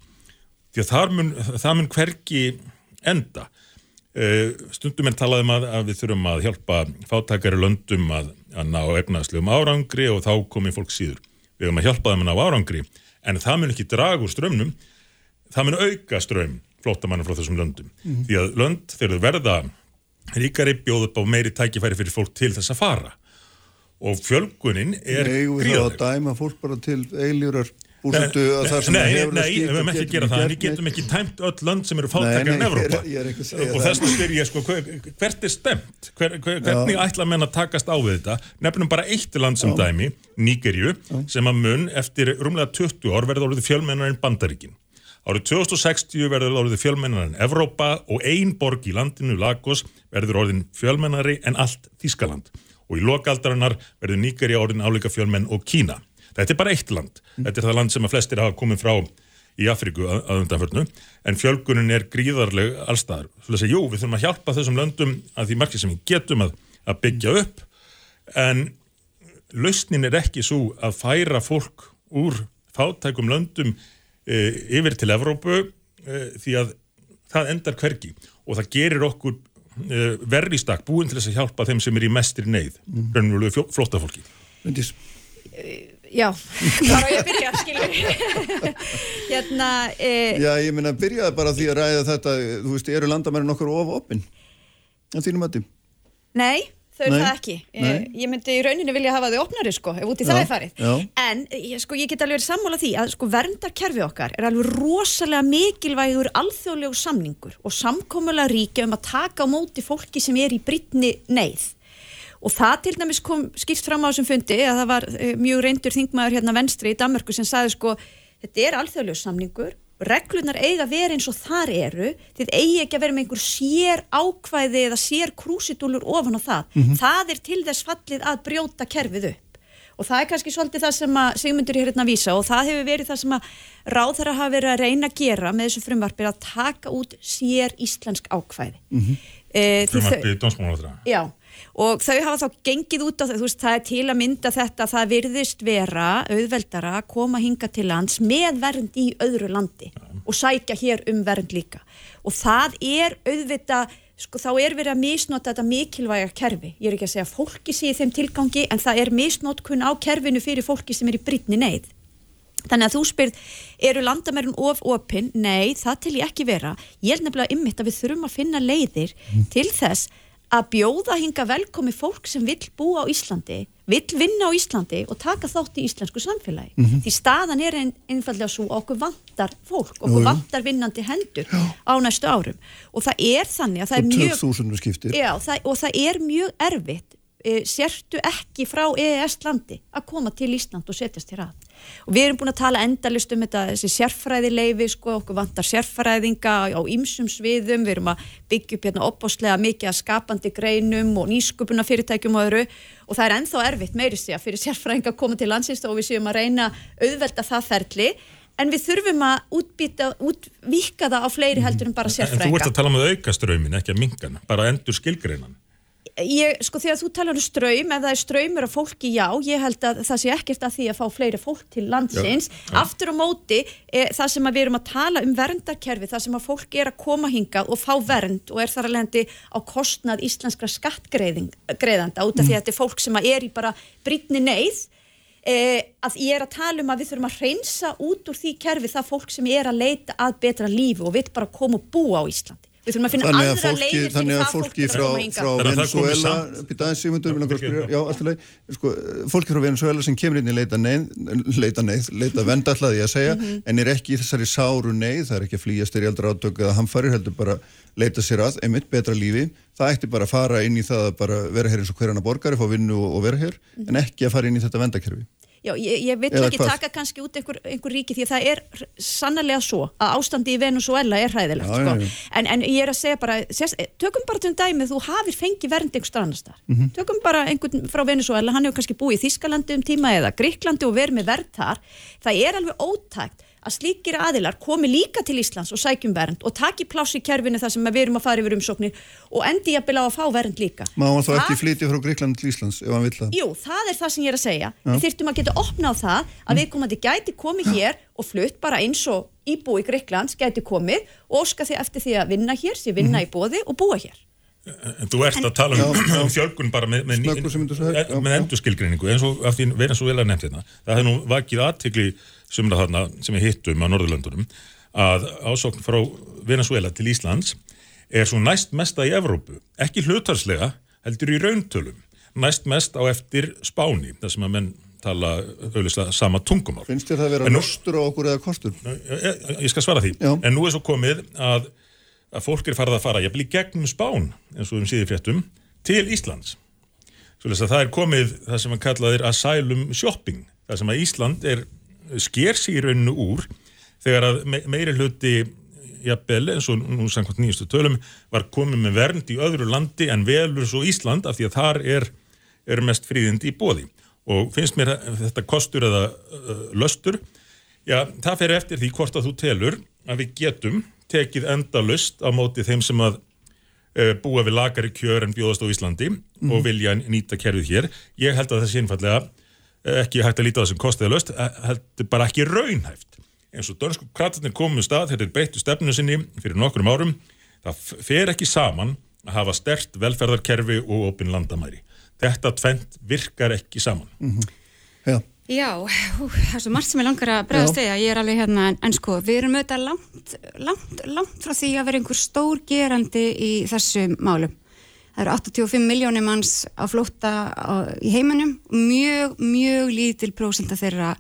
Speaker 8: Því að það mun, það mun hverki enda. Uh, stundum er talað um að, að við þurfum að hjálpa fátakari löndum að, að ná efnaðslegum árangri og þá komi fólk síður. Við höfum að hjálpa þeim að ná árangri en það mun ekki draga úr strömmnum það mun auka strömm flóttamanna frá þessum löndum.
Speaker 4: Mhm.
Speaker 8: því að lönd þegar þau verða ríkari bjóð upp á meiri tækifæri fyrir fólk til þess að fara og fjölgunin er
Speaker 4: við þá
Speaker 8: gríðarleg.
Speaker 4: að dæma fólk bara til eiljurar búsöldu að það sem
Speaker 8: nei,
Speaker 4: hefur
Speaker 8: nei,
Speaker 4: það skýrt
Speaker 8: við höfum
Speaker 4: og
Speaker 8: ekki að
Speaker 4: getur
Speaker 8: gera það. við getum ekki tæmt öll lönd sem eru
Speaker 4: Nei, nei,
Speaker 8: en Evrópa.
Speaker 4: að
Speaker 8: og þess að spyr ég sko, hver, hvert er stemt hver, hver, hvernig ætla menn að takast á við þetta? Nefnum bara eitt land sem dæmi Nígerju, sem að mun eftir rúmlega 20 ár verður orðið fjölmennar en Bandaríkin. Árið 2060 verður orðið fjölmennar en Evrópa og ein borg í landinu, Lagos verður orðin fjölmennari en allt Þískaland og í lokaldarinnar verður Nígerja orðin álíka fjölmenn og Kína. Þetta er bara eitt land, þetta er það land sem að flestir hafa komið frá í Afríku að, að undanförnu, en fjölgunin er gríðarleg allstaðar. Svo að segja, jú, við þurfum að hjálpa þessum löndum að því margir sem við getum að, að byggja upp, en lausnin er ekki svo að færa fólk úr fátækum löndum e, yfir til Evrópu e, því að það endar hvergi. Og það gerir okkur verri stakk búin til þess að hjálpa þeim sem er í mestri neyð, mm. raunverulegu flótta fólki.
Speaker 4: Bryndís,
Speaker 7: Já, <laughs> hvað á ég að byrja, skilur <laughs> Hérna, e,
Speaker 4: Já, ég minna, byrjaði bara á því að ræða þetta, þú veist, eru landamærin okkur of opinn? En þínum að því?
Speaker 7: nei, þau
Speaker 4: Nei,
Speaker 7: það ekki e,
Speaker 4: nei.
Speaker 7: Ég myndi í rauninni vilja hafa þau opnari, sko, ef út í
Speaker 4: Já,
Speaker 7: það er farið
Speaker 4: já.
Speaker 7: En, ég, sko, ég get alveg verið sammála því að, sko, verndarkerfi okkar er alveg rosalega mikilvægur alþjóðlegu samningur og samkomulega ríkja um að taka á móti fólki sem er í brittni neyð og það til dæmis kom skýrt fram á þessum fundi að það var e, mjög reyndur þingmaður hérna venstri í Danmörku sem sagði sko þetta er alþjóðlegu samningur reglunar eiga vera eins og þar eru. Þið eigi ekki að vera með einhver sér ákvæði eða sér krúsidúlur ofan á það. Það er til þess fallið að brjóta kerfið upp. Og það er kannski svolítið það sem að Sigmundur er hérna að vísa og það hefur verið það sem að ráðherra hafa verið að reyna að gera með þessu frumvarpir að taka út sér íslensk ákvæði mm -hmm. e,
Speaker 8: Frumvarpið dómsmálaráðherra.
Speaker 7: Já, og þau hafa þá gengið út á það, þú veist, það er til að mynda þetta, það virðist vera auðveldara að koma hinga til lands með vernd í öðru landi og sækja hér um vernd líka. Og það er auðvitað sko þá er verið að misnota þetta mikilvæga kerfi, ég er ekki að segja fólki sé þeim tilgangi en það er misnotkun á kerfinu fyrir fólki sem er í brittni neyð. Þannig að þú spyrð, eru landamærin of opinn? Nei, það til ég ekki vera. Ég er nefnilega ymmit að við þurfum að finna leiðir til þess að bjóða hinga velkomi fólk sem vill búa á Íslandi, vill vinna á Íslandi og taka þátt í íslensku samfélagi. Því staðan er ein, einfallega svo okkur vantar fólk, okkur vantar vinnandi hendur á næstu árum. Og það er þannig að það er
Speaker 4: og
Speaker 7: mjög...
Speaker 4: 2000 skiptir.
Speaker 7: Já, það, og það er mjög erfitt e, sértu ekki frá EES landi að koma til Ísland og setjast hér að og við erum búin að tala endalist um þetta þessi sérfræðileifi, sko, okkur vantar sérfræðinga á ýmsum sviðum. Við erum að byggja upp hérna opbáslega mikið að skapandi greinum og nýsköpuna fyrirtækjum og öðru. Og það er ennþá erfitt meiri sig að fyrir sérfræðinga að koma til landsins og við séum að reyna auðvelda það ferli. En við þurfum að útbýta, útvíka það á fleiri heldur en bara
Speaker 8: En þú ert
Speaker 7: sérfræðinga.
Speaker 8: að tala um að auka strömmin, ekki að minga hann, bara endur skilgreinan.
Speaker 7: Ég, sko þegar þú talar um ströym ef það er ströymur af fólki, já, ég held að það sé ekkert að því að fá fleiri fólk til landsins. Aftur á móti e, það sem að við erum að tala um verndarkerfi það sem að fólk er að koma hingað og fá vernd og er þar að lendi á kostnað íslenskra skattgreðanda út af því að þetta er fólk sem að er í bara brýtni neyð. E, að ég er að tala um að við þurfum að hreinsa út úr því kerfi það fólk sem er að leita að betra lífi og vill bara koma og búa á Íslandi við þurfum að finna
Speaker 4: Þannig að
Speaker 7: aðra
Speaker 4: fólki,
Speaker 7: leiðir
Speaker 4: þannig að fólki frá, frá
Speaker 8: komi
Speaker 4: Venezuela, býta aðeins
Speaker 8: Já,
Speaker 4: mig langar að spyrja- já, alltaf leið, sko, fólki frá Venezuela sem kemur inn í leita neyð, leita neyð, leita venda ætlaði ég að segja,
Speaker 7: Mhm.
Speaker 4: en er ekki í þessari sáru neyð, það er ekki að flýja styrjaldra átök eða hamfarir, heldur bara leita sér að, einmitt betra lífi, það ætti bara að fara inn í það að bara vera hér eins og hverjana borgari, fá vinnu og, vera hér,
Speaker 7: Mhm.
Speaker 4: en ekki að fara inn í þetta vendakerfi.
Speaker 7: Já, ég, ég vil ekki
Speaker 4: hvað?
Speaker 7: taka kannski út einhver, einhver ríki því að það er sannlega svo að ástandi í Venezuela er hræðilegt
Speaker 4: Já,
Speaker 7: sko.
Speaker 4: já.
Speaker 7: En, en ég er að segja bara sérst, tökum bara til um dæmi þú hafir fengið vernd einhver annars þar
Speaker 4: Mhm.
Speaker 7: tökum bara einhvern frá Venezuela hann hefur kannski búið í Þískalandi um tíma eða Gríklandi og verið með vernd þar það er alveg ótækt að slíkir aðilar komi líka til Íslands og sækjum vernd og taki pláss í kerfinu þar sem við erum að fara yfir umsóknir og endi jafnvel á að fá vernd líka
Speaker 4: Má hann þá
Speaker 7: Það-
Speaker 4: ekki flytja frá Gríkland til Íslands ef hann vill það?
Speaker 7: Jú, það er það sem ég er að segja. Við þyrftum að geta opnað það að
Speaker 4: Mm.
Speaker 7: viðkomandi gæti komið hér og flutt bara eins og íbúi Greiklands gæti komið og óska því eftir því að vinna hér, sé
Speaker 4: Mhm.
Speaker 7: vinna í bóði og búa hér.
Speaker 8: En þú ert að tala um,
Speaker 4: Já,
Speaker 8: um fjölgun bara með, með,
Speaker 4: svo
Speaker 8: með endurskilgreiningu eins og af því verið eins og vel að nefnt hérna. Það hefði nú vakið aðtikli sumra þarna sem við hittum á Norðurlöndunum að ásókn frá Venezuela til Íslands er svo næst mesta í Evrópu, ekki hlutarslega heldur í rauntölum næst mest á eftir Spáni þar sem að menn tala auðvitað sama tungumál.
Speaker 4: Finnst þér það að vera
Speaker 8: nú-
Speaker 4: löstur á okkur eða kostur?
Speaker 8: ég, ég skal svara því.
Speaker 4: Já.
Speaker 8: en nú er svo komið að, að fólk er farið að fara ég bli gegnum spán eins og um síði fréttum til Íslands. Svo að það er komið það sem að kallaðir asylum shopping það sem að Ísland er sker sig í rauninu úr þegar að me meiri hluti jafnvel eins og nú samkvæmt nýjustu tölum var komið með vernd í öðru landi en velur svo Ísland af því að þar er, er mest fríðind í bóði og finnst mér þetta kostur eða uh, löstur? Já, það fer eftir því hvort að þú telur að við getum tekið endalust á móti þeim sem að uh, búa við lagari kjör en bjóðast á Íslandi og vilja nýta kerfið hér. Ég held að það sé einfallega eh, ekki hægt að líta á þessum kostiða löst, heldur bara ekki raunhæft. Eins og dönsku kratarnir komum um stað, þetta er beittu stefnu sinni fyrir nokkrum árum, það fer ekki saman að hafa stert velferðarkerfi og opin landamæri. Þetta tvent virkar ekki saman.
Speaker 4: Já,
Speaker 9: Já, hú, það er svo margt sem ég langar að bregðast að ég er alveg hérna, en, en sko, við erum auðvitað langt, langt, langt frá því að vera einhver stór gerandi í þessum málum. Það eru 85 miljónir manns á flótta á, í heiminum mjög, mjög lítil prósenta þeirra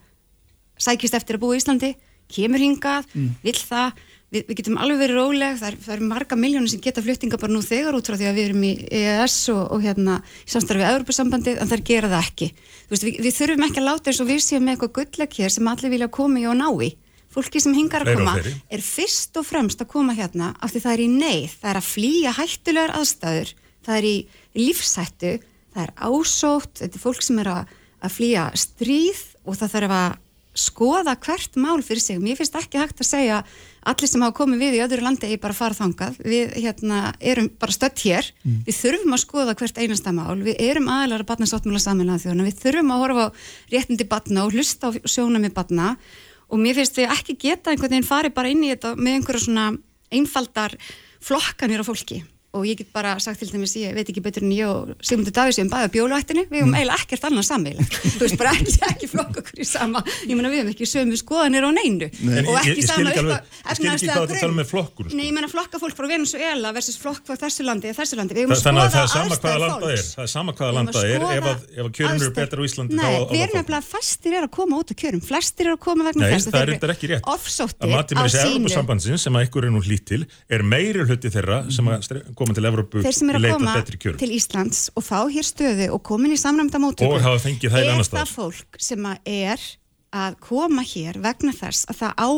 Speaker 9: sækist eftir að búa í Íslandi, kemur hingað, vill það, við, við getum alveg verið róleg, það er, það er marga miljónir sem geta fluttinga bara nú þegar út frá því að við erum í EES og, og hérna í samstarfi við Evropasambandið, en það gera það ekki. Veist, við, við þurfum ekki að láta eins og við séum með eitthvað gullegg hér sem allir vilja koma í og ná í. Fólki sem hingar að koma er fyrst og fremst að koma hérna af því það er í neyð, það er að flýja hættulegar aðstæður, það er í lífshættu, það er ásótt, þetta er fólk sem er að, að flýja stríð og það þarf að skoða hvert mál fyrir sig. Mér finnst ekki hægt að segja allir sem hafa komið við í öðru landi eigi bara fara þangað. Við hérna, erum bara stödd hér, við þurfum að skoða hvert einasta mál, við erum aðlar að batna sáttmála saminlega þjóðana, við þurfum að horfa á réttindi batna og hlusta á sjónami batna og mér finnst við ekki geta einhvern veginn farið bara inn í þetta með einhverja svona einfaldar flokkanir á fólki og ég get bara sagt til dæmis, ég veit ekki betur en ég og Sigmundur Davíðs um bæða bjóluættinni. Við
Speaker 8: Mm.
Speaker 9: höfum eiginlega ekkert annað sammeilegt þú veist bara ekki, ekki flokk okkur í sama. Ég meina við höfum ekki sömu skoðanir á neinu.
Speaker 8: En
Speaker 9: og ekki
Speaker 8: ég
Speaker 9: sama
Speaker 8: ég þú tala með flokkun, sko.
Speaker 9: Nei, ég meina flokka fólk frá Venezuela versus flokk frá þessu landi eða þessu landi. Við höfum
Speaker 8: Þa-
Speaker 9: að
Speaker 8: Þannig að
Speaker 9: skoða
Speaker 8: það er sama hvaða landa er, er sama
Speaker 9: Við
Speaker 8: er, ef að, kjörun eru betra á Íslandi
Speaker 9: Nei, við erum nefnilega fastir er að koma út á kjörum. Flestir eru að koma vegna
Speaker 8: Nei,
Speaker 9: þess
Speaker 8: er Að mati
Speaker 9: á
Speaker 8: koma til Evrópu
Speaker 9: þeir sem eru að koma til Íslands og fá hér stöðu og komin í samræmda
Speaker 8: annars
Speaker 9: er það fólk sem að er að koma hér vegna þess að það á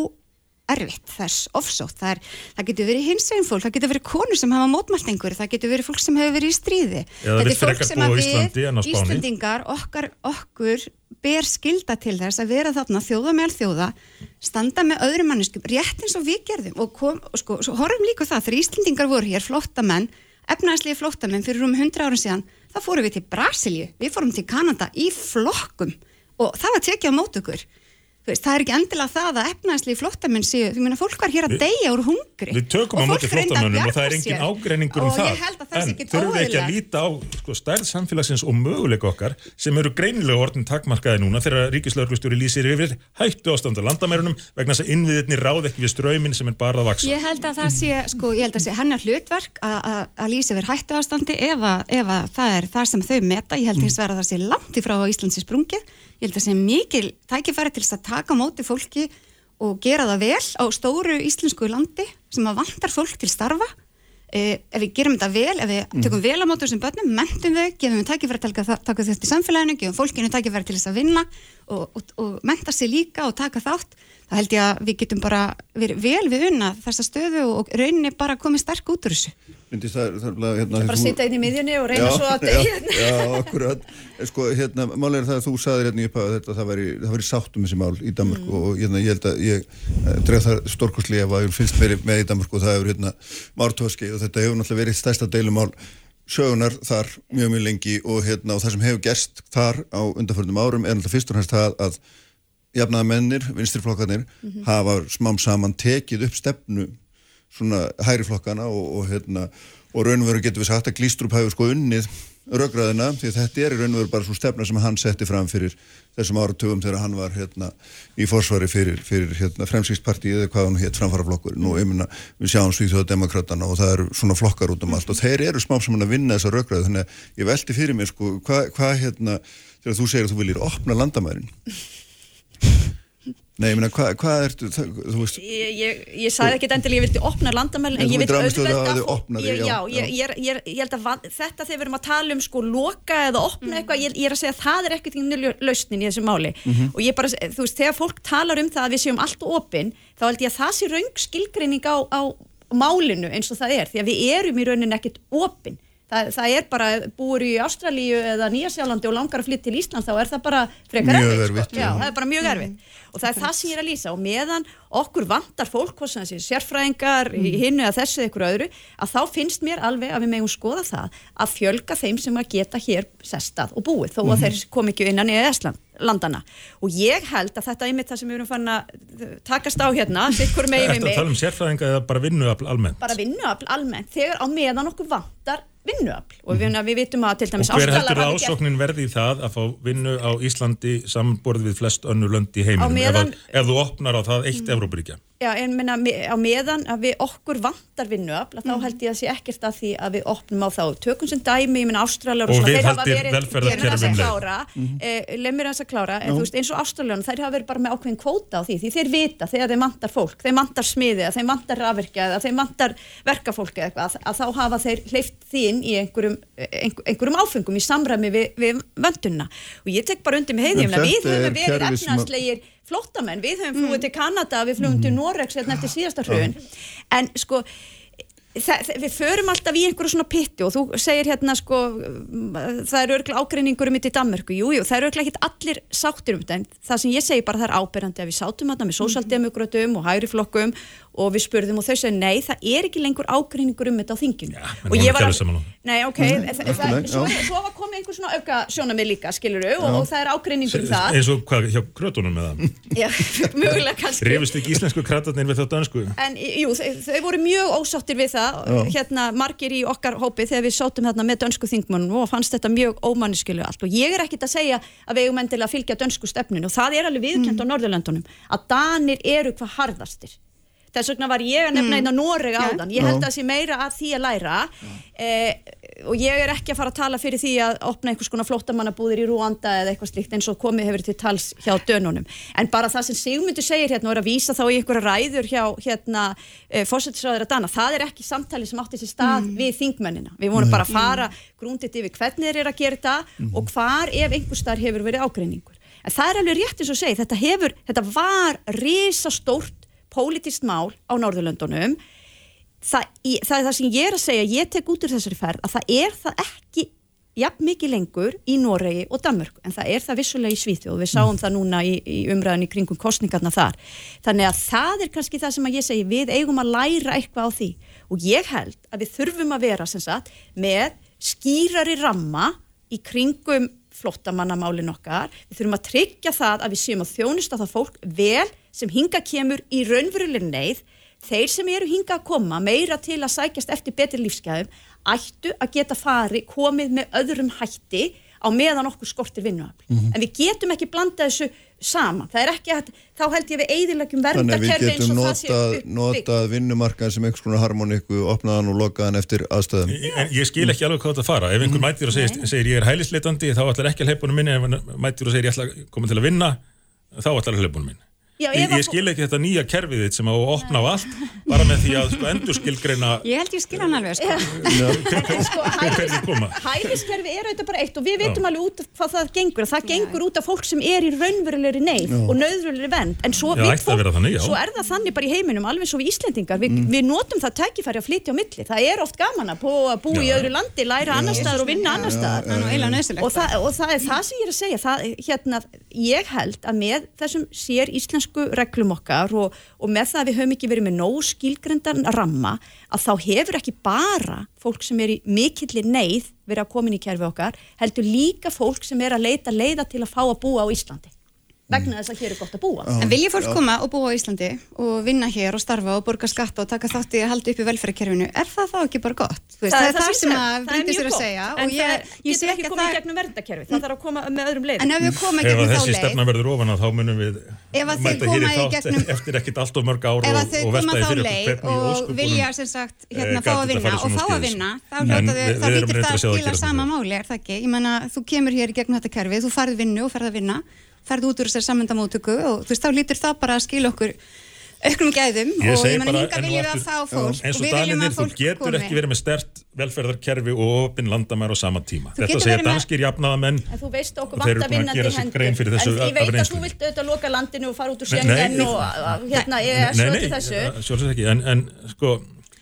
Speaker 9: erfitt. Þess ofsótt, það, er, það getur verið hinsvegin fólk, það getur verið konur sem hafa mótmælt einhverju, það getur verið fólk sem hefur verið í stríði.
Speaker 8: Eða
Speaker 9: Þetta er fólk sem að
Speaker 8: Íslandi
Speaker 9: við
Speaker 8: Spáni.
Speaker 9: Íslendingar okkar, okkur ber skilda til þess að vera þarna þjóða meðal þjóða standa með öðrum manneskum, rétt eins og við gerðum. Og, kom, og sko, svo horfum líka það þegar Íslendingar voru hér flottamenn efnaðslegi flottamenn fyrir rúm 100 árum síðan þá fórum við til Brasilíu, við fórum til Kanada í flokkum. Og það var tekið á mót okkur veist, það er ekki endilega það að efnaðslegi flottamenn séu, þú meina fólk var hér að deyja úr hungri
Speaker 8: Við tökum á
Speaker 9: að
Speaker 8: flottamönnum og það er engin ágreiningur um það.
Speaker 9: það
Speaker 8: en þurfum við ekki að líta á sko, stærð samfélagsins og möguleika okkar sem eru greinilega orðin takmarkaði núna þegar ríkislauglustjóri lýsir yfir hættu ástand á landamærunum vegna þess að innviðirni ráð ekki við ströyminn sem er bara að vaksa
Speaker 9: Ég held að það sé, sko, ég held að sé hennar hlutverk að- lýsa yfir hættu ástandi ef, að, það er það sem þau meta, ég held að það sé langt í frá að Íslands er sprungið, ég held að sé mikil tækifæri til að taka móti fólki og gera það vel á stóru íslensku landi sem að vantar fólk til starfa eh, ef við gerum þetta vel, ef við tökum vel á móti þessum börnum, mentum þau, gefum við tækifæri til að taka þetta í samfélaginu, gefum fólkinu tækifæri til þess að vinna og, og, og menta sig líka og taka þátt, þá held ég að við getum bara verið vel við unna þessa stöðu og rauninni bara komið sterk út úr þessu.
Speaker 4: Myndi það, bara, hérna,
Speaker 7: bara sitja inn í miðjunni og reyna svo að <laughs>
Speaker 4: já,
Speaker 7: deyja.
Speaker 4: já, akkurat. En sko, hérna, málega er það að þú saðir hérna í upphæðu þetta það væri, væri sátt um þessi mál í Danmark
Speaker 7: Mm.
Speaker 4: og hérna, ég held að ég uh, dreg það stórkostlega ef að ég finnst verið með í Danmark og það hefur hérna mártóðski og þetta hefur náttúrulega verið stærsta deilumál sögunar þar mjög mjög lengi og hérna og það sem hefur gerst þar á undanförnum árum er náttúrulega fyrst og hægst það að jafnaða mennir, vinstriflokkarnir hafa smám saman tekið upp stefnu svona hæri flokkana og, og hérna og raun og veru getur við sagt að Glístrup hafi sko unnið raugraðina því þetta er í raun og veru bara svona stefna sem hann setti fram fyrir þessum áratugum þegar hann var hérna í forsvari fyrir, fyrir hérna fremsýstpartíið eða hvað hann hétt framfaraflokkur nú ég minna við sjáum Svíþjóðademokratana og það eru svona flokkar út um allt. Og þeir eru smá saman að vinna þessa raugraði þannig að ég veldi fyrir mig sko hvað hva, hérna þegar þú segir að þú viljir opna landamærin Nei, ég meina, hvað hva ertu, þú veist...
Speaker 7: Ég, ég, ég sagði ekkert endilega, ég vildi opna landamælinn, en ég vil
Speaker 4: auðvitað...
Speaker 7: Þig, já, já, ég, ég, ég, ég held að þetta þegar við erum að tala um sko loka eða opna mm. eitthvað, ég er að segja að það er ekkert í lausnin í þessu máli mm -hmm. og ég bara, þú veist, þegar fólk talar um það að við séum allt opinn, þá held ég að það sé raung skilgreining á, á málinu eins og það er, því að við erum í raunin ekkert opinn Það, það er bara, búur í Ástralíu eða Nýjasjálandi og langar að flytta til Ísland þá er það bara frekar
Speaker 4: erfitt, erfitt sko.
Speaker 7: Já, það er bara mjög mm. Og það er það sem ég er að lýsa og meðan okkur vantar fólk, hvað sem þessi sérfræðingar mm. í hinnu eða þessu eða ykkur öðru að þá finnst mér alveg að við megum skoða það að fjölga þeim sem að geta hér sestað og búið þó að mm. þeir kom ekki innan í Ísland landana og ég held að þetta er einmitt það sem við erum fann að takast á hérna sikkur megin við mig.
Speaker 8: Það tala um sérfræðinga eða bara vinnuafl almennt?
Speaker 7: Bara vinnuafl almennt þegar á meðan okkur vantar vinnuafl. Og við, við vitum að til dæmis
Speaker 8: Og hver heldur að ásóknin verði í það að fá vinnu á Íslandi samanborð við flest önnu lönd í heiminum meðan... ef, ef þú opnar á það eitt mm.
Speaker 7: Já, en minna, á meðan að við okkur vantar vinnuafl, þá mhm. held ég að sé ekkert að því að við opnum á þá. Tökum sem dæmi, ég minna Ástralar
Speaker 8: og, og við haldir velferðarkerfum
Speaker 7: klára, mm -hmm. eh, lemur hans að klára en þú veist eins og Ástralarna, þær hafa verið bara með ákveðin kvóta á því, því þeir vita þegar þeir mantar fólk, þeir mantar smiði, þeir mantar rafverkja, þeir mantar verkafólk eða eitthvað, að, að þá hafa þeir hleyft þín í einhverjum, einhver, einhverjum áfengum í samræmi við, við vöndunna og ég tek bara undir með heiðjum flottamenn, við höfum flúið mm. til Kanada, við flúum mm. til Norex hérna eftir síðasta hrjön, en sko það, við förum alltaf í einhverju svona pitti og þú segir hérna sko það eru örglega ágreiningur um þetta í Danmörku. Jújú, jú, það eru örglega ekki allir sáttir um þetta en það sem ég segi bara það er áberandi að við sátum hérna með mhm. sósaldemokratum og hægri flokkum og við spurðum og þau segja nei, það er ekki lengur ágreiningur um þetta á þinginu.
Speaker 8: Ja, og ég var að,
Speaker 7: nei ok mm, það, svo, svo var komið einhver svona auka sjónamið líka, skiluru, og, og það er ágreiningur um það.
Speaker 8: eins og hvað hjá krötunum með
Speaker 7: það já, <laughs> mögulega kannski.
Speaker 8: Reyfist ekki íslensku krötunir við þá dansku
Speaker 7: en jú, þau, þau voru mjög ósáttir við það já. hérna margir í okkar hópi þegar við sátum hérna með dönsku þingmunum og fannst þetta mjög ómanniskilu allt. Og ég er ekkit að segja að við eigum endilega að fylgja dönsku stefninu og það er alveg viðkjönd mm. á Norðurlandunum að Danir eru hvað harðastir. Þess vegna var ég að nefna mm. einn á Noreg áðan. Ég held að það sé meira að því að læra. Eh, og ég er ekki að fara að tala fyrir því að opna einhvers konar flottamannabúðir í Rúanda eða eitthvað slikt eins og komið hefur til tals hjá dönunum. En bara það sem Sigmundur segir hérna og er að vísa þá í einhverja ræður hjá hérna eh, fórsættisræður að dana, það er ekki samtali sem átti sér stað mm. við þingmennina. Við vorum bara að fara grúndit yfir hvernig þeir eru að gera þetta mm. og hvar ef einhver starf hefur verið ágreiningur. En það er alveg rétt eins og segi, þetta, hefur, þetta var risastórt pólitist mál á Norðurlöndunum það, það er það sem ég er að segja ég tek út úr þessari ferð að það er það ekki jafn mikið lengur í Noregi og Danmörk en það er það vissulega í Svíþjóð við sáum mm. það núna í, í umræðinni kringum kostningarna þar. Þannig að það er kannski það sem að ég segi við eigum að læra eitthvað á því. Og ég held að við þurfum að vera sagt, með skýrari ramma í kringum flottamannamálin okkar. Við þurfum að tryggja það að við séum að þjónusta það fólk vel sem hinga kemur í raunveruleg neyð þeir sem eru hinga að koma meira til að sækjast eftir betri lífsgæðum ættu að geta fari komið með öðrum hætti á meðan okkur skortir vinnuafl. Mm -hmm. en við getum ekki blanda þessu saman, það er ekki að þá held ég við eigðilegjum verndarkerfi eins og það sé
Speaker 4: upp Þannig við getum notað vinnumarkað sem einhvers konar harmoníku, opnaðan og lokaðan eftir aðstöðum
Speaker 8: En ég skil ekki alveg hvað þetta fara. Ef einhver mætir og segir, segir ég er hælisleitandi þá ætlar ekki að leipunum minni ef mætir og segir ég ætla að koma til að vinna þá ætlar að leipunum minni Já, ég, ég skil ekki þetta nýja kerfið þitt sem á að opna á allt bara með því að sko, endur skilgreina
Speaker 9: Ég held ég skil hann alveg sko. <laughs>
Speaker 8: sko,
Speaker 7: Hæliskerfi er auðvitað bara eitt og við veitum alveg út hvað það gengur það gengur út af fólk sem er í raunverulegri neyð og nöðrulegri vend en svo, já, fólk, þannig, svo er það þannig bara í heiminum alveg svo við Íslendingar, Vi, mm. við notum það tækifæri að flytja á milli, það er oft gaman að búa í öðru landi, læra annar staðar og vinna annar staðar. Og það er það sem ég er að segja íslensku reglum okkar og, og með það að við höfum ekki verið með nóg skilgrendan ramma að þá hefur ekki bara fólk sem er í mikillir neyð verið að koma inn í kerfi okkar, heldur líka fólk sem er að leita leiða til að fá að búa á Íslandi. Vegna þess að hér er gott að búa.
Speaker 9: En vilja fólk koma og búa á Íslandi og vinna hér og starfa og borga skatta og taka þátt í að halda upp í velferðarkerfinu, er það þá ekki bara gott? Þú Veist, það, er það sem að Bryndís er að segja.
Speaker 7: En
Speaker 9: og ég,
Speaker 7: það
Speaker 9: ég
Speaker 7: getur
Speaker 9: sé
Speaker 7: ekki komið í
Speaker 9: það
Speaker 7: gegnum verndakerfi það þarf að koma með öðrum leiðum.
Speaker 9: En ef við komum
Speaker 8: Ef
Speaker 9: gegnum þá
Speaker 8: þessi
Speaker 9: leið.
Speaker 8: stefna verður ofan að þá munum við
Speaker 9: Ef
Speaker 8: mæta hér
Speaker 9: koma
Speaker 8: í
Speaker 9: í
Speaker 8: þátt eftir ekkit allt of mörg ár
Speaker 9: ef
Speaker 8: og,
Speaker 9: koma
Speaker 8: velta
Speaker 9: þá
Speaker 8: fyrir
Speaker 9: leið
Speaker 8: í
Speaker 9: og vilja sem sagt hérna
Speaker 8: eh,
Speaker 9: fá
Speaker 8: gat
Speaker 9: að vinna og fá að vinna þá
Speaker 8: En
Speaker 9: hljóta
Speaker 8: við-
Speaker 9: þau, þá
Speaker 8: við erum
Speaker 9: lítur
Speaker 8: reyndar
Speaker 9: það
Speaker 8: það
Speaker 9: er það vinna farð út úr þessari sammyndamótöku og þú veist, þá lítur það bara að skila okkur auknum gæðum
Speaker 8: Ég
Speaker 9: og ég menna, hinga viljum við að fá fólk
Speaker 8: eins
Speaker 9: og
Speaker 8: og
Speaker 9: að
Speaker 8: þú getur
Speaker 9: komi.
Speaker 8: ekki verið með stert velferðarkerfi og opinn landamæra á sama tíma.
Speaker 9: Þú
Speaker 8: þetta segja danskir jafnaðamenn
Speaker 7: En þú veist okkur vant að
Speaker 8: gera sér
Speaker 7: hendur. En ég veit að þú vilt auðvitað loka landinu og fara út úr
Speaker 8: nei,
Speaker 7: og hérna, ég er svo til þessu.
Speaker 8: sjálfsagt ekki. En, en sko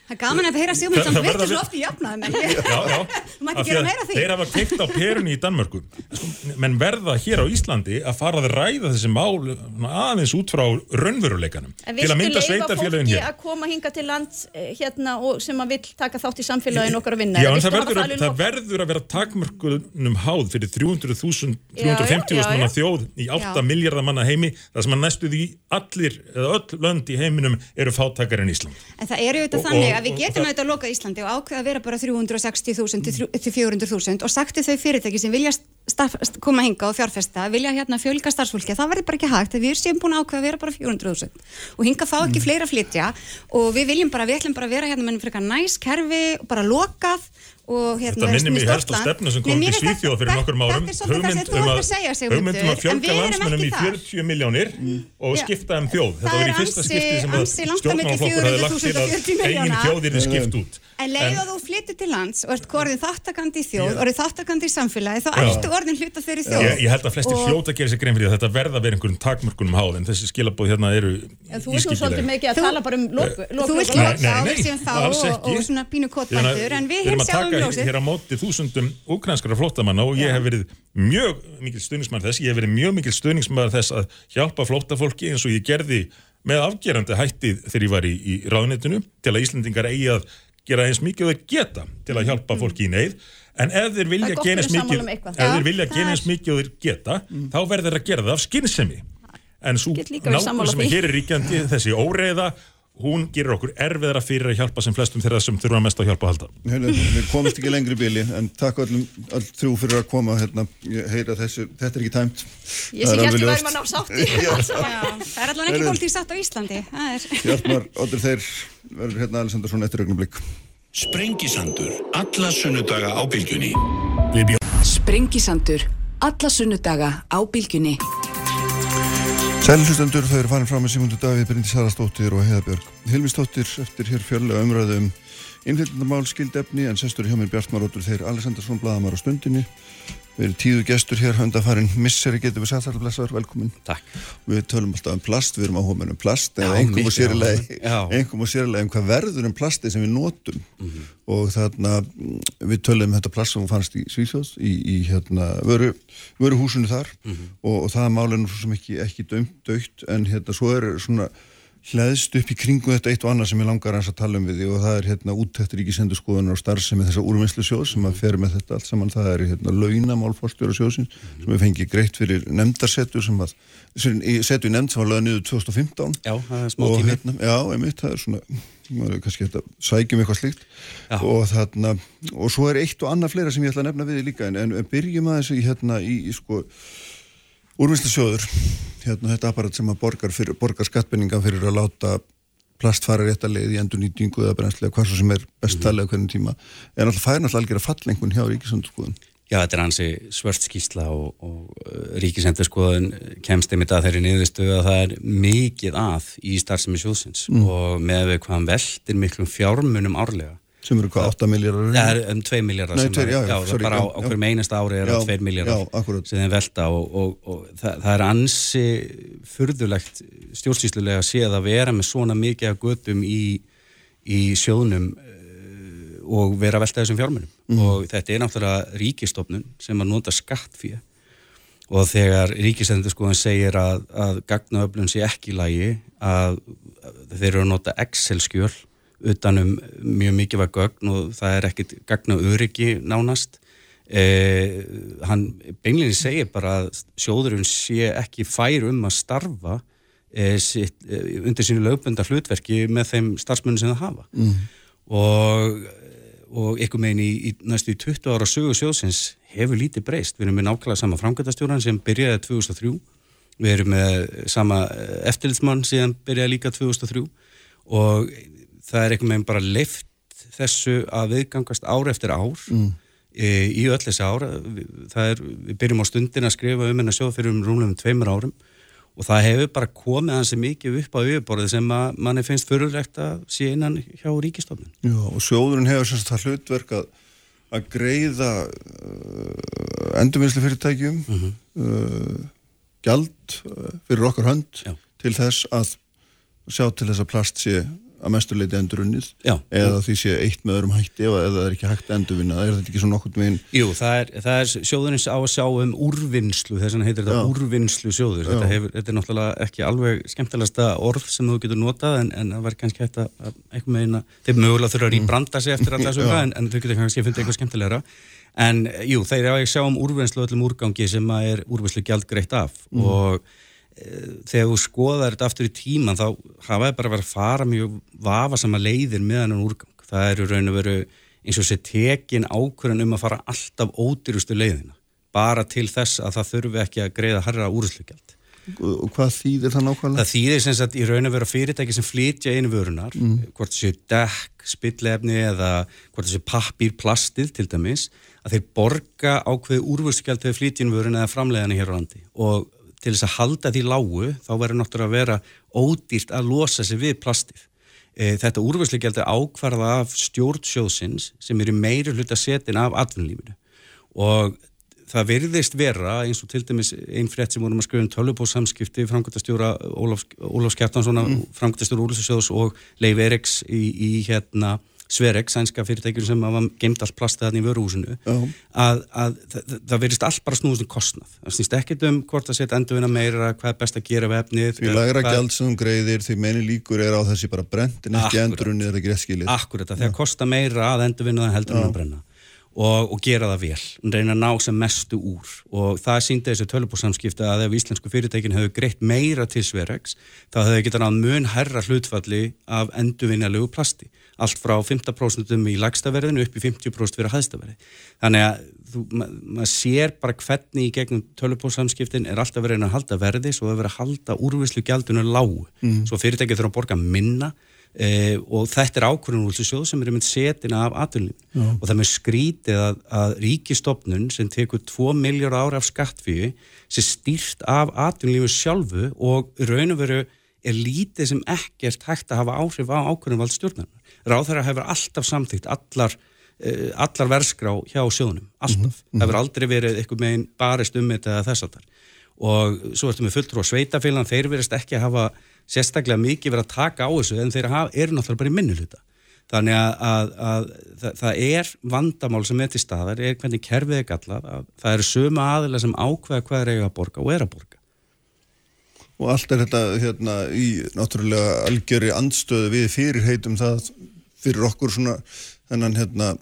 Speaker 9: Það er gaman að heyra Sigmund samt
Speaker 8: við-
Speaker 9: svo oft í jafnaðum en <laughs>
Speaker 8: já, já, <laughs>
Speaker 9: Þú mætti gera meira af því.
Speaker 8: þeir hafa teikt á perunni í Danmörku. Sko, menn verða hér á Íslandi að fara að ræða þessi mál aðeins út frá raunveruleikanum. Til að
Speaker 7: viltu
Speaker 8: mynda
Speaker 7: leifa
Speaker 8: sveitafélagin
Speaker 7: fólki
Speaker 8: hér.
Speaker 7: að koma hinga til land eh, hérna og sem að vill taka þátt í samfélagin okkar að vinna?
Speaker 8: Já, en það
Speaker 7: viltu
Speaker 8: verður, að, það verður að vera takmörkunum háð fyrir 300.000,
Speaker 7: Já, já,
Speaker 8: 350.000
Speaker 7: já,
Speaker 8: manna
Speaker 7: já.
Speaker 8: þjóð í 8
Speaker 9: Já.
Speaker 8: miljardar manna heimi þar sem að næstu því allir eða öll lönd í heiminum eru fátakar en Ísland.
Speaker 9: En það er að við getum auðvitað að loka Íslandi og ákveða að vera bara 360.000 til þrjú- til 400.000 og sagt til þau fyrirtæki sem vilja koma hinga og fjárfesta, vilja hérna fjölga starfsfólki, það verður bara ekki hægt við séum búin að ákveða að vera bara 400.000 og hinga fá
Speaker 8: Mm.
Speaker 9: ekki fleira að flytja og við viljum bara, við ætlum bara að vera hérna með frekar næs kerfi og bara lokað og hérna
Speaker 8: Þetta minnir mig
Speaker 9: stórt
Speaker 8: helst á stefnu sem kom
Speaker 9: mér
Speaker 8: til Svíþjóð fyrir nokkur árum.
Speaker 9: Þetta er svolítið það sem þú
Speaker 8: um
Speaker 9: ert að segja, Sigmundur,
Speaker 8: hugmynd um að fjölga landsmennum í
Speaker 9: ekki þar.
Speaker 8: 40 miljónir og
Speaker 9: Já.
Speaker 8: skipta um þjóð. Þetta var í fyrsta skipti sem stjórnmálaflokkur hefði lagt til
Speaker 9: 400.000 og 40
Speaker 8: að eigin
Speaker 9: milljóna.
Speaker 8: þjóð er skipt út.
Speaker 9: En leið og þú flyttir til lands og ert orðin þáttakandi í þjóð,
Speaker 8: Já.
Speaker 9: orðin þáttakandi í samfélagi, þá ertu orðin hluta þeirri þjóð.
Speaker 8: Ég, ég held að flestir
Speaker 9: Og-
Speaker 8: hljóta að gera sér grein fyrir þetta verða vera einhverjum takmörkunum háð en þessi skilabóð hérna eru
Speaker 7: En þú ert að
Speaker 8: að
Speaker 9: ljósið.
Speaker 8: hér á móti þúsundum úkrænskara flóttamanna og ég hef verið mjög mikil stuðningsmann þess, ég hef verið mjög mikil stuðningsmann þess að hjálpa flóttafólki eins og ég gerði með afgerandi hætti þegar ég var í, í ráðnetinu til að Íslandingar eigi að gera eins mikið og þeir geta til að hjálpa fólki í neyð. En ef þeir vilja
Speaker 7: að vera
Speaker 8: mikið
Speaker 7: um
Speaker 8: ef þeir vilja eins mikið og þeir geta þá verður þeir að gera það af skynsemi. En svo
Speaker 7: Get líka verið
Speaker 8: náttúr
Speaker 7: sammála
Speaker 8: sem hér er ríkjandi þessi óreiða hún gerir okkur erfiðara fyrir að hjálpa sem flestum þeirra sem þurfa mest að hjálpa að halda
Speaker 4: Heyrðu, við komumst ekki lengri bíli en takk öllum, öll þrjú fyrir að koma hérna, ég heyra þessu, þetta er ekki tæmt
Speaker 7: Ég sé hérna værum að ná sátti <laughs>
Speaker 9: Já, það er allavega ekki í satt á Íslandi. Það er...
Speaker 4: Hjartmar, Oddur þeir verður hérna Alessandarsson eftir augnablik
Speaker 3: Sprengisandur, alla sunnudaga á bylgjunni.
Speaker 1: Sprengisandur. Alla sunnudaga á bylgjunni.
Speaker 4: Sælhlustendur, þau eru farin fram með Simundur Davíð, Bryndi Sarastóttir og Heiðabjörg Hilmistóttir eftir hér fjörlega umræðu um innflytjandamál skildefni en sestur hjá mér Bjartmar Oddur þeir Alessandarsson blaðamar á stundinni við erum tíðu gestur hér höndafarin misseri getur við sagt allar blessaður, velkomin
Speaker 10: Takk.
Speaker 4: Við tölum alltaf um plast, við erum áhuga um plast eða einhverjum og sérilega um hvað verður um plasti sem við notum
Speaker 10: Mhm.
Speaker 4: og þarna mm, við tölum um þetta plast sem fannst í Svíþjóð í, í hérna vöru, vöru húsinu þar
Speaker 10: Mhm.
Speaker 4: og, og það málinu svo sem ekki, ekki dömt, dögt en hérna svo er svona hlæðst upp í kringu þetta eitt og annað sem ég langar að tala um við því og það er hérna úttækt ríkisendur og starfsemi þessa úrvinnslu sjóð sem að fer með þetta allt saman, það er hérna launamálforstjóra sjóðsins sem við fengið greitt fyrir nefndarsetu sem að sem í- setu í nefnd sem var lögð niður 2015
Speaker 10: Já, það er smá tími.
Speaker 4: hérna, já, einmitt, það er svona maður er kannski þetta sækjum eitthvað slíkt
Speaker 10: Já.
Speaker 4: og þarna og svo er eitt og annað fleira sem ég ætla að nefna við líka en, en byrjum aðeins í hérna í, í sko úrvinnslusjóður hérna þetta apparat sem að borgar, fyrir, borgar skattbenninga fyrir að láta plast fara rétt að leið í endur nýtingu eða brennslega hvað sem er best talið á hvernig tíma en alltaf fær náttúrulega algjör að fallengun hjá Ríkisandurskoðun
Speaker 10: Já, þetta er hansi svört skýsla og, og ríkisendurskoðun kemst einmitt að þeirri niðurstu að það er mikið að í starfsemi sjóðsins
Speaker 4: Mm.
Speaker 10: og með hvað hann veldir miklum fjármunum árlega.
Speaker 4: Sem eru hvað 8 miljardar
Speaker 10: Það er um 2 miljardar sem
Speaker 4: tveir, já, já,
Speaker 10: það
Speaker 4: sorry,
Speaker 10: bara á, hverjum einasta ári er það 2 miljardar sem þeim velta og, og, og það, það er ansi furðulegt stjórnsýslulega að sé að vera með svona mikið af götum í, í sjóðnum eh, og vera að velta þessum fjármunum.
Speaker 4: Mhm.
Speaker 10: og þetta er náttúrulega ríkistofnun sem að nota skattfíð og þegar ríkisendurskoðan segir að, að gagnaöflun sé ekki í lagi að, að þeir eru að nota Excel-skjöl utanum mjög mikilvæg gögn og það er ekkit gagnaöryggi nánast eh, hann beinleginni segir bara að sjóðurinn sé ekki fær um að starfa eh, sitt, eh, undir sínu lögbunda hlutverki með þeim starfsmunni sem það hafa
Speaker 4: Mm.
Speaker 10: og, og ykkur megin í, í næstu í 20 ára sögu sjóðsins hefur lítið breyst. Við erum með nákvæmlega sama framkvæmtastjóran sem byrjaði 2003 við erum með sama eh, eftirlitsmann síðan byrjaði líka 2003 og það er einhvern veginn bara leift þessu að viðgangast ár eftir ár
Speaker 4: Mm.
Speaker 10: e, í öll þessi ár er, við byrjum á stundin að skrifa um hennar sjóð fyrir um rúmlega tveimur árum og það hefur bara komið hansi mikið upp á yfirborðið sem að manni finnst fyrirlegt að sé innan hjá ríkistofnun
Speaker 4: Já, og sjóðurinn hefur sérst það hlutverk að, að greiða uh, endurvinnslu fyrirtækjum
Speaker 10: Mhm.
Speaker 4: uh, gjald uh, fyrir okkar hönd
Speaker 10: Já.
Speaker 4: til þess að sjá til þess að plast sé að mestu leiti endurunnið
Speaker 10: Já.
Speaker 4: eða því sé eitt með öðrum hætti eða, það er ekki hægt að endurvinna er þetta ekki svo nokkurn veginn
Speaker 10: Jú, það er, það er sjóðurins á að sjá um úrvinnslu, þess vegna heitir þetta
Speaker 4: Já.
Speaker 10: úrvinnslu sjóður. Þetta, hefur, þetta er náttúrulega ekki alveg skemmtilegasta orð sem þú getur notað en, en það var kannski hægt að að einhvern veginn að þeir mögulega þurfa að rýbranda sig eftir alltaf
Speaker 4: Já.
Speaker 10: en, en þau getur kannski fundið eitthvað skemmtilegra. En jú, þeir eru að sjá um úrvinnslu að þegar þú skoðar þetta aftur í tíman þá hafa þið bara verið að fara mjög vafa sama leiðir með hennan úrgang. Það eru raun og veru eins og sé tekin ákvörðan um að fara alltaf ódýrustu leiðina bara til þess að það þurfi ekki að greiða harra úrvinnslugjald.
Speaker 4: og, hvað þýðir það nákvæmlega?
Speaker 10: Það þýðir sem sagt í raun og vera fyrirtæki sem flytja inn vörunar,
Speaker 4: Mm.
Speaker 10: hvort þessu dekk, spillefni eða hvort þessu pappír, plastið til dæmis, að þeir borga ákveði úrvörsgjald þegar flytja inn vöruna eða framleiðana hér á landi og til þess að halda því lágu þá verður náttúrulega að vera ódýrt að losa sig við plastið. E, þetta úrvörslugjald er ákvarða af stjórnsjóðsins sem eru meiri hluta setin af atvinnulífinu og það virðist vera eins og til dæmis einn frétt sem vorum að skrifa um tölvupósamskipti framkvæmtastjóra Ólaf, Ólaf Skjartansson mm. framkvæmtastjóra Úrlusjóðs og Leif Eriks í, í hérna Sverex, sænska fyrirtækjur sem hafa geimt allt plastið þarna í vöruhúsinu
Speaker 4: Já.
Speaker 10: að, að það, það verðist allt bara snúðast um kostnað. Það snýst ekkert um hvort að setja endurvinna meira hvað er best að gera við efnið
Speaker 4: Því
Speaker 10: hvað-
Speaker 4: gjald sem greiðir því meini líkur er á þessi bara brent en ekki endurunnið er ekki rétt skilið?
Speaker 10: Akkurat, þegar kosta meira að endurvinna það heldur en
Speaker 4: Já.
Speaker 10: að brenna. Og, og gera það vel, reyna að ná sem mestu úr. Og það síndi þessu tölubúrsamskipta að ef íslensku fyrirtækin hefur greitt meira til Sverex, þá hefur getað náð mun herra hlutfalli af endurvinnalegu plasti, allt frá 15% í lagstaverðinu upp í 50% fyrir hæðstaverði. Þannig að þú, ma maður sér bara hvernig í gegnum tölubúrsamskiptin er alltaf verið að halda verði svo að vera að halda úrvislu gjaldinu lágu,
Speaker 4: Mm.
Speaker 10: svo fyrirtæki þurfa að borga minna Eh, og þetta er ákvörðun úr þessu sjóð sem er mynd setina af aðunlíf
Speaker 4: Já.
Speaker 10: og það með skrítið að, að ríkistofnun sem tekur 2 miljard ára af skattfíu sem stýrt af aðunlífu sjálfu og raun og veru er lítið sem ekkert hægt að hafa áhrif á ákvörðun vald stjórnar. Ráðherra hefur alltaf samþýtt allar, eh, allar verskrá hjá sjóðunum, alltaf. Það hefur aldrei verið eitthvað meginn barist um þetta eða þess að þar og svo ertum við fulltrú á sveitafélag þeir verist ekki að hafa sérstaklega mikið verið að taka á þessu en þeir hafa, eru náttúrulega bara í minnuluta þannig að, að, að það, það er vandamál sem er til staðar er hvernig kerfið er gallað að það eru sömu aðilega sem ákveða hvað er eiga að borga og er að borga.
Speaker 4: Og allt er þetta hérna í náttúrulega algjöri andstöðu við fyrirheitum það fyrir okkur svona þennan hérna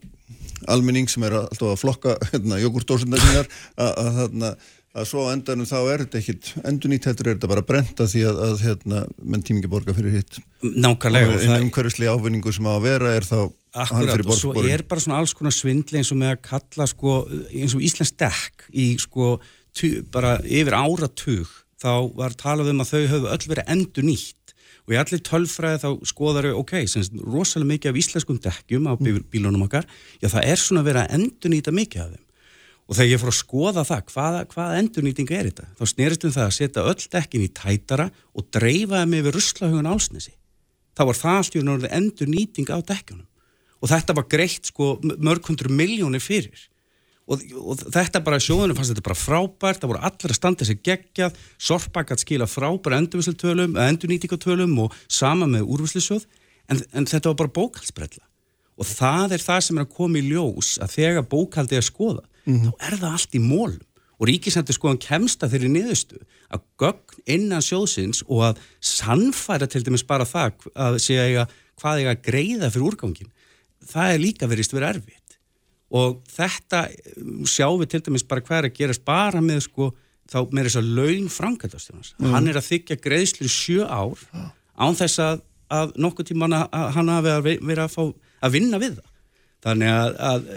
Speaker 4: almenning sem er alltaf að flokka hérna jogurtósundar sínar að, að, að, svo endanum þá er þetta ekkit endurnýtt heldur er þetta bara brenta því að, að hérna menn tími ekki borga fyrir hitt.
Speaker 10: Nákvæmlega,
Speaker 4: en umhverfislega ávinningu sem á að vera er þá
Speaker 10: Akkurat, og svo er bara svona alls konar svindli eins og með að kalla sko, eins og Íslands dekk í sko tu, bara yfir áratug þá var talað um að þau höfðu öll verið endur nýtt og í allir tölfræði þá skoðar þau, ok, sem rosalega mikið af íslenskum dekkjum á bíl, bílunum okkar, já það er svona verið að endur nýta mikið af þeim. Og þegar ég fór að skoða það, hvaða, hvaða endurnýting er þetta, þá snerist um það að setja öll dekkin í tætara og dreifa þeim yfir ruslahugun álsnesi þá var það allt í raun endurnýting á dekkjunum. Og þetta var greitt sko mörg hundru miljónir fyrir og, og þetta bara sjóðunum fannst þetta bara frábært það voru allir að standa sér geggjað sorpakat skila frábæra endurnýtingatölum og sama með úrvíslusjóð en, en þetta var bara bókaldsbrella og það er það sem er að koma í ljós að þegar bókaldi er skoða þá er það allt í mólum og ríkisendur skoðan kemsta þeirri niðurstu að gögn innan sjóðsins og að sannfæra til dæmis bara það að segja hvað eiga að greiða fyrir úrgangin það er líka verist verið erfitt og þetta um, sjáum við til dæmis bara hvað er að gerast bara með sko þá með þess að laun framkvæmdastjónans
Speaker 11: Mm.
Speaker 10: hann er að þykja greiðslu sjö ár án þess að, að nokkuð tíma hann, að, hann hafi að ve- verið að, fá, að vinna við það. Þannig að, að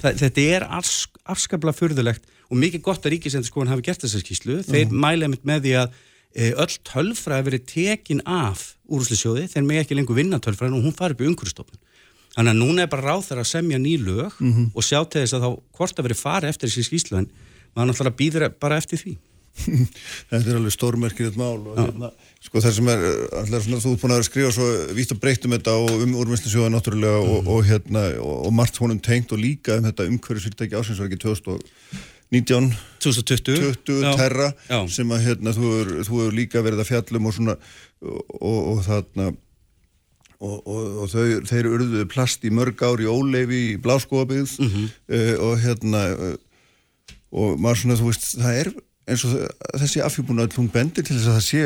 Speaker 10: það, þetta er ars, afskaplega furðulegt og mikið gott að ríkisendurskóðan hafi gert þessa skýslu þeir
Speaker 11: Mhm.
Speaker 10: mæla einmitt með því að e, öll tölfræði verið tekin af úrúslisjóði, þeir með ekki lengur vinna tölfræðin og hún fari upp í umhverfstofnun þannig að núna er bara ráð þeirra að semja ný lög
Speaker 4: Mhm.
Speaker 10: og sjá til þess að þá hvort að verið fari eftir þessi skýslu en maður náttúrulega býður bara eftir því <laughs>
Speaker 4: Þetta er alveg stórmerkilegt mál og hérna, sko það sem er allir svona, þú ert búin að skrifa svo vítt og breytt um þetta og um úrvinnslusjóða náttúrulega og, og hérna, og, og margt honum tengt og líka um þetta umhverfisfyrirtæki ásins var ekki 2019
Speaker 10: 2020
Speaker 4: 20
Speaker 10: Já.
Speaker 4: terra
Speaker 10: Já.
Speaker 4: sem að hérna, þú þú hefur líka verið að fjallum og svona og, og þarna og, og, og þau, þeir urðuðu plast í mörg ár í óleifi í bláskóabíð
Speaker 10: Mhm.
Speaker 4: uh, og hérna uh, og maður svona, þú veist, það er eins og þessi afhjúbúna hún bendir til þess að það sé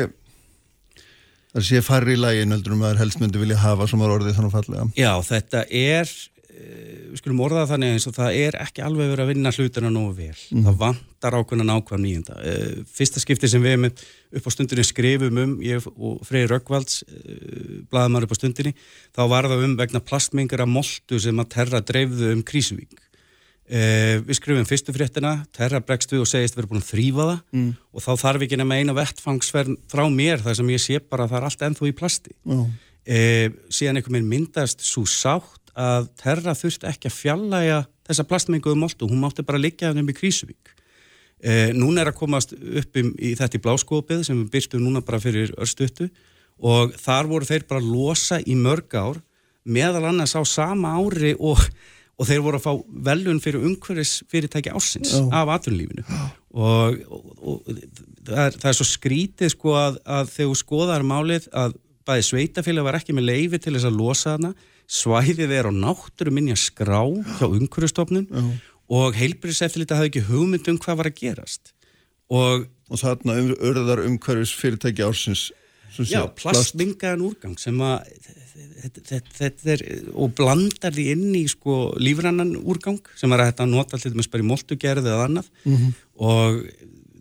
Speaker 4: það sé farri í lægin heldur um að maður helst myndi vilja hafa sem var orðið þannig fallega
Speaker 10: Já, þetta er eh, við skulum orða þannig eins og það er ekki alveg verið að vinna hlutina nógu vel.
Speaker 4: Mhm.
Speaker 10: það vantar ákveðna nákvæm nýjunda Eh, fyrsta skipti sem við með upp á stundinni skrifum um, ég og Freyr Röggvalds blaðamar upp á stundinni þá var það um vegna plastmengar af moltu sem að Terra dreifðu um Krísuvík Eh, við skrifum fyrstu fréttina, Terra bregst við og segist við erum búin að þrýfa það
Speaker 4: Mm.
Speaker 10: og þá þarf ekki nema eina vettfangsverð frá mér þar sem ég sé bara að það er allt ennþá í plasti. E, síðan einhvern veginn myndast svo sátt að Terra þurfti ekki að fjallæga þessa plastmenguðu moltu, hún mátti bara liggja um í Krísuvík e, núna er að komast upp um, í þetta í bláskópið sem við byrstum núna bara fyrir örstuttu og þar voru þeir bara losa í mörg ár meðal annars á sama ári og, og þeir voru að fá velun fyrir umhverfis fyrirtæki ársins
Speaker 11: Já.
Speaker 10: af atvinnulífinu og, og, og það, er, það er svo skrítið sko að, að þegar skoðar málið að bæði sveitafélag var ekki með leifi til þess að losa hana svæðið er á náttúru minja skrá hjá umhverfistofnun og heilbyrðiseftilita hafði ekki hugmynd um hvað var að gerast. Og,
Speaker 4: og þarna um, örðar umhverfis fyrirtæki ársins
Speaker 10: Já, plastmingaðan úrgang sem að þetta, þetta, þetta er, og blandar því inn í sko lífrannan úrgang sem er að þetta nota allir með spæri moltugerði eða annað. Og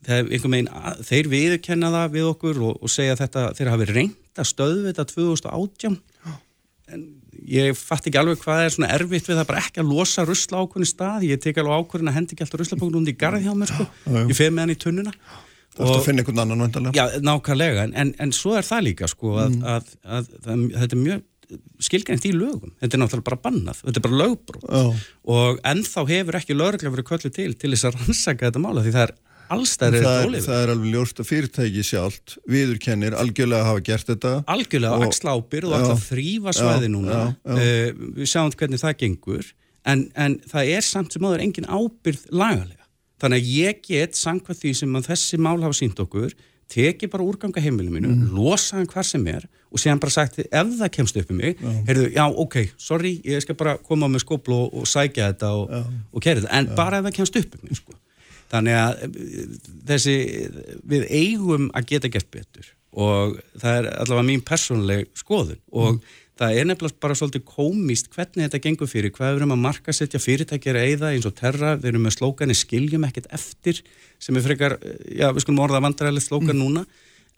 Speaker 10: það er einhvern veginn, að- þeir viðurkenna það við okkur og, og segja þetta, þeir hafi reynd að stöðu þetta 2018 en ég fatt ekki alveg hvað er svona erfitt við það bara ekki að losa rusla ákveðin stað, ég tek alveg ákveðin að hendi ekki alltaf ruslapókun undir garð hjá mér sko, ég fer með hann í tunnuna.
Speaker 4: Það er að finna einhvern annan vandalega
Speaker 10: Já, nákvæmlega, en, en, en svo er það líka sko að,
Speaker 4: Mm.
Speaker 10: að, að, að þetta er mjög skilgænt í lögum, þetta er náttúrulega bara bannað, þetta er bara lögbrot.
Speaker 4: Já.
Speaker 10: og ennþá hefur ekki lögreglega verið köllu til til þess að rannsaka þetta mála því það er allstæðir
Speaker 4: það, er, það er alveg ljóst að fyrirtæki sjálft viðurkennir algjörlega að hafa gert þetta
Speaker 10: Algjörlega
Speaker 4: Og-
Speaker 10: axla ábyrð og
Speaker 4: Já.
Speaker 10: alltaf þrýfa svæði
Speaker 4: Já,
Speaker 10: núna
Speaker 4: já, já.
Speaker 10: Uh, við sjáum hvernig það gengur en, en það er samt sem áður engin ábyrð lagalega þannig að ég get samkvæmt því sem að þessi mál hafa sínt okkur teki bara úrganga heimilinu mínu,
Speaker 4: Mm.
Speaker 10: losa hann hvar sem er og séðan bara sagt ef það kemst upp í mig, heyrðu, já ok sorry, ég skal bara koma með skóplu og, og sækja þetta og, og kæra þetta en bara ef það kemst upp í mig sko. Þannig að eh, þessi við eigum að geta gert betur og það er allavega mín persónleg skoðun og það er nefnilega bara svolítið komist hvernig þetta gengur fyrir, hvað við erum að markasetja fyrirtækjara eða eins og terra, við erum með slókani skiljum ekkert eftir sem er frekar, já við skulum orða vandræðilegt slókan núna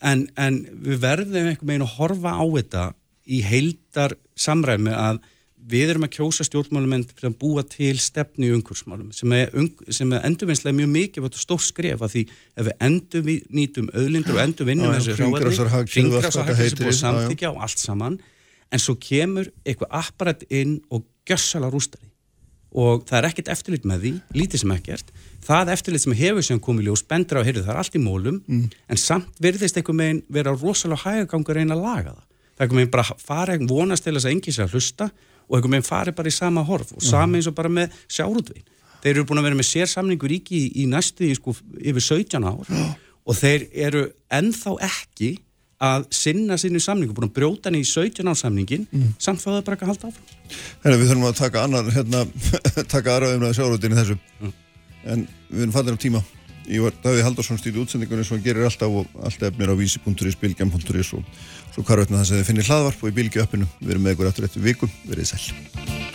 Speaker 10: en, en við verðum einhvern veginn að horfa á þetta í heildar samræmi að við erum að kjósa stjórnmálumenn fyrir að búa til stefni í umhverfsmálum sem er, sem er endurvinnslega mjög mikið og stór skref að því ef við endur nýtum öðlindur og endur vinnum
Speaker 4: Já, já,
Speaker 10: þessu
Speaker 4: og
Speaker 10: hringrásarhagkerfið sem búið
Speaker 4: já.
Speaker 10: samþykja og allt saman en svo kemur eitthvað apparat inn og gjössala rústari og það er ekkert eftirlit með því, lítið sem ekkert það eftirlit sem hefur sem komið ljós bendur á, heyrðu það er allt í mólum
Speaker 4: Mm.
Speaker 10: en samt virðist einhver meginn vera rosalega hægagangur að reyna að laga það það er einhver meginn bara fara, vonast til þess að enginn sé að hlusta og einhver meginn fari bara í sama horf og sami eins og bara með sjárútvin þeir eru búin að vera með sérsamningur ríki í, í næstu í sko yfir 17 ár og þeir eru ennþá ekki að sinna sinni samningu, búin að brjóta hann í 17 ár samningin, samt fáðu bara ekki að halda áfram.
Speaker 4: Herra, við þurfum að taka annar, hérna, <laughs> taka aðra umræði sjálfrútin í þessu. En við erum fallir á tíma. Ég var Davíð Haldarsson stýri útsendingunni sem hann gerir alltaf og allt efnir á vísi.is, bilgjam.is og svo hvar veitna það sem þið finnir hlaðvarp og í bilgju appinu. Við erum með ykkur aftur eftir vikum. Verið sæl.